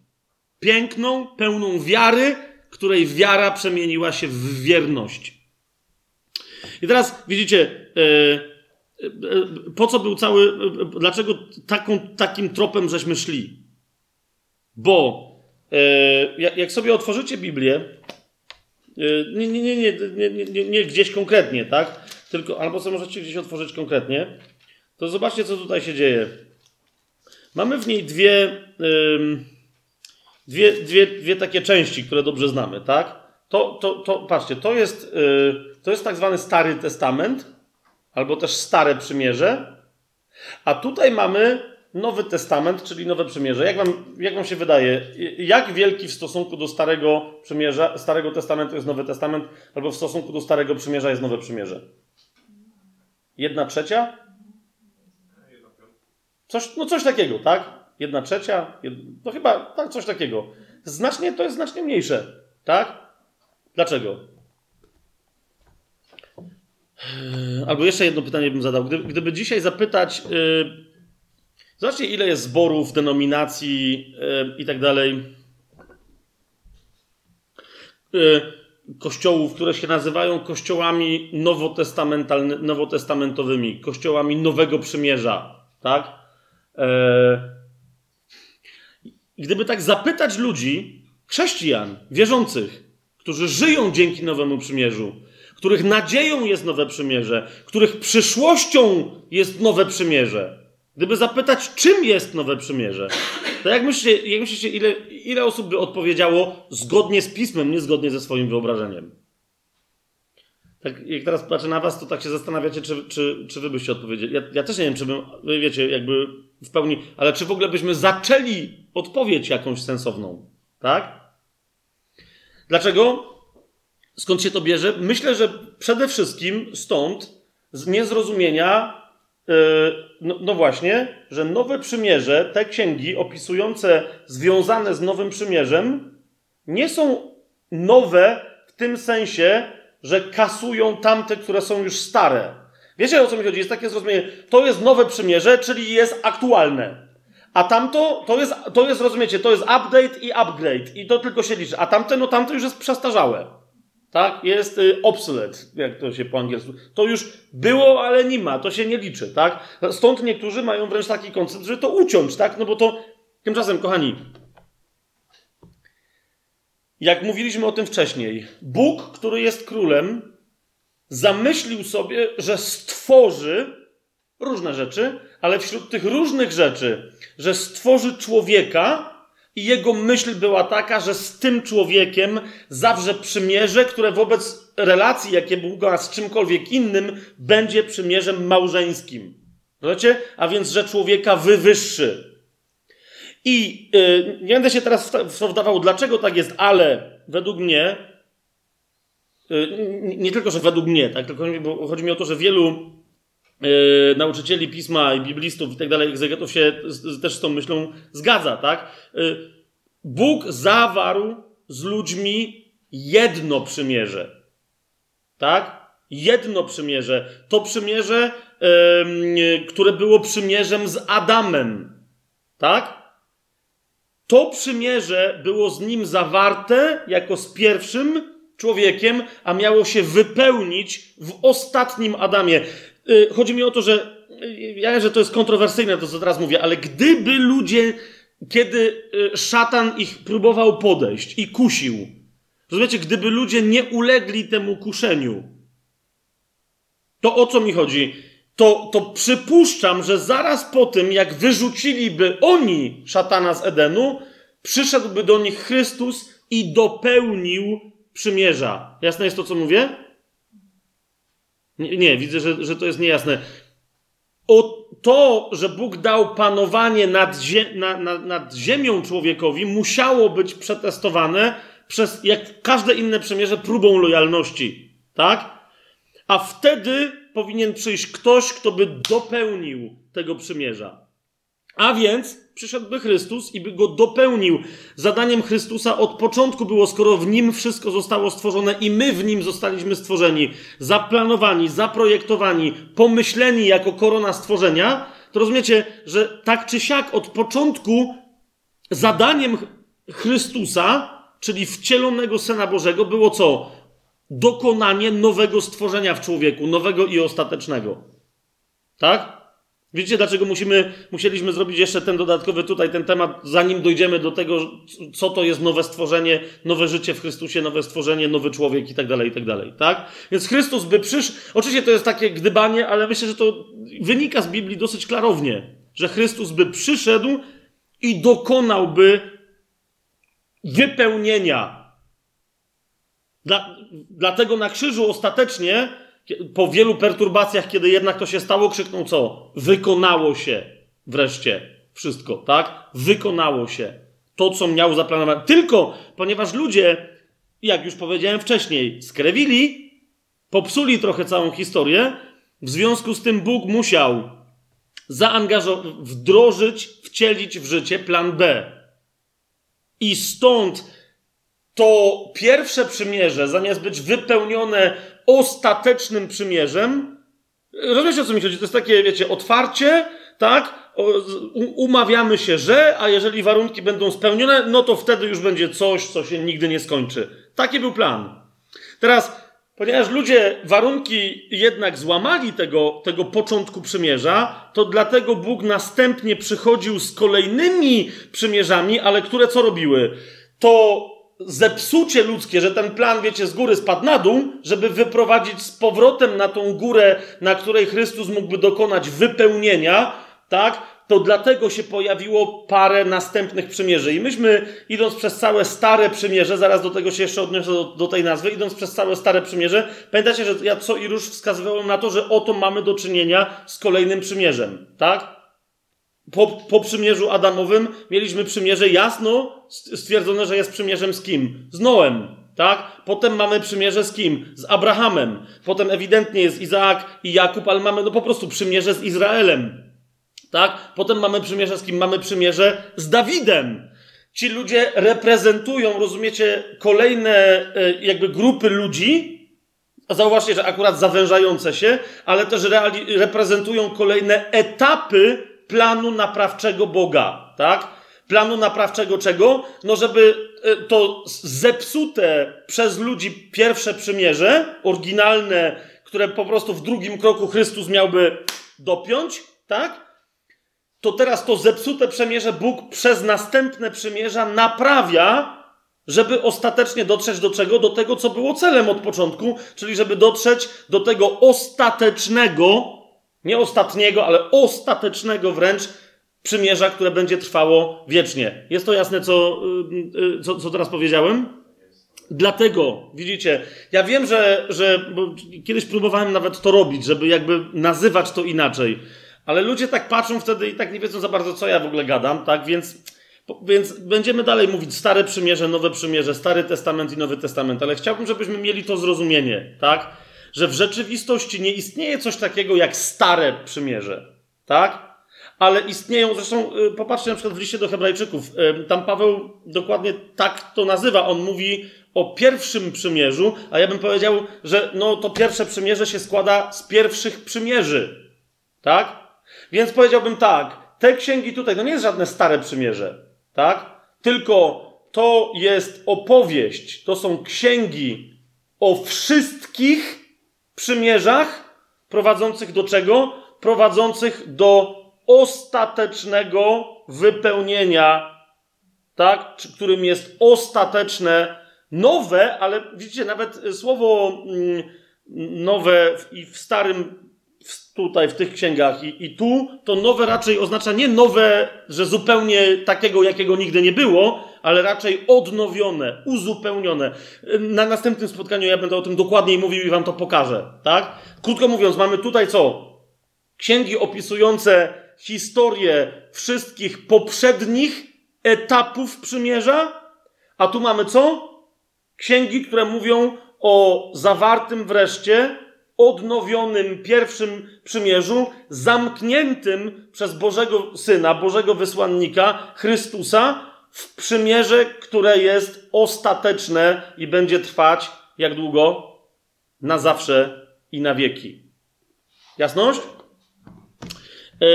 Piękną, pełną wiary, której wiara przemieniła się w wierność. I teraz widzicie, e, po co był cały, dlaczego taką, takim tropem żeśmy szli? Bo E, jak sobie otworzycie Biblię, nie, nie, nie, nie, nie, gdzieś konkretnie, tak? Tylko, albo sobie możecie gdzieś otworzyć konkretnie, to zobaczcie, co tutaj się dzieje. Mamy w niej dwie, dwie, dwie, dwie takie części, które dobrze znamy, tak? To, to, to, patrzcie, to jest, to jest tak zwany Stary Testament, albo też Stare Przymierze, a tutaj mamy Nowy Testament, czyli Nowe Przymierze. Jak wam, jak wam się wydaje, jak wielki w stosunku do Starego Przymierza, Starego Testamentu jest Nowy Testament, albo w stosunku do Starego Przymierza jest Nowe Przymierze? Jedna trzecia? Coś, no coś takiego, tak? Jedna trzecia? No chyba tak, coś takiego. Znacznie, to jest znacznie mniejsze, tak? Dlaczego? Albo jeszcze jedno pytanie bym zadał. Gdyby, gdyby dzisiaj zapytać... Yy, Zobaczcie, ile jest zborów, denominacji yy, i tak dalej. Yy, kościołów, które się nazywają kościołami nowotestamentowymi, kościołami Nowego Przymierza, tak? Yy, gdyby tak zapytać ludzi, chrześcijan, wierzących, którzy żyją dzięki Nowemu Przymierzu, których nadzieją jest Nowe Przymierze, których przyszłością jest Nowe Przymierze, Gdyby zapytać, czym jest nowe przymierze, to jak myślicie, jak myślicie ile, ile osób by odpowiedziało zgodnie z pismem, niezgodnie ze swoim wyobrażeniem? Tak, jak teraz patrzę na was, to tak się zastanawiacie, czy, czy, czy wy byście odpowiedzieli. Ja, ja też nie wiem, czy bym, wiecie, jakby w pełni, ale czy w ogóle byśmy zaczęli odpowiedź jakąś sensowną, tak? Dlaczego? Skąd się to bierze? Myślę, że przede wszystkim stąd z niezrozumienia, yy, no, no, właśnie, że nowe przymierze, te księgi opisujące związane z nowym przymierzem, nie są nowe w tym sensie, że kasują tamte, które są już stare. Wiecie o co mi chodzi? Jest takie zrozumienie, to jest nowe przymierze, czyli jest aktualne. A tamto, to jest, to jest, rozumiecie, to jest update i upgrade. I to tylko się liczy. A tamte, no tamto już jest przestarzałe. Tak? Jest y, obsolete, jak to się po angielsku. To już było, ale nie ma. To się nie liczy, tak? Stąd niektórzy mają wręcz taki koncept, że to uciąć, tak? No bo to... Tymczasem, kochani, jak mówiliśmy o tym wcześniej, Bóg, który jest królem, zamyślił sobie, że stworzy różne rzeczy, ale wśród tych różnych rzeczy, że stworzy człowieka i jego myśl była taka, że z tym człowiekiem zawrze przymierze, które wobec relacji, jakie Bóg ma z czymkolwiek innym, będzie przymierzem małżeńskim. Rozumiecie? A więc, że człowieka wywyższy. I yy, nie będę się teraz w wdawał, dlaczego tak jest, ale według mnie, nie tylko, że według mnie, tak, tylko chodzi mi o to, że wielu yy, nauczycieli pisma i biblistów i tak dalej, egzegetów się też z tą myślą zgadza, tak? Y, Bóg zawarł z ludźmi jedno przymierze. Tak? Jedno przymierze. To przymierze, które było przymierzem z Adamem. Tak? To przymierze było z nim zawarte jako z pierwszym człowiekiem, a miało się wypełnić w ostatnim Adamie. Y, chodzi mi o to, że y, ja, że to jest kontrowersyjne, to co teraz mówię, ale gdyby ludzie, kiedy y, szatan ich próbował podejść i kusił, rozumiecie, gdyby ludzie nie ulegli temu kuszeniu, to o co mi chodzi? To, to przypuszczam, że zaraz po tym, jak wyrzuciliby oni szatana z Edenu, przyszedłby do nich Chrystus i dopełnił przymierza. Jasne jest to, co mówię? Nie, nie widzę, że, że to jest niejasne. O to, że Bóg dał panowanie nad, zie na, na, nad ziemią człowiekowi, musiało być przetestowane przez, jak każde inne przymierze, próbą lojalności. Tak? A wtedy powinien przyjść ktoś, kto by dopełnił tego przymierza. A więc przyszedłby Chrystus i by go dopełnił. Zadaniem Chrystusa od początku było, skoro w nim wszystko zostało stworzone i my w nim zostaliśmy stworzeni, zaplanowani, zaprojektowani, pomyśleni jako korona stworzenia, to rozumiecie, że tak czy siak od początku zadaniem Chrystusa, czyli wcielonego Syna Bożego, było co? Dokonanie nowego stworzenia w człowieku, nowego i ostatecznego. Tak? Widzicie, dlaczego musimy, musieliśmy zrobić jeszcze ten dodatkowy tutaj ten temat, zanim dojdziemy do tego, co to jest nowe stworzenie, nowe życie w Chrystusie, nowe stworzenie, nowy człowiek i tak dalej, i tak dalej, tak? Więc Chrystus by przyszedł, oczywiście to jest takie gdybanie, ale myślę, że to wynika z Biblii dosyć klarownie, że Chrystus by przyszedł i dokonałby wypełnienia. Dla, dlatego na krzyżu ostatecznie po wielu perturbacjach, kiedy jednak to się stało, krzyknął co? Wykonało się wreszcie wszystko, tak? Wykonało się to, co miał zaplanowane. Tylko ponieważ ludzie, jak już powiedziałem wcześniej, skrewili, popsuli trochę całą historię, w związku z tym Bóg musiał zaangażować, wdrożyć, wcielić w życie plan B. I stąd to pierwsze przymierze, zamiast być wypełnione ostatecznym przymierzem, rozumiecie o co mi chodzi? To jest takie, wiecie, otwarcie, tak? umawiamy się, że, a jeżeli warunki będą spełnione, no to wtedy już będzie coś, co się nigdy nie skończy. Taki był plan. Teraz, ponieważ ludzie warunki jednak złamali tego, tego początku przymierza, to dlatego Bóg następnie przychodził z kolejnymi przymierzami, ale które co robiły? To zepsucie ludzkie, że ten plan, wiecie, z góry spadł na dół, żeby wyprowadzić z powrotem na tą górę, na której Chrystus mógłby dokonać wypełnienia, tak? To dlatego się pojawiło parę następnych przymierzy. I myśmy, idąc przez całe Stare Przymierze, zaraz do tego się jeszcze odniosę do, do tej nazwy, idąc przez całe Stare Przymierze, pamiętacie, że ja co i róż wskazywałem na to, że oto mamy do czynienia z kolejnym przymierzem, tak? Po, po przymierzu Adamowym mieliśmy przymierze jasno stwierdzone, że jest przymierzem z kim? Z Noem, tak? Potem mamy przymierze z kim? Z Abrahamem. Potem ewidentnie jest Izaak i Jakub, ale mamy no po prostu przymierze z Izraelem. Tak? Potem mamy przymierze z kim? Mamy przymierze z Dawidem. Ci ludzie reprezentują, rozumiecie, kolejne e, jakby grupy ludzi, zauważcie, że akurat zawężające się, ale też reprezentują kolejne etapy planu naprawczego Boga, tak? Planu naprawczego czego? No, żeby e, to zepsute przez ludzi pierwsze przymierze, oryginalne, które po prostu w drugim kroku Chrystus miałby dopiąć, tak? To teraz to zepsute przymierze Bóg przez następne przymierza naprawia, żeby ostatecznie dotrzeć do czego? Do tego, co było celem od początku, czyli żeby dotrzeć do tego ostatecznego, nie ostatniego, ale ostatecznego wręcz przymierza, które będzie trwało wiecznie. Jest to jasne, co, y, y, co, co teraz powiedziałem? Dlatego, widzicie, ja wiem, że, że kiedyś próbowałem nawet to robić, żeby jakby nazywać to inaczej, ale ludzie tak patrzą wtedy i tak nie wiedzą za bardzo, co ja w ogóle gadam, tak? Więc, więc będziemy dalej mówić Stare Przymierze, Nowe Przymierze, Stary Testament i Nowy Testament, ale chciałbym, żebyśmy mieli to zrozumienie, tak? Że w rzeczywistości nie istnieje coś takiego jak Stare Przymierze, tak? ale istnieją, zresztą y, popatrzcie na przykład w liście do Hebrajczyków, y, tam Paweł dokładnie tak to nazywa. On mówi o pierwszym przymierzu, a ja bym powiedział, że no, to pierwsze przymierze się składa z pierwszych przymierzy. Tak? Więc powiedziałbym tak, te księgi tutaj, to nie jest żadne stare przymierze, tak? Tylko to jest opowieść, to są księgi o wszystkich przymierzach prowadzących do czego? Prowadzących do ostatecznego wypełnienia, tak, którym jest ostateczne, nowe, ale widzicie, nawet słowo mm, nowe i w starym tutaj w tych księgach i, i tu, to nowe raczej oznacza nie nowe, że zupełnie takiego, jakiego nigdy nie było, ale raczej odnowione, uzupełnione. Na następnym spotkaniu ja będę o tym dokładniej mówił i wam to pokażę, tak? Krótko mówiąc, mamy tutaj co? Księgi opisujące historię wszystkich poprzednich etapów przymierza, a tu mamy co? Księgi, które mówią o zawartym wreszcie, odnowionym pierwszym przymierzu, zamkniętym przez Bożego Syna, Bożego Wysłannika, Chrystusa, w przymierze, które jest ostateczne i będzie trwać jak długo? Na zawsze i na wieki. Jasność? E,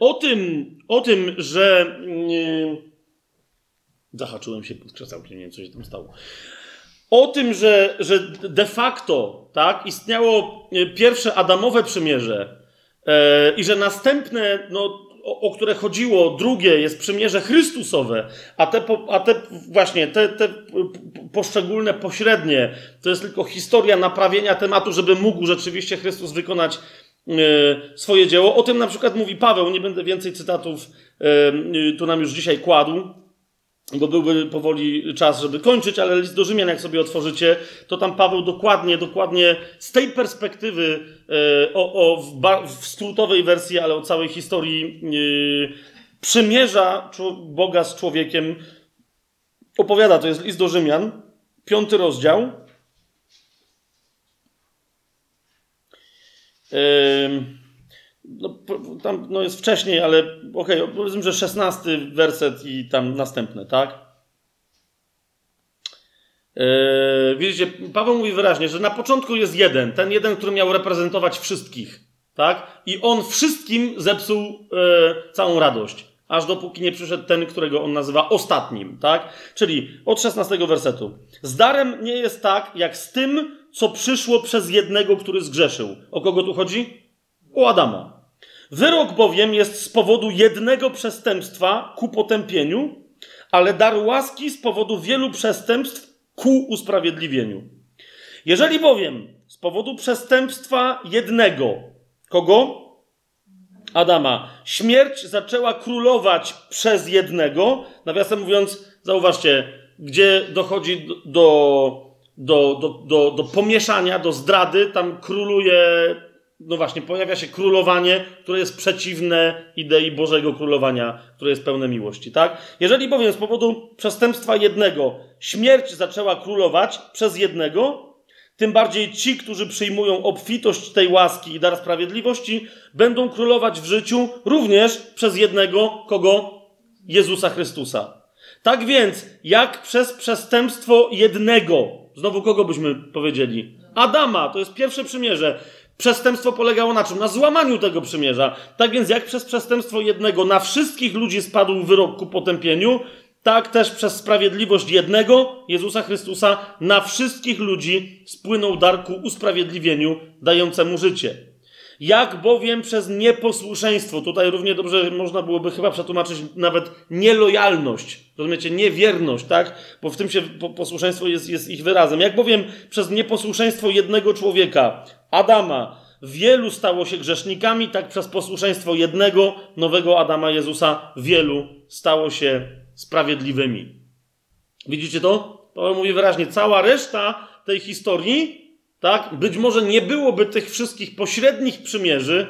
o tym, o tym, że. E, zahaczyłem się pod krzesełkiem, nie wiem, co się tam stało. O tym, że, że de facto tak, istniało e, pierwsze Adamowe przymierze e, i że następne, no, o, o, które chodziło, drugie jest przymierze Chrystusowe, a te, a te właśnie, te, te poszczególne, pośrednie, to jest tylko historia naprawienia tematu, żeby mógł rzeczywiście Chrystus wykonać E, swoje dzieło. O tym na przykład mówi Paweł, nie będę więcej cytatów e, tu nam już dzisiaj kładł, bo byłby powoli czas, żeby kończyć, ale list do Rzymian, jak sobie otworzycie, to tam Paweł dokładnie, dokładnie z tej perspektywy, e, o, o w, w skrótowej wersji, ale o całej historii przymierza Boga z człowiekiem, opowiada. To jest list do Rzymian, piąty rozdział. No, tam no jest wcześniej, ale okej, okay, powiedzmy, że szesnasty werset i tam następne, tak? Yy, widzicie, Paweł mówi wyraźnie, że na początku jest jeden, ten jeden, który miał reprezentować wszystkich, tak? I on wszystkim zepsuł yy, całą radość, aż dopóki nie przyszedł ten, którego on nazywa ostatnim, tak? Czyli od szesnastego wersetu. Z darem nie jest tak, jak z tym, co przyszło przez jednego, który zgrzeszył. O kogo tu chodzi? O Adama. Wyrok bowiem jest z powodu jednego przestępstwa ku potępieniu, ale dar łaski z powodu wielu przestępstw ku usprawiedliwieniu. Jeżeli bowiem z powodu przestępstwa jednego, kogo? Adama. Śmierć zaczęła królować przez jednego. Nawiasem mówiąc, zauważcie, gdzie dochodzi do, do, do, do, do pomieszania, do zdrady, tam króluje, no właśnie, pojawia się królowanie, które jest przeciwne idei Bożego królowania, które jest pełne miłości, tak? Jeżeli bowiem z powodu przestępstwa jednego śmierć zaczęła królować przez jednego, tym bardziej ci, którzy przyjmują obfitość tej łaski i dar sprawiedliwości, będą królować w życiu również przez jednego, kogo? Jezusa Chrystusa. Tak więc, jak przez przestępstwo jednego, znowu kogo byśmy powiedzieli? Adama, to jest pierwsze przymierze. Przestępstwo polegało na czym? Na złamaniu tego przymierza. Tak więc, jak przez przestępstwo jednego na wszystkich ludzi spadł wyrok ku potępieniu, tak też przez sprawiedliwość jednego, Jezusa Chrystusa, na wszystkich ludzi spłynął dar ku usprawiedliwieniu dającemu życie. Jak bowiem przez nieposłuszeństwo, tutaj równie dobrze można byłoby chyba przetłumaczyć nawet nielojalność, rozumiecie, niewierność, tak? Bo w tym się posłuszeństwo jest, jest ich wyrazem. Jak bowiem przez nieposłuszeństwo jednego człowieka, Adama, wielu stało się grzesznikami, tak przez posłuszeństwo jednego nowego Adama Jezusa wielu stało się sprawiedliwymi. Widzicie to? Paweł mówi wyraźnie, cała reszta tej historii, tak, być może nie byłoby tych wszystkich pośrednich przymierzy,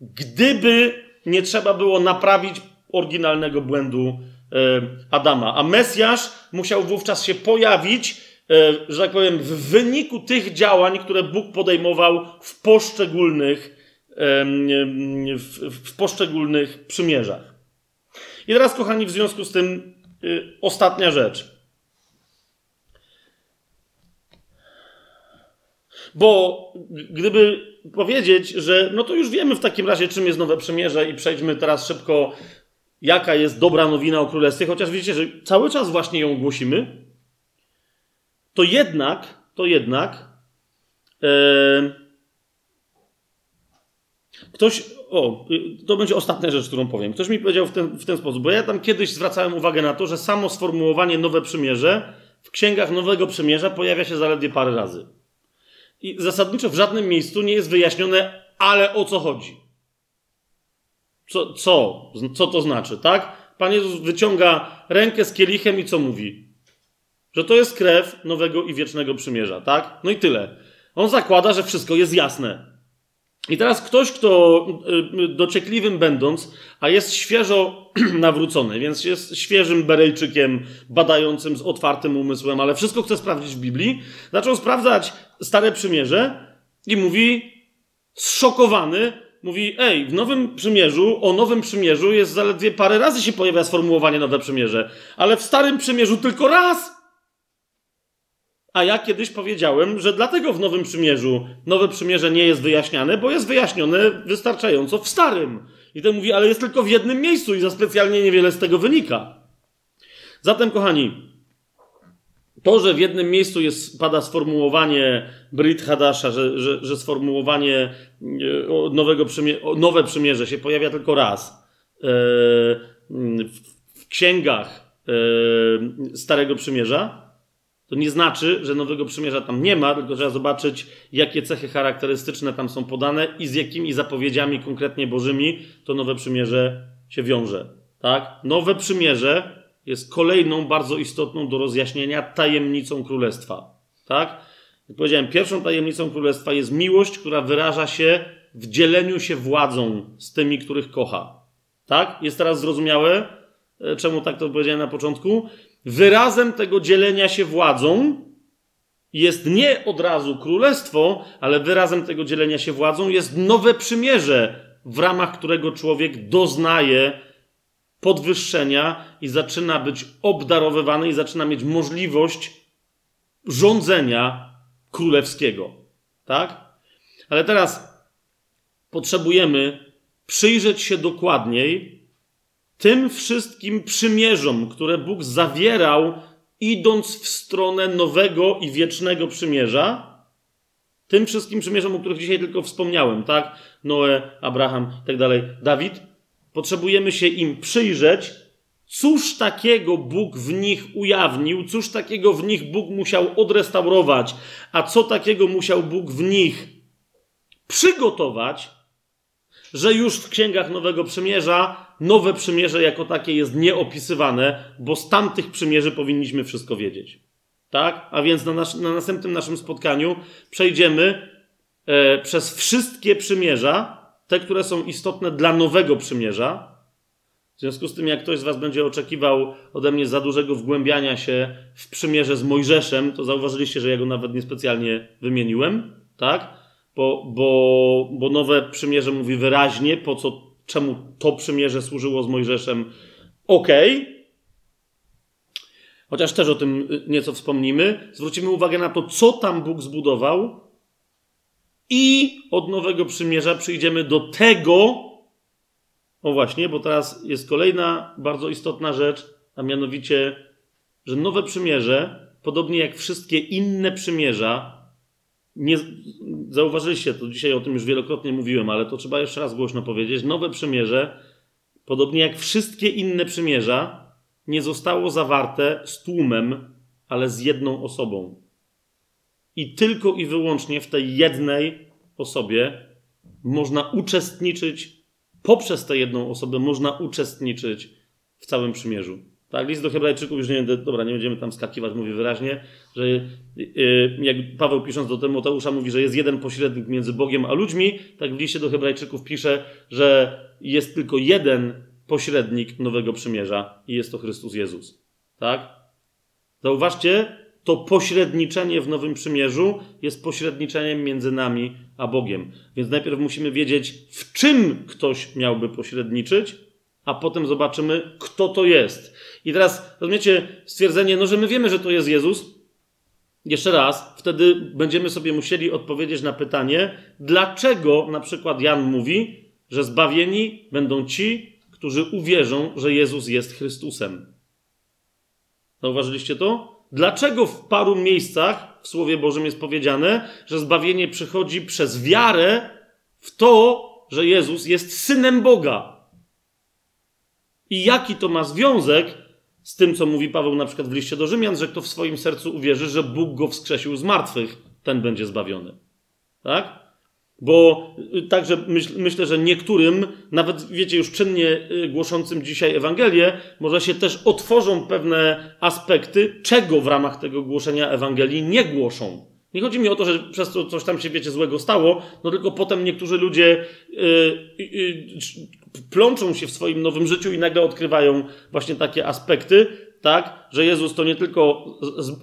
gdyby nie trzeba było naprawić oryginalnego błędu e, Adama. A Mesjasz musiał wówczas się pojawić, e, że tak powiem, w wyniku tych działań, które Bóg podejmował w poszczególnych, e, w, poszczególnych przymierzach. I teraz, kochani, w związku z tym ostatnia rzecz. Bo gdyby powiedzieć, że no to już wiemy w takim razie, czym jest Nowe Przymierze i przejdźmy teraz szybko, jaka jest dobra nowina o Królestwie, chociaż widzicie, że cały czas właśnie ją głosimy, to jednak, to jednak e, ktoś o, to będzie ostatnia rzecz, którą powiem. Ktoś mi powiedział w ten, w ten sposób, bo ja tam kiedyś zwracałem uwagę na to, że samo sformułowanie Nowe Przymierze w księgach Nowego Przymierza pojawia się zaledwie parę razy. I zasadniczo w żadnym miejscu nie jest wyjaśnione, ale o co chodzi. Co, co, co to znaczy, tak? Pan Jezus wyciąga rękę z kielichem i co mówi? Że to jest krew nowego i wiecznego przymierza, tak? No i tyle. On zakłada, że wszystko jest jasne. I teraz ktoś, kto y, y, dociekliwym będąc, a jest świeżo nawrócony, więc jest świeżym Berejczykiem, badającym z otwartym umysłem, ale wszystko chce sprawdzić w Biblii, zaczął sprawdzać Stare Przymierze i mówi, zszokowany, mówi, ej, w Nowym Przymierzu, o Nowym Przymierzu jest zaledwie parę razy się pojawia sformułowanie Nowe Przymierze, ale w Starym Przymierzu tylko raz. A ja kiedyś powiedziałem, że dlatego w Nowym Przymierzu Nowe Przymierze nie jest wyjaśniane, bo jest wyjaśnione wystarczająco w Starym. I ten mówi, ale jest tylko w jednym miejscu i za specjalnie niewiele z tego wynika. Zatem, kochani, to, że w jednym miejscu jest, pada sformułowanie Brit Hadasza, że, że, że sformułowanie e, nowego nowe przymierze się pojawia tylko raz e, w księgach e, Starego Przymierza, to nie znaczy, że Nowego Przymierza tam nie ma, tylko trzeba zobaczyć, jakie cechy charakterystyczne tam są podane i z jakimi zapowiedziami konkretnie Bożymi to Nowe Przymierze się wiąże. Tak? Nowe Przymierze jest kolejną bardzo istotną do rozjaśnienia tajemnicą Królestwa. Tak? Jak powiedziałem, pierwszą tajemnicą Królestwa jest miłość, która wyraża się w dzieleniu się władzą z tymi, których kocha. Tak? Jest teraz zrozumiałe, e, czemu tak to powiedziałem na początku? Wyrazem tego dzielenia się władzą jest nie od razu królestwo, ale wyrazem tego dzielenia się władzą jest nowe przymierze, w ramach którego człowiek doznaje podwyższenia i zaczyna być obdarowywany i zaczyna mieć możliwość rządzenia królewskiego. Tak? Ale teraz potrzebujemy przyjrzeć się dokładniej tym wszystkim przymierzom, które Bóg zawierał, idąc w stronę nowego i wiecznego przymierza, tym wszystkim przymierzom, o których dzisiaj tylko wspomniałem, tak? Noe, Abraham, tak dalej, Dawid, potrzebujemy się im przyjrzeć, cóż takiego Bóg w nich ujawnił, cóż takiego w nich Bóg musiał odrestaurować, a co takiego musiał Bóg w nich przygotować, Że już w księgach Nowego Przymierza nowe przymierze jako takie jest nieopisywane, bo z tamtych przymierzy powinniśmy wszystko wiedzieć. Tak? A więc na, nas, na następnym naszym spotkaniu przejdziemy e, przez wszystkie przymierza, te, które są istotne dla nowego przymierza. W związku z tym, jak ktoś z Was będzie oczekiwał ode mnie za dużego wgłębiania się w przymierze z Mojżeszem, to zauważyliście, że ja go nawet niespecjalnie wymieniłem, tak? Bo, bo, bo nowe przymierze mówi wyraźnie, po co, czemu to przymierze służyło z Mojżeszem. Okej, okay chociaż też o tym y, nieco wspomnimy, zwrócimy uwagę na to, co tam Bóg zbudował, i od Nowego Przymierza przyjdziemy do tego, o właśnie, bo teraz jest kolejna bardzo istotna rzecz, a mianowicie, że Nowe Przymierze, podobnie jak wszystkie inne przymierza, nie, zauważyliście to, dzisiaj o tym już wielokrotnie mówiłem, ale to trzeba jeszcze raz głośno powiedzieć. Nowe Przymierze, podobnie jak wszystkie inne przymierza, nie zostało zawarte z tłumem, ale z jedną osobą. I tylko i wyłącznie w tej jednej osobie można uczestniczyć, poprzez tę jedną osobę można uczestniczyć w całym przymierzu. Tak, list do Hebrajczyków, już nie będę, dobra, nie będziemy tam skakiwać, mówi wyraźnie, że yy, jak Paweł pisząc do Tymoteusza mówi, że jest jeden pośrednik między Bogiem a ludźmi, tak w liście do Hebrajczyków pisze, że jest tylko jeden pośrednik nowego przymierza i jest to Chrystus Jezus. Tak? Zauważcie, to pośredniczenie w nowym przymierzu jest pośredniczeniem między nami a Bogiem. Więc najpierw musimy wiedzieć, w czym ktoś miałby pośredniczyć, a potem zobaczymy, kto to jest. I teraz rozumiecie stwierdzenie, no że my wiemy, że to jest Jezus. Jeszcze raz, wtedy będziemy sobie musieli odpowiedzieć na pytanie, dlaczego na przykład Jan mówi, że zbawieni będą ci, którzy uwierzą, że Jezus jest Chrystusem. Zauważyliście to? Dlaczego w paru miejscach w Słowie Bożym jest powiedziane, że zbawienie przychodzi przez wiarę w to, że Jezus jest synem Boga? I jaki to ma związek z tym, co mówi Paweł na przykład w liście do Rzymian, że kto w swoim sercu uwierzy, że Bóg go wskrzesił z martwych, ten będzie zbawiony. Tak? Bo y, także myśl, myślę, że niektórym, nawet wiecie, już czynnie y, głoszącym dzisiaj Ewangelię, może się też otworzą pewne aspekty, czego w ramach tego głoszenia Ewangelii nie głoszą. Nie chodzi mi o to, że przez to coś tam się, wiecie, złego stało, no tylko potem niektórzy ludzie yy, yy, plączą się w swoim nowym życiu i nagle odkrywają właśnie takie aspekty, tak, że Jezus to nie tylko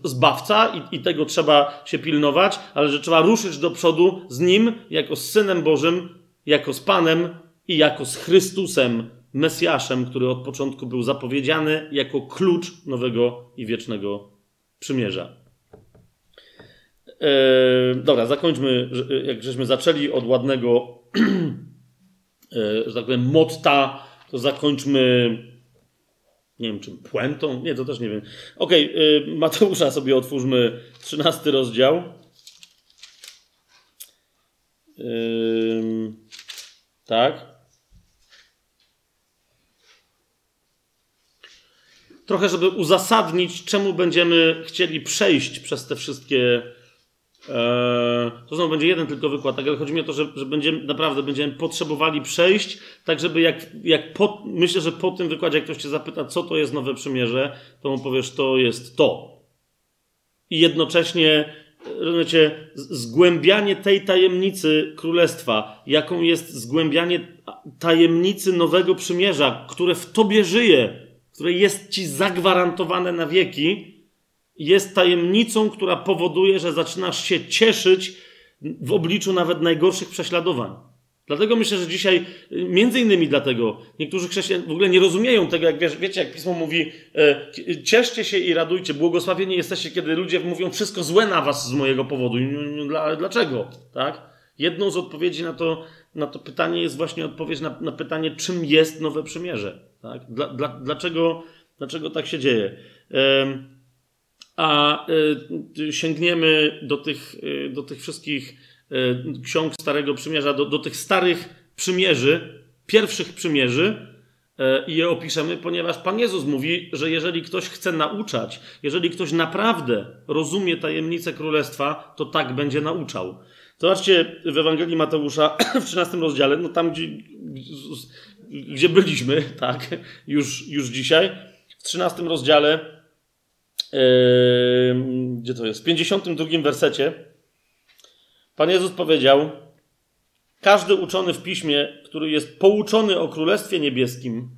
zbawca i, i, tego trzeba się pilnować, ale że trzeba ruszyć do przodu z Nim jako z Synem Bożym, jako z Panem i jako z Chrystusem, Mesjaszem, który od początku był zapowiedziany jako klucz nowego i wiecznego przymierza. Eee, dobra, zakończmy, jak żeśmy zaczęli od ładnego, e, że tak powiem, motta, to zakończmy nie wiem czym, puentą? Nie, to też nie wiem. Okej, okay, Mateusza sobie otwórzmy, 13 rozdział. Tak. Trochę, żeby uzasadnić, czemu będziemy chcieli przejść przez te wszystkie Eee, to znowu będzie jeden tylko wykład, tak, ale chodzi mi o to, że, że będziemy, naprawdę będziemy potrzebowali przejść, tak żeby jak, jak po, myślę, że po tym wykładzie, jak ktoś cię zapyta, co to jest Nowe Przymierze, to mu powiesz, to jest to. I jednocześnie, rozumiecie, zgłębianie tej tajemnicy Królestwa, jaką jest zgłębianie tajemnicy Nowego Przymierza, które w tobie żyje, które jest ci zagwarantowane na wieki, jest tajemnicą, która powoduje, że zaczynasz się cieszyć w obliczu nawet najgorszych prześladowań. Dlatego myślę, że dzisiaj, między innymi dlatego, niektórzy chrześcijanie w ogóle nie rozumieją tego, jak wiesz, wiecie, jak pismo mówi, e, cieszcie się i radujcie, błogosławieni jesteście, kiedy ludzie mówią wszystko złe na was z mojego powodu. Ale dlaczego? Tak? Jedną z odpowiedzi na to, na to pytanie jest właśnie odpowiedź na, na pytanie, czym jest nowe przymierze. Tak? Dla, dla, dlaczego, dlaczego tak się dzieje? A y, sięgniemy do tych, y, do tych wszystkich y, ksiąg Starego Przymierza, do, do tych starych przymierzy, pierwszych przymierzy, i je opiszemy, ponieważ Pan Jezus mówi, że jeżeli ktoś chce nauczać, jeżeli ktoś naprawdę rozumie tajemnicę królestwa, to tak będzie nauczał. Zobaczcie w Ewangelii Mateusza w 13 rozdziale, no tam gdzie, gdzie byliśmy, tak, już, już dzisiaj, w 13 rozdziale, gdzie to jest, w 52 wersecie, Pan Jezus powiedział, każdy uczony w piśmie, który jest pouczony o Królestwie Niebieskim,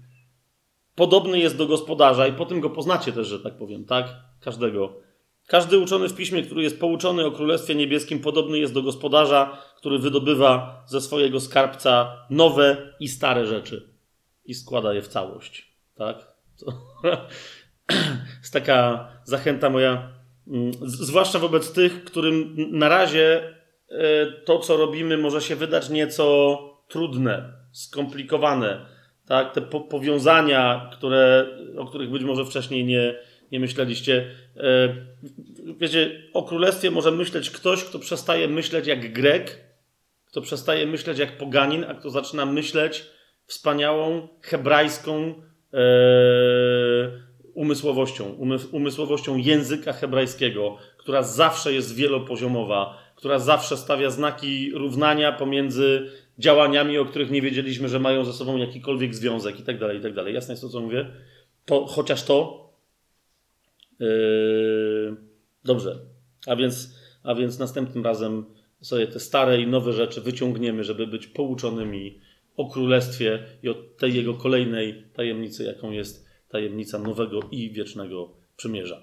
podobny jest do gospodarza i potem go poznacie też, że tak powiem, tak? Każdego. Każdy uczony w piśmie, który jest pouczony o Królestwie Niebieskim, podobny jest do gospodarza, który wydobywa ze swojego skarbca nowe i stare rzeczy i składa je w całość. Tak? To jest taka zachęta moja, mm, zwłaszcza wobec tych, którym na razie e, to, co robimy, może się wydać nieco trudne, skomplikowane. Tak? Te po powiązania, które, o których być może wcześniej nie, nie myśleliście. E, wiecie, o królestwie może myśleć ktoś, kto przestaje myśleć jak Grek, kto przestaje myśleć jak poganin, a kto zaczyna myśleć wspaniałą hebrajską umysłowością, umysłowością języka hebrajskiego, która zawsze jest wielopoziomowa, która zawsze stawia znaki równania pomiędzy działaniami, o których nie wiedzieliśmy, że mają ze sobą jakikolwiek związek i tak dalej, i tak dalej. Jasne jest to, co mówię? To, chociaż to Yy, dobrze. A więc, a więc następnym razem sobie te stare i nowe rzeczy wyciągniemy, żeby być pouczonymi o królestwie i o tej jego kolejnej tajemnicy, jaką jest tajemnica nowego i wiecznego przymierza.